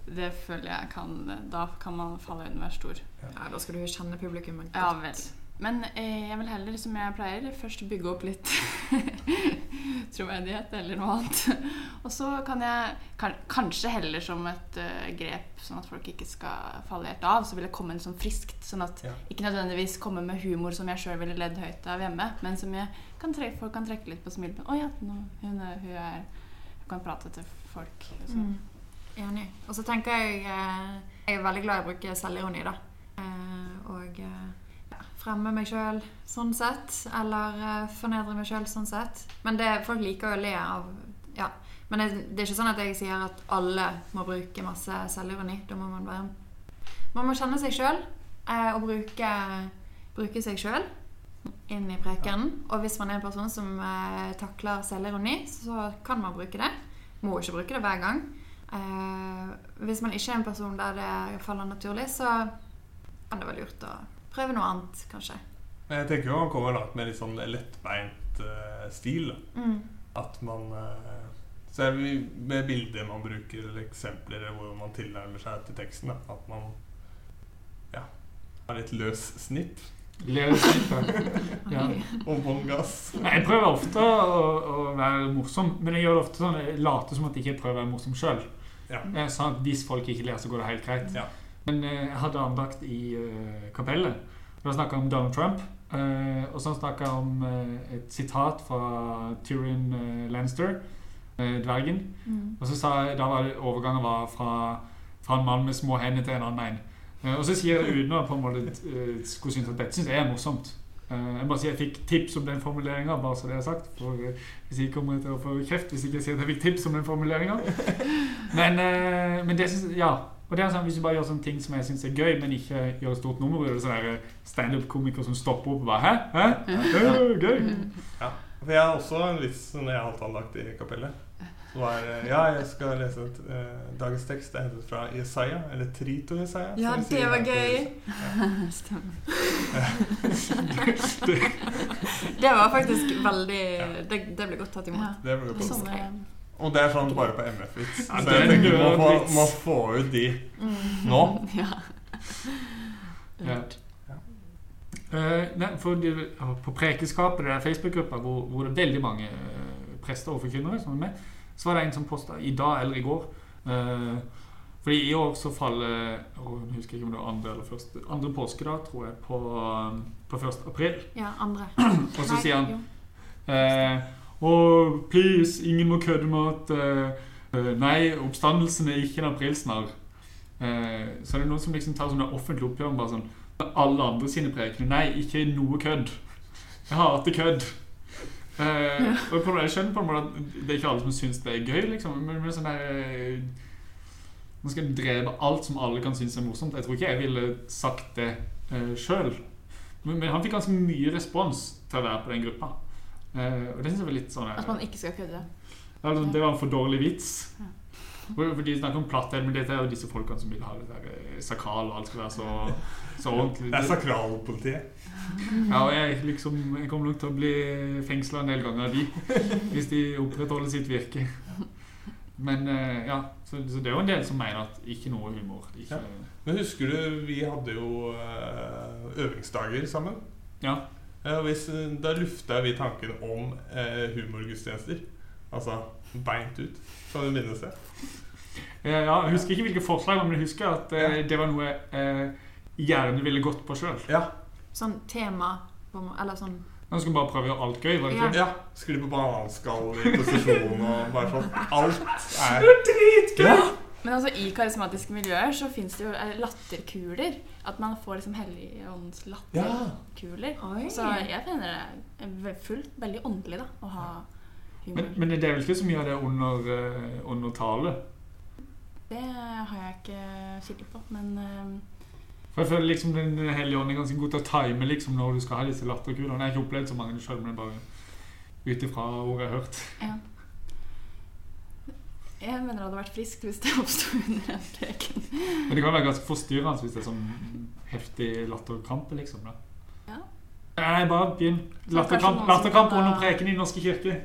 S4: det føler jeg kan Da kan man falle inn hver stor.
S5: Ja, Da skal du kjenne publikum godt.
S4: Ja vel. Men eh, jeg vil heller, som jeg pleier, først bygge opp litt troverdighet eller noe annet. Og så kan jeg kan, kanskje heller som et uh, grep, sånn at folk ikke skal falle helt av, så vil jeg komme inn sånn friskt. Sånn at
S3: Ja.
S4: ikke nødvendigvis komme med humor som jeg sjøl ville ledd høyt av hjemme, men som jeg kan trekke, folk kan trekke litt på smilet. Å ja, nå, hun, er, hun er Hun kan prate til folk. Liksom.
S5: Mm. Enig. Og så tenker jeg eh, Jeg er veldig glad i å bruke selvironi, da. Eh, og eh, ja, fremme meg sjøl sånn sett. Eller fornedre meg sjøl sånn sett. Men det, folk liker jo å le av Ja. Men det, det er ikke sånn at jeg sier at alle må bruke masse selvironi. Da må man være Man må kjenne seg sjøl og bruke, bruke seg sjøl inn i prekenen. Og hvis man er en person som takler selvironi, så kan man bruke det. Må ikke bruke det hver gang. Eh, hvis man ikke er en person der det faller naturlig, så kan det være lurt å prøve noe annet, kanskje.
S3: Men jeg tenker jo man kommer langt med litt sånn lettbeint uh, stil.
S5: Mm.
S3: At man uh, Så med bilder man bruker, eller eksempler hvor man tilnærmer seg til teksten. Da. At man ja, har litt løs snipp
S2: snitt, Ja.
S3: og bånn gass.
S2: Jeg prøver ofte å, å være morsom, men jeg gjør det ofte sånn jeg later som at jeg ikke prøver å være morsom sjøl.
S3: Ja.
S2: Sånn at hvis folk ikke ler, så går det helt greit.
S3: Ja.
S2: Men eh, jeg hadde andakt i eh, kapellet. Da snakka jeg om Donald Trump. eh, og så snakka jeg om eh, et sitat fra Tyrion eh, Lanster, eh, dvergen.
S5: Mm.
S2: Og så sa jeg, da var det overgangen var fra, fra en mann med små hender til en annen en. Eh, Og så sier jeg det uten å på en måte skulle synes at dette syns jeg er morsomt. Eh, Jeg bare sier jeg fikk tips om den formuleringa, bare så det er sagt. For eh, hvis jeg kommer til å få kreft hvis ikke jeg sier at jeg fikk tips om den formuleringa. Men, eh, men det synes Ja. Og det er sånn, Hvis du bare gjør sånne ting som jeg syns er gøy, men ikke gjør et stort nummer ut av det, standup-komiker som stopper opp og bare Hæ? Hæ? Hæ? gøy?
S3: Ja. For jeg har også en vits når jeg holdt andakt i kapellet. Var Ja, jeg skal lese et, eh, dagens tekst. Det er hentet fra Jesaja, eller Trito Jesaja.
S5: Ja, det var gøy.
S3: Ja.
S4: Stemmer.
S5: Det var faktisk veldig Det, det ble godt tatt imot.
S4: Ja.
S3: Det ble godt.
S4: Sånne,
S3: Og det er sånn bare på MF-vits.
S2: Ja,
S3: så jeg tenker
S2: man
S3: må må få ut de
S5: Mm.
S3: nå.
S4: ja.
S2: Ja. Uh, nei, for de, på Prekeskapet, det er Facebook-gruppa hvor, hvor det er veldig mange uh, prester og forkynnere som er med, så var det en som posta i dag eller i går eh, Fordi i år så faller å, Jeg husker ikke om det var andre eller første Andre påskedag, tror jeg, på, på 1. april.
S5: Ja, andre.
S2: Og så
S5: Nei,
S2: sier han eh, oh, please, ingen må kødde med at eh, eh, Nei, oppstandelsen er ikke en aprilsnarr. Eh, så er det noen som liksom tar sånne offentlige oppgjør med bare sånn alle andre sine prekener. Nei, ikke noe kødd. Jeg hater kødd. Eh, og på, jeg skjønner på en måte at det er ikke alle som syns det er gøy, liksom. Men, men sånn der eh, Nå skal jeg dreve alt som alle kan synes er morsomt. Jeg tror ikke jeg ville sagt det eh, sjøl. Men, men han fikk ganske mye respons til å være på den gruppa. Eh, og det syns jeg var litt sånn
S4: At man ikke skal kødde.
S2: altså, Det var en for dårlig vits.
S4: Ja.
S2: For, for de snakker om platthet, men dette er jo disse folkene som vil ha det der eh, sakral, og alt skal være så, så ordentlig.
S3: Det er sakralpolitiet.
S2: Ja, og jeg, liksom, jeg kommer nok til å bli fengsla en del ganger av de, hvis de opprettholder sitt virke. Men eh, ja, så, så det er jo en del som mener at ikke noe humor. Ikke,
S3: Men husker du, vi hadde jo eh, øvingsdager sammen.
S2: ja.
S3: Eh, hvis, da lufta vi tanken om eh, humorgudstjenester. Altså beint ut. Kan du minnes det?
S2: Eh, ja, Jeg husker ikke hvilke forslag, men jeg husker at det var noe gjerne ville gått på sjøl.
S3: Ja.
S5: Sånn tema på Eller sånn
S2: Man skulle bare prøve å gjøre alt gøy. var det ikke?
S3: ja. Skli på bananskall i posisjon og bare sånn. Alt er
S2: Ja.
S4: Men altså, i karismatiske miljøer så fins det jo eh, latterkuler. At man får liksom Helligåndens
S3: Ja.
S4: Så jeg finner det fullt veldig åndelig da, å ha humor.
S2: Men, men det er vel ikke så mye av det under, eh, under tale?
S4: Det har jeg ikke kilde på, men eh,
S2: For jeg føler liksom Den hellige ånd er ganske god til å time liksom når du skal ha disse latterkulene. Jeg har ikke opplevd så mange sjøl, men bare ut ifra ord jeg har hørt.
S4: ja. Jeg mener det hadde vært friskt hvis det oppsto under en preken.
S2: Men det kan være ganske forstyrrende hvis det er sånn heftig latterkamp. liksom da.
S4: Ja.
S2: Nei, bare begynn. Latterkamp, latterkamp
S4: kan,
S2: under preken i Den Norske kirke.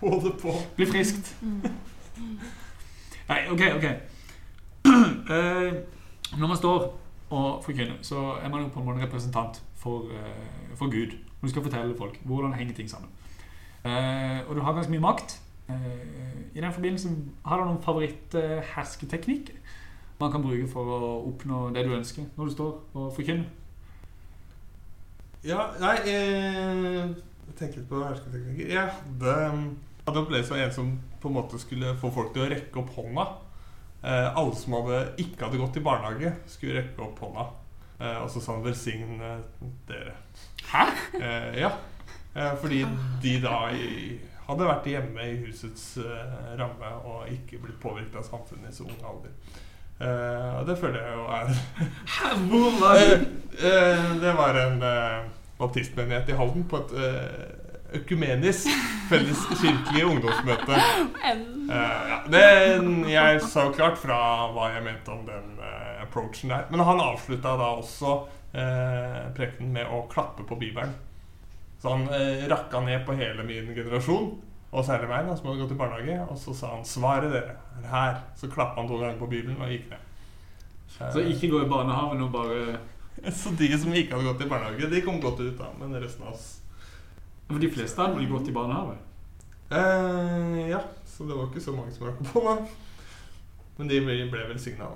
S3: Få det på.
S2: Bli friskt.
S4: Mm.
S2: Nei, OK, OK. Uh, når man står og forkynne, så er man jo på en måte representant for, eh, for Gud. Og du skal fortelle folk hvordan henger ting sammen. Eh, og du har ganske mye makt. Eh, I den forbindelse har du noen favoritt-hersketeknikker man kan bruke for å oppnå det du ønsker når du står og forkynner.
S3: Ja, nei eh, Jeg tenker litt på hersketeknikker. Jeg hadde, hadde opplevelse som en som på en måte skulle få folk til å rekke opp hånda. Eh, alle som hadde, ikke hadde gått i barnehage, skulle rekke opp hånda. Eh, og så sa han 'velsign eh, dere'.
S2: Hæ?
S3: Eh, ja. Eh, fordi de da i, hadde vært hjemme i husets eh, ramme og ikke blitt påvirket av samfunnet i så ung alder. Eh, og det føler jeg jo er
S2: Hæ, hvor var du?
S3: Det var en baptistmenighet i Halden på et eh, økumenisk felles kirkelig ungdomsmøte. Eh, ja, det, jeg sa jo klart fra hva jeg mente om den uh, approachen der. Men han avslutta da også uh, prekenen med å klappe på Bibelen. Så han uh, rakka ned på hele min generasjon, og særlig meg, da, som hadde gått i barnehage. Og så sa han 'Svaret dere er her'. Så klappa han to ganger på Bibelen og gikk ned.
S2: Så ikke gå i barnehagen og bare
S3: så de som ikke hadde gått i barnehage, de kom godt ut, da. Men resten av oss
S2: For de fleste hadde vel gått i barnehage?
S3: eh, Ja, så det var ikke så mange som rakk på meg. Men de ble, ble velsigna.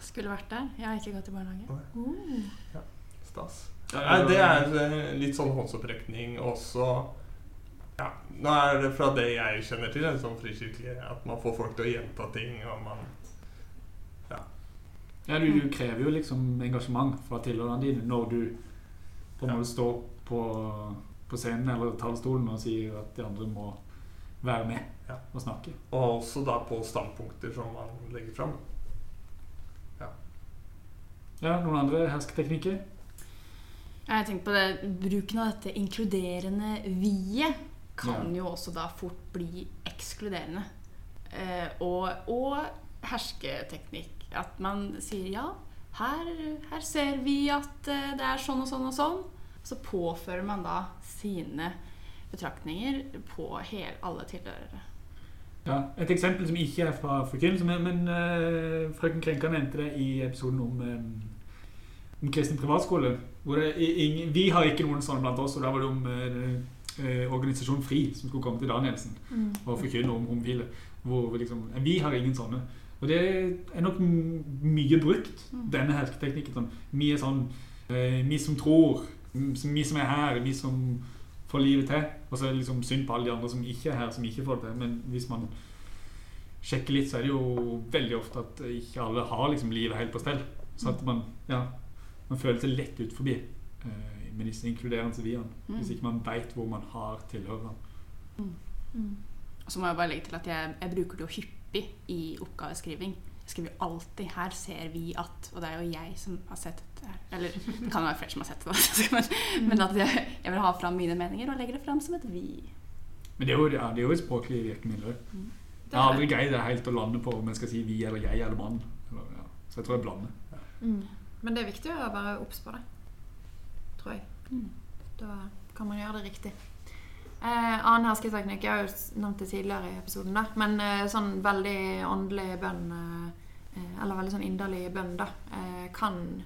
S4: Skulle vært der. Jeg har ikke gått i barnehage.
S3: Nei.
S4: Ja,
S3: Stas.
S2: Ja,
S3: Nei, det er eh, litt sånn håndsopprekning også Ja, nå er det fra det jeg kjenner til, sånn frikirkelig, at man får folk til å gjenta ting, og man
S2: Ja, du, du krever jo liksom engasjement fra tilhørerne dine når du på en
S3: Ja.
S2: måte står på, på scenen eller talerstolen og sier at de andre må være med
S3: Ja.
S2: og snakke.
S3: Og også da på standpunkter som man legger fram.
S2: Ja, Noen andre hersketeknikker?
S4: Jeg tenker på det, Bruken av dette inkluderende vi-et kan
S2: Ja.
S4: jo også da fort bli ekskluderende. Eh, og, og hersketeknikk. At man sier ja, her, her ser vi at eh, det er sånn og sånn og sånn. Så påfører man da sine betraktninger på hele, alle tilhørere.
S2: Ja, Et eksempel som ikke er fra forkynnelse, men, men uh, frøken Krenka nevnte det i episoden om, um, om kristen privatskole. Hvor det, i- ingen, vi har ikke noen sånne blant oss, og da var det om uh, eh, organisasjonen FRI som skulle komme til Danielsen og forkynne om homofile. Hvor vi liksom, vi har ingen sånne. Og det er nok mye brukt, denne hersketeknikken. Sånn, vi er sånn uh, Vi som tror, vi som er her, vi som får livet til. Og så er det liksom synd på alle de andre som ikke er her, som ikke får det til. Men hvis man sjekker litt, så er det jo veldig ofte at ikke alle har liksom livet helt på stell. Så at man, ja, man føler seg lett ut forbi eh, med disse inkluderende viene. Hvis ikke man veit hvor man har tilhørerne.
S4: Og så må jeg bare legge til at jeg, jeg bruker det jo hyppig i oppgaveskriving. Skriver jo alltid 'her ser vi at' Og det er jo jeg som har sett det. Eller det kan jo være flere som har sett det. Men, men at jeg, jeg vil ha fram mine meninger og legger det fram som et 'vi'.
S2: Men det er jo, ja, det er jo et språklig virkemiddel. Jeg har aldri greid det helt å lande på om jeg skal si vi eller jeg eller mann. Eller, ja. Så jeg tror jeg blander.
S5: Mm. Men det er viktig å være obs på det. Tror jeg.
S4: Mm.
S5: Da kan man gjøre det riktig. Eh, annen hersketeknikk Jeg har jo nevnt det tidligere i episoden, da. Men eh, sånn veldig åndelig bønn, eh, eller veldig sånn inderlig bønn, da, eh, kan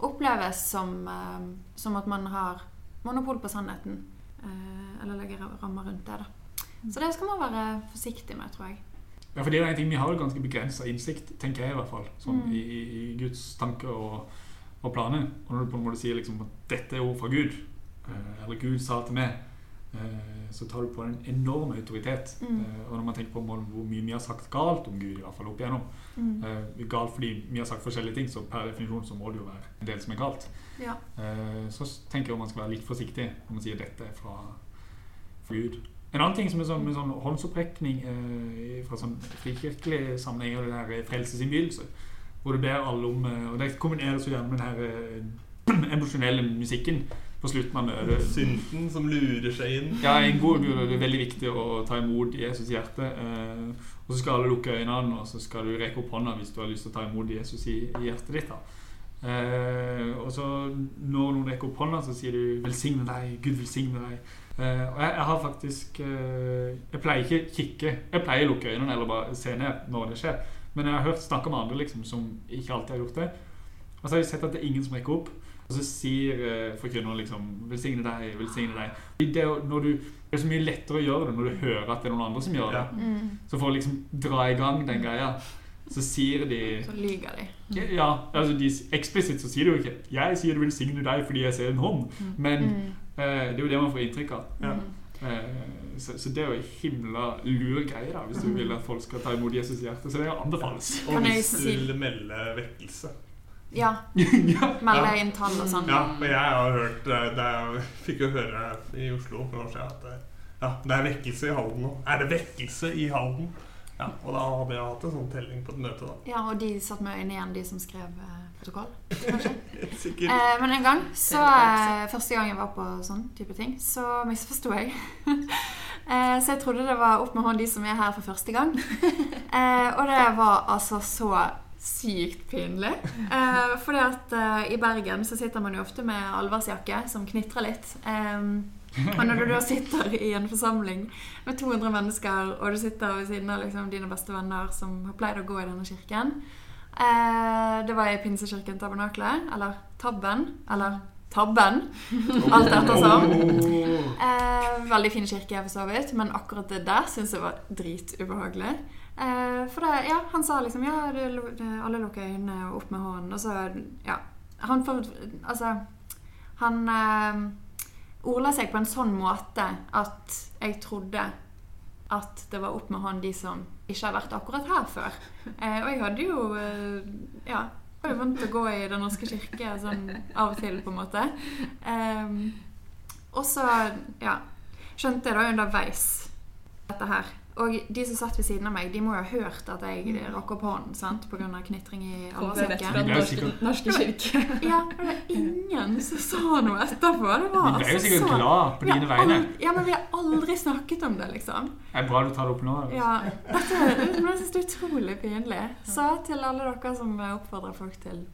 S5: oppleves som, eh, som at man har monopol på sannheten. Eh, eller legger rammer rundt det, da. Så det skal man være forsiktig med, tror jeg.
S2: Ja, for det er en ting, Vi har jo ganske begrensa innsikt, tenker jeg i hvert fall, sånn,
S5: Mm.
S2: i, i, Guds tanker og, og planer. Og når du på en måte sier liksom at dette er ord fra Gud, eh, eller Gud sa til meg, eh, så tar du på en enorm autoritet.
S5: Mm.
S2: Eh, og når man tenker på hvor mye vi har sagt galt om Gud, i hvert fall opp igjennom
S5: Mm.
S2: eh, Galt fordi vi har sagt forskjellige ting, så per definisjon så må det jo være en del som er galt.
S5: Ja.
S2: Eh, så tenker jeg man skal være litt forsiktig når man sier dette er fra, fra Gud. En annen ting som er sånn, med sånn håndsopprekning eh, fra sånn frikirkelig sammenheng, er det der frelsesinnbydelse. Hvor du ber alle om eh, Og det kombineres jo gjerne med den her eh, emosjonelle musikken på slutten av møtet.
S3: Synden som lurer seg inn.
S2: Ja, en god gud er det veldig viktig å ta imot Jesus i hjertet. Eh, og så skal alle lukke øynene, og så skal du rekke opp hånda hvis du har lyst til å ta imot Jesus i, i hjertet ditt. da. Eh, og så når noen rekker opp hånda, så sier du 'velsigne deg', 'Gud velsigne deg'. Eh, og jeg, jeg har faktisk eh, Jeg pleier ikke kikke. Jeg pleier å lukke øynene eller bare se ned når det skjer. Men jeg har hørt snakke med andre liksom, som ikke alltid har gjort det. Og så har jeg sett at det er ingen som rekker opp. Og så sier uh, forkynneren liksom 'Velsigne deg, velsigne deg'. Det er, når du, det er så mye lettere å gjøre det når du hører at det er noen andre som gjør det.
S3: Ja.
S5: Mm.
S2: Så for å liksom dra i gang den greia, så sier de
S5: Så lyger de.
S2: Ja, altså de, eksplisitt så sier de jo ikke 'Jeg sier det velsigne deg fordi jeg ser en hånd'. Men
S5: Mm.
S2: eh, det er jo det man får inntrykk av.
S3: Ja.
S2: Eh, så, så det er jo en himla lur greie da, hvis du vil at folk skal ta imot Jesus i hjertet. Så det anbefales.
S3: Og hvis du vil melde vekkelse.
S5: Ja.
S2: ja.
S5: Melde inn tall og sånn.
S3: Ja, og jeg har hørt eh, det Jeg Fikk jo høre i Oslo for noen år siden at eh, ja, det er vekkelse i Halden nå. Er det vekkelse i Halden? Ja, Og da hadde jeg hatt en sånn telling på et møte, da.
S5: Ja, og de satt med øynene igjen, de som skrev eh, protokoll. Kanskje.
S3: Sikkert.
S5: Eh, men en gang, så eh, første gang jeg var på sånn type ting, så misforsto jeg. eh, så jeg trodde det var opp med hånd de som er her for første gang. Eh, og det var altså så sykt pinlig. Eh, fordi at eh, i Bergen så sitter man jo ofte med allværsjakke som knitrer litt. Eh, og når du da sitter i en forsamling med 200 mennesker, og du sitter ved siden av liksom, dine beste venner som har pleid å gå i denne kirken eh, Det var i Pinsekirken Tabernaklet, eller Tabben, eller Tabben, alt ettersom. Eh, veldig fin kirke, for så vidt, men akkurat det der syns jeg var dritubehagelig. Eh, for det, ja, han sa liksom Ja, det, det, alle lukker øynene og opp med hånden. Og så Ja. Han får Altså Han eh, ordla seg på en sånn måte at jeg trodde at det var opp med hånd de som ikke har vært akkurat her før. Eh, og jeg hadde jo eh, Ja. Jeg var jo til å gå i Den norske kirke sånn av og til, på en måte. Eh, og så ja, skjønte jeg da underveis dette her. Og de som satt ved siden av meg, de må jo ha hørt at jeg rakk opp hånden sant? pga. knitring i
S2: De jo
S4: norske, norske kirke.
S5: Ja, men det var ingen som sa noe etterpå. Det var
S2: Vi ble jo
S5: altså
S2: sikkert
S5: så-
S2: glad på dine vegne.
S5: Ja, men vi har aldri snakket om det, liksom.
S2: Det er bra du tar det opp nå. altså.
S5: Ja, dette men jeg synes det er utrolig pinlig. Så til alle dere som oppfordrer folk til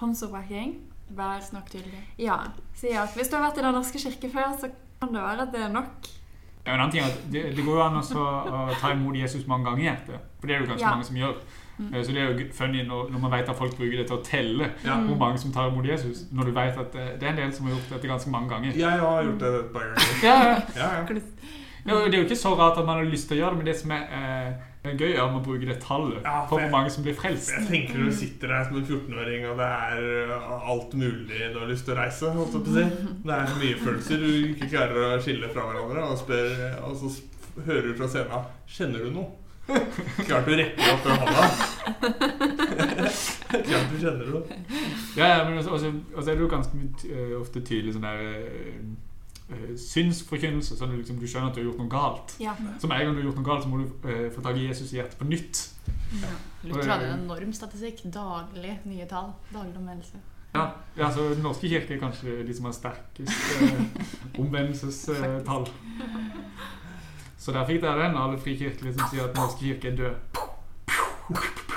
S5: håndsopprekking Vær
S4: Snakk tydelig.
S5: Ja. Si at hvis du har vært i Den norske kirke før, så kan det være at det er nok.
S2: Ja, en annen ting er at det, det går jo an også å ta imot Jesus mange ganger i hjertet. For det er det jo ganske
S5: Ja.
S2: mange som gjør. Eh, Så det er jo funny når, når man vet at folk bruker det til å telle
S3: Ja.
S2: hvor mange som tar imot Jesus. Når du vet at eh, det er en del som har gjort dette ganske mange ganger.
S3: Jeg har gjort det et par ganger.
S2: Ja, ja.
S3: Ja, ja.
S2: Det er jo ikke så rart at man har lyst til å gjøre det, men det som er eh, gøy, er om å bruke det tallet
S3: Ja, for
S2: hvor mange som blir frelst.
S3: Jeg tenker du sitter der som en 14-åring, og det er uh, alt mulig du har lyst til å reise. Å si. Det er mye følelser du ikke klarer å skille fra hverandre. Og, spør, og så hører du fra scenen 'Kjenner du noe?' Klart du rekker opp den hånda. Klart du kjenner noe.
S2: Ja, ja, men også, også, også er det jo ganske mye ofte tydelig sånn der eh, eh, synsforkynnelse. Sånn at liksom, du skjønner at du har gjort noe galt.
S5: Ja.
S2: Så med en gang du har gjort noe galt, så må du uh, få tak i Jesus i hjertet på nytt.
S4: Luther hadde en enorm statistikk. Daglig nye tall. Daglig omvendelse.
S2: Ja, ja så Den norske kirke er kanskje de som har sterkest uh, omvendelsestall. Så der fikk dere den, alle frikirkelige som sier at Den norske kirke er død.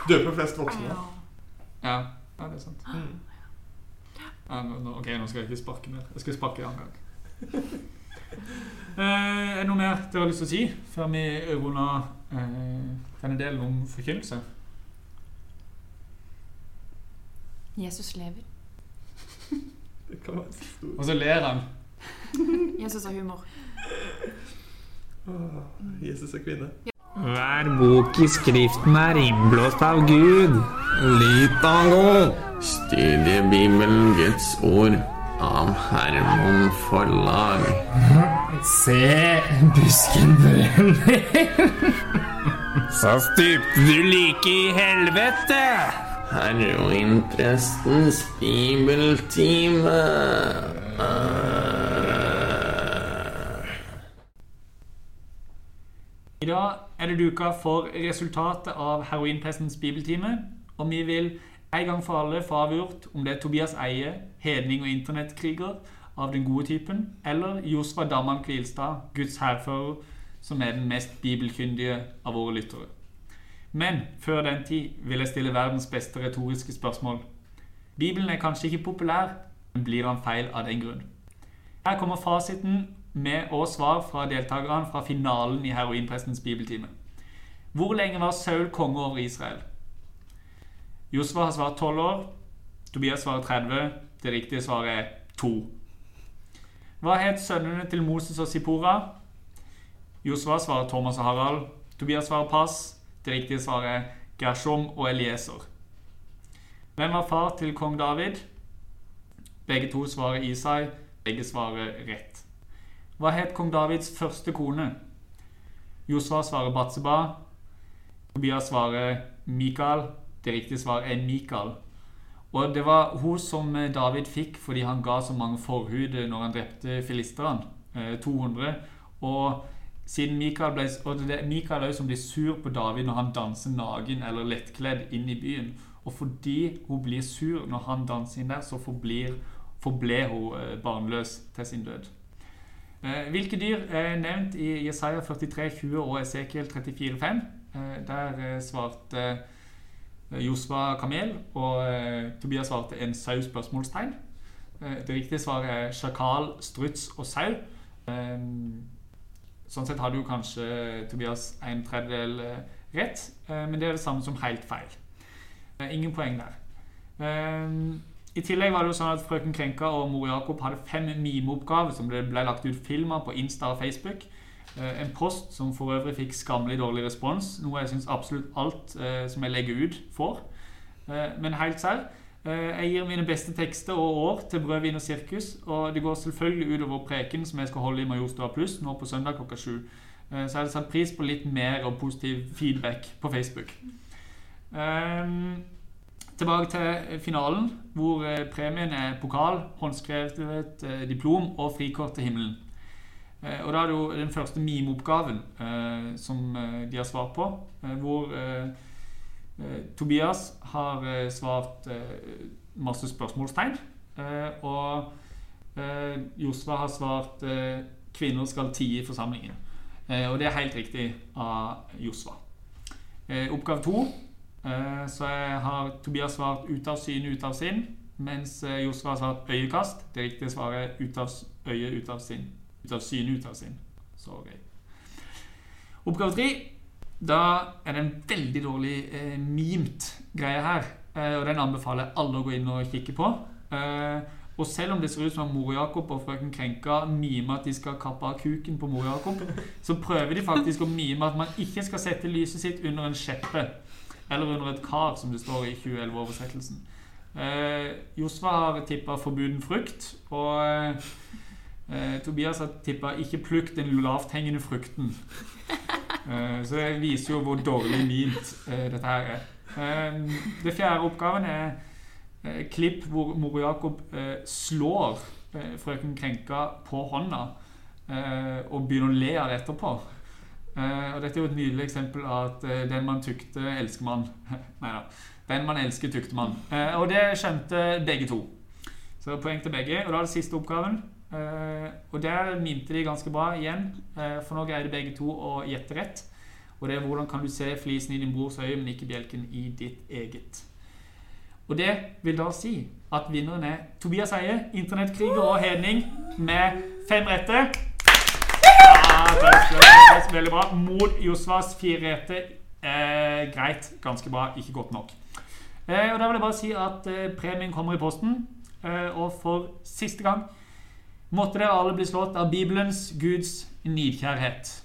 S3: Døper flest voksne.
S2: Ja, ja det er sant.
S3: Mm.
S2: Ja, nå, nå, ok, nå skal jeg ikke sparke mer. Jeg skal sparke en annen gang. Eh, er det noe mer dere har lyst til å si før vi runder eh, denne delen om forkynnelse?
S4: Jesus lever.
S3: Det kan være så.
S2: Og så ler han.
S5: Jesus har humor.
S3: Oh, Jesus er kvinne.
S6: Hver bok i Skriften er innblåst av Gud. Lit av Gud.
S7: Litago. Studiebibelen Guds ord av Hermon Forlag.
S6: Se, busken brenner. Så stupte du like i helvete.
S7: Heroinprestens bibeltime.
S2: I dag er det duka for resultatet av heroinprestens bibeltime. Og vi vil en gang for alle få avgjort om det er Tobias Eie, hedning og internettkriger av den gode typen, eller Josva Damman Kvilstad, Guds hærfører, som er den mest bibelkyndige av våre lyttere. Men før den tid vil jeg stille verdens beste retoriske spørsmål. Bibelen er kanskje ikke populær, men blir han feil av den grunn? Her kommer fasiten med og svar fra deltakerne fra finalen i heroinprestens bibeltime. Hvor lenge var Saul konge over Israel? Josva har svart 12 år. Tobias svarer 30. Det riktige svaret er 2. Hva het sønnene til Moses og Sipora? Josfa svarer Thomas og Harald. Tobias svarer pass. Det riktige svaret er Gershom og Elieser. Hvem var far til kong David? Begge to svarer Isai. Begge svarer rett. Hva het kong Davids første kone? Josfa svarer Batseba. Tobias svarer Mikael. Det riktige svar er Mikael. Og det var hun som David fikk fordi han ga så mange forhud når han drepte filisterne. eh, 200. Og siden Mikael ble Og det er Mikael også som blir sur på David når han danser naken eller lettkledd inn i byen. Og fordi hun blir sur når han danser inn der, så forblir, forble hun eh, barnløs til sin død. Eh, Hvilke dyr er nevnt i Jesaja 43, 20 og Esekiel 34, 5? Eh, Der eh, svarte eh, Josva kamel, og eh, Tobias svarte en sau? spørsmålstegn. Eh, Det riktige svaret er sjakal, struts og sau. Eh, Sånn sett hadde jo kanskje Tobias en tredjedel eh, rett, eh, men det er det samme som helt feil. Eh, Ingen poeng der. Eh, I tillegg var det jo sånn at Frøken Krenka og mor Jakob hadde fem mimeoppgaver som det ble lagt ut filmer på Insta og Facebook. Eh, En post som for øvrig fikk skammelig dårlig respons, noe jeg syns absolutt alt eh, som jeg legger ut, får. Eh, Men helt serr, jeg gir mine beste tekster og år til Brød, vin og sirkus, og det går selvfølgelig utover preken som jeg skal holde i Majorstua Pluss nå på søndag klokka sju. Så jeg hadde satt pris på litt mer og positiv feedback på Facebook. Ehm, tilbake til finalen, hvor premien er pokal, håndskrevet diplom og frikort til himmelen. Eh, og da er det jo den første mimeoppgaven eh, som eh, de har svart på, eh, hvor Tobias har svart masse spørsmålstegn, og Josva har svart 'kvinner skal tie i forsamlingen'. Og det er helt riktig av Josva. Oppgave to så har Tobias svart 'ut av syne, ut av sinn', mens Josva har svart 'øyekast'. Det riktige svaret er 'ut av øye, ut av sinn'. Ut av syne, ut av sinn. gøy. Oppgave tre. Da er det en veldig dårlig eh, memet greie her. Eh, og den anbefaler alle å gå inn og kikke på. Eh, og selv om det ser ut som om mor Jakob og frøken Krenka mimer at de skal kappe av kuken på mor Jakob, så prøver de faktisk å mime at man ikke skal sette lyset sitt under en skjeppe. Eller under et kar, som det står i 2011-oversettelsen. Eh, Josva har tippa 'forbuden frukt', og eh, eh, Tobias har tippa 'ikke plukk den lavthengende frukten'. Eh, så det viser jo hvor dårlig mint eh, dette her er. Eh, det fjerde oppgaven er eh, klipp hvor mor Jakob eh, slår eh, frøken Krenka på hånda eh, og begynner å le av det etterpå. Eh, og dette er jo et nydelig eksempel av at den man tykte, elsker man. Nei da. Den man elsker, tukter man. Eh, og det skjønte begge to. Så poeng til begge. Og da er det siste oppgaven. Eh, og der minte de ganske bra igjen, uh, for nå greide begge to å gjette rett. Og det er hvordan kan du se flisen i din brors øye, men ikke bjelken i ditt eget. Og det vil da si at vinneren er Tobias Eie, internettkriger og hedning, med fem rette. Ja, det veldig bra. Mot Josvas fire rette. Eh, greit. Ganske bra. Ikke godt nok. Eh, og da vil jeg bare si at eh, premien kommer i posten. Eh, og for siste gang måtte dere alle bli slått av Bibelens Guds nidkjærhet.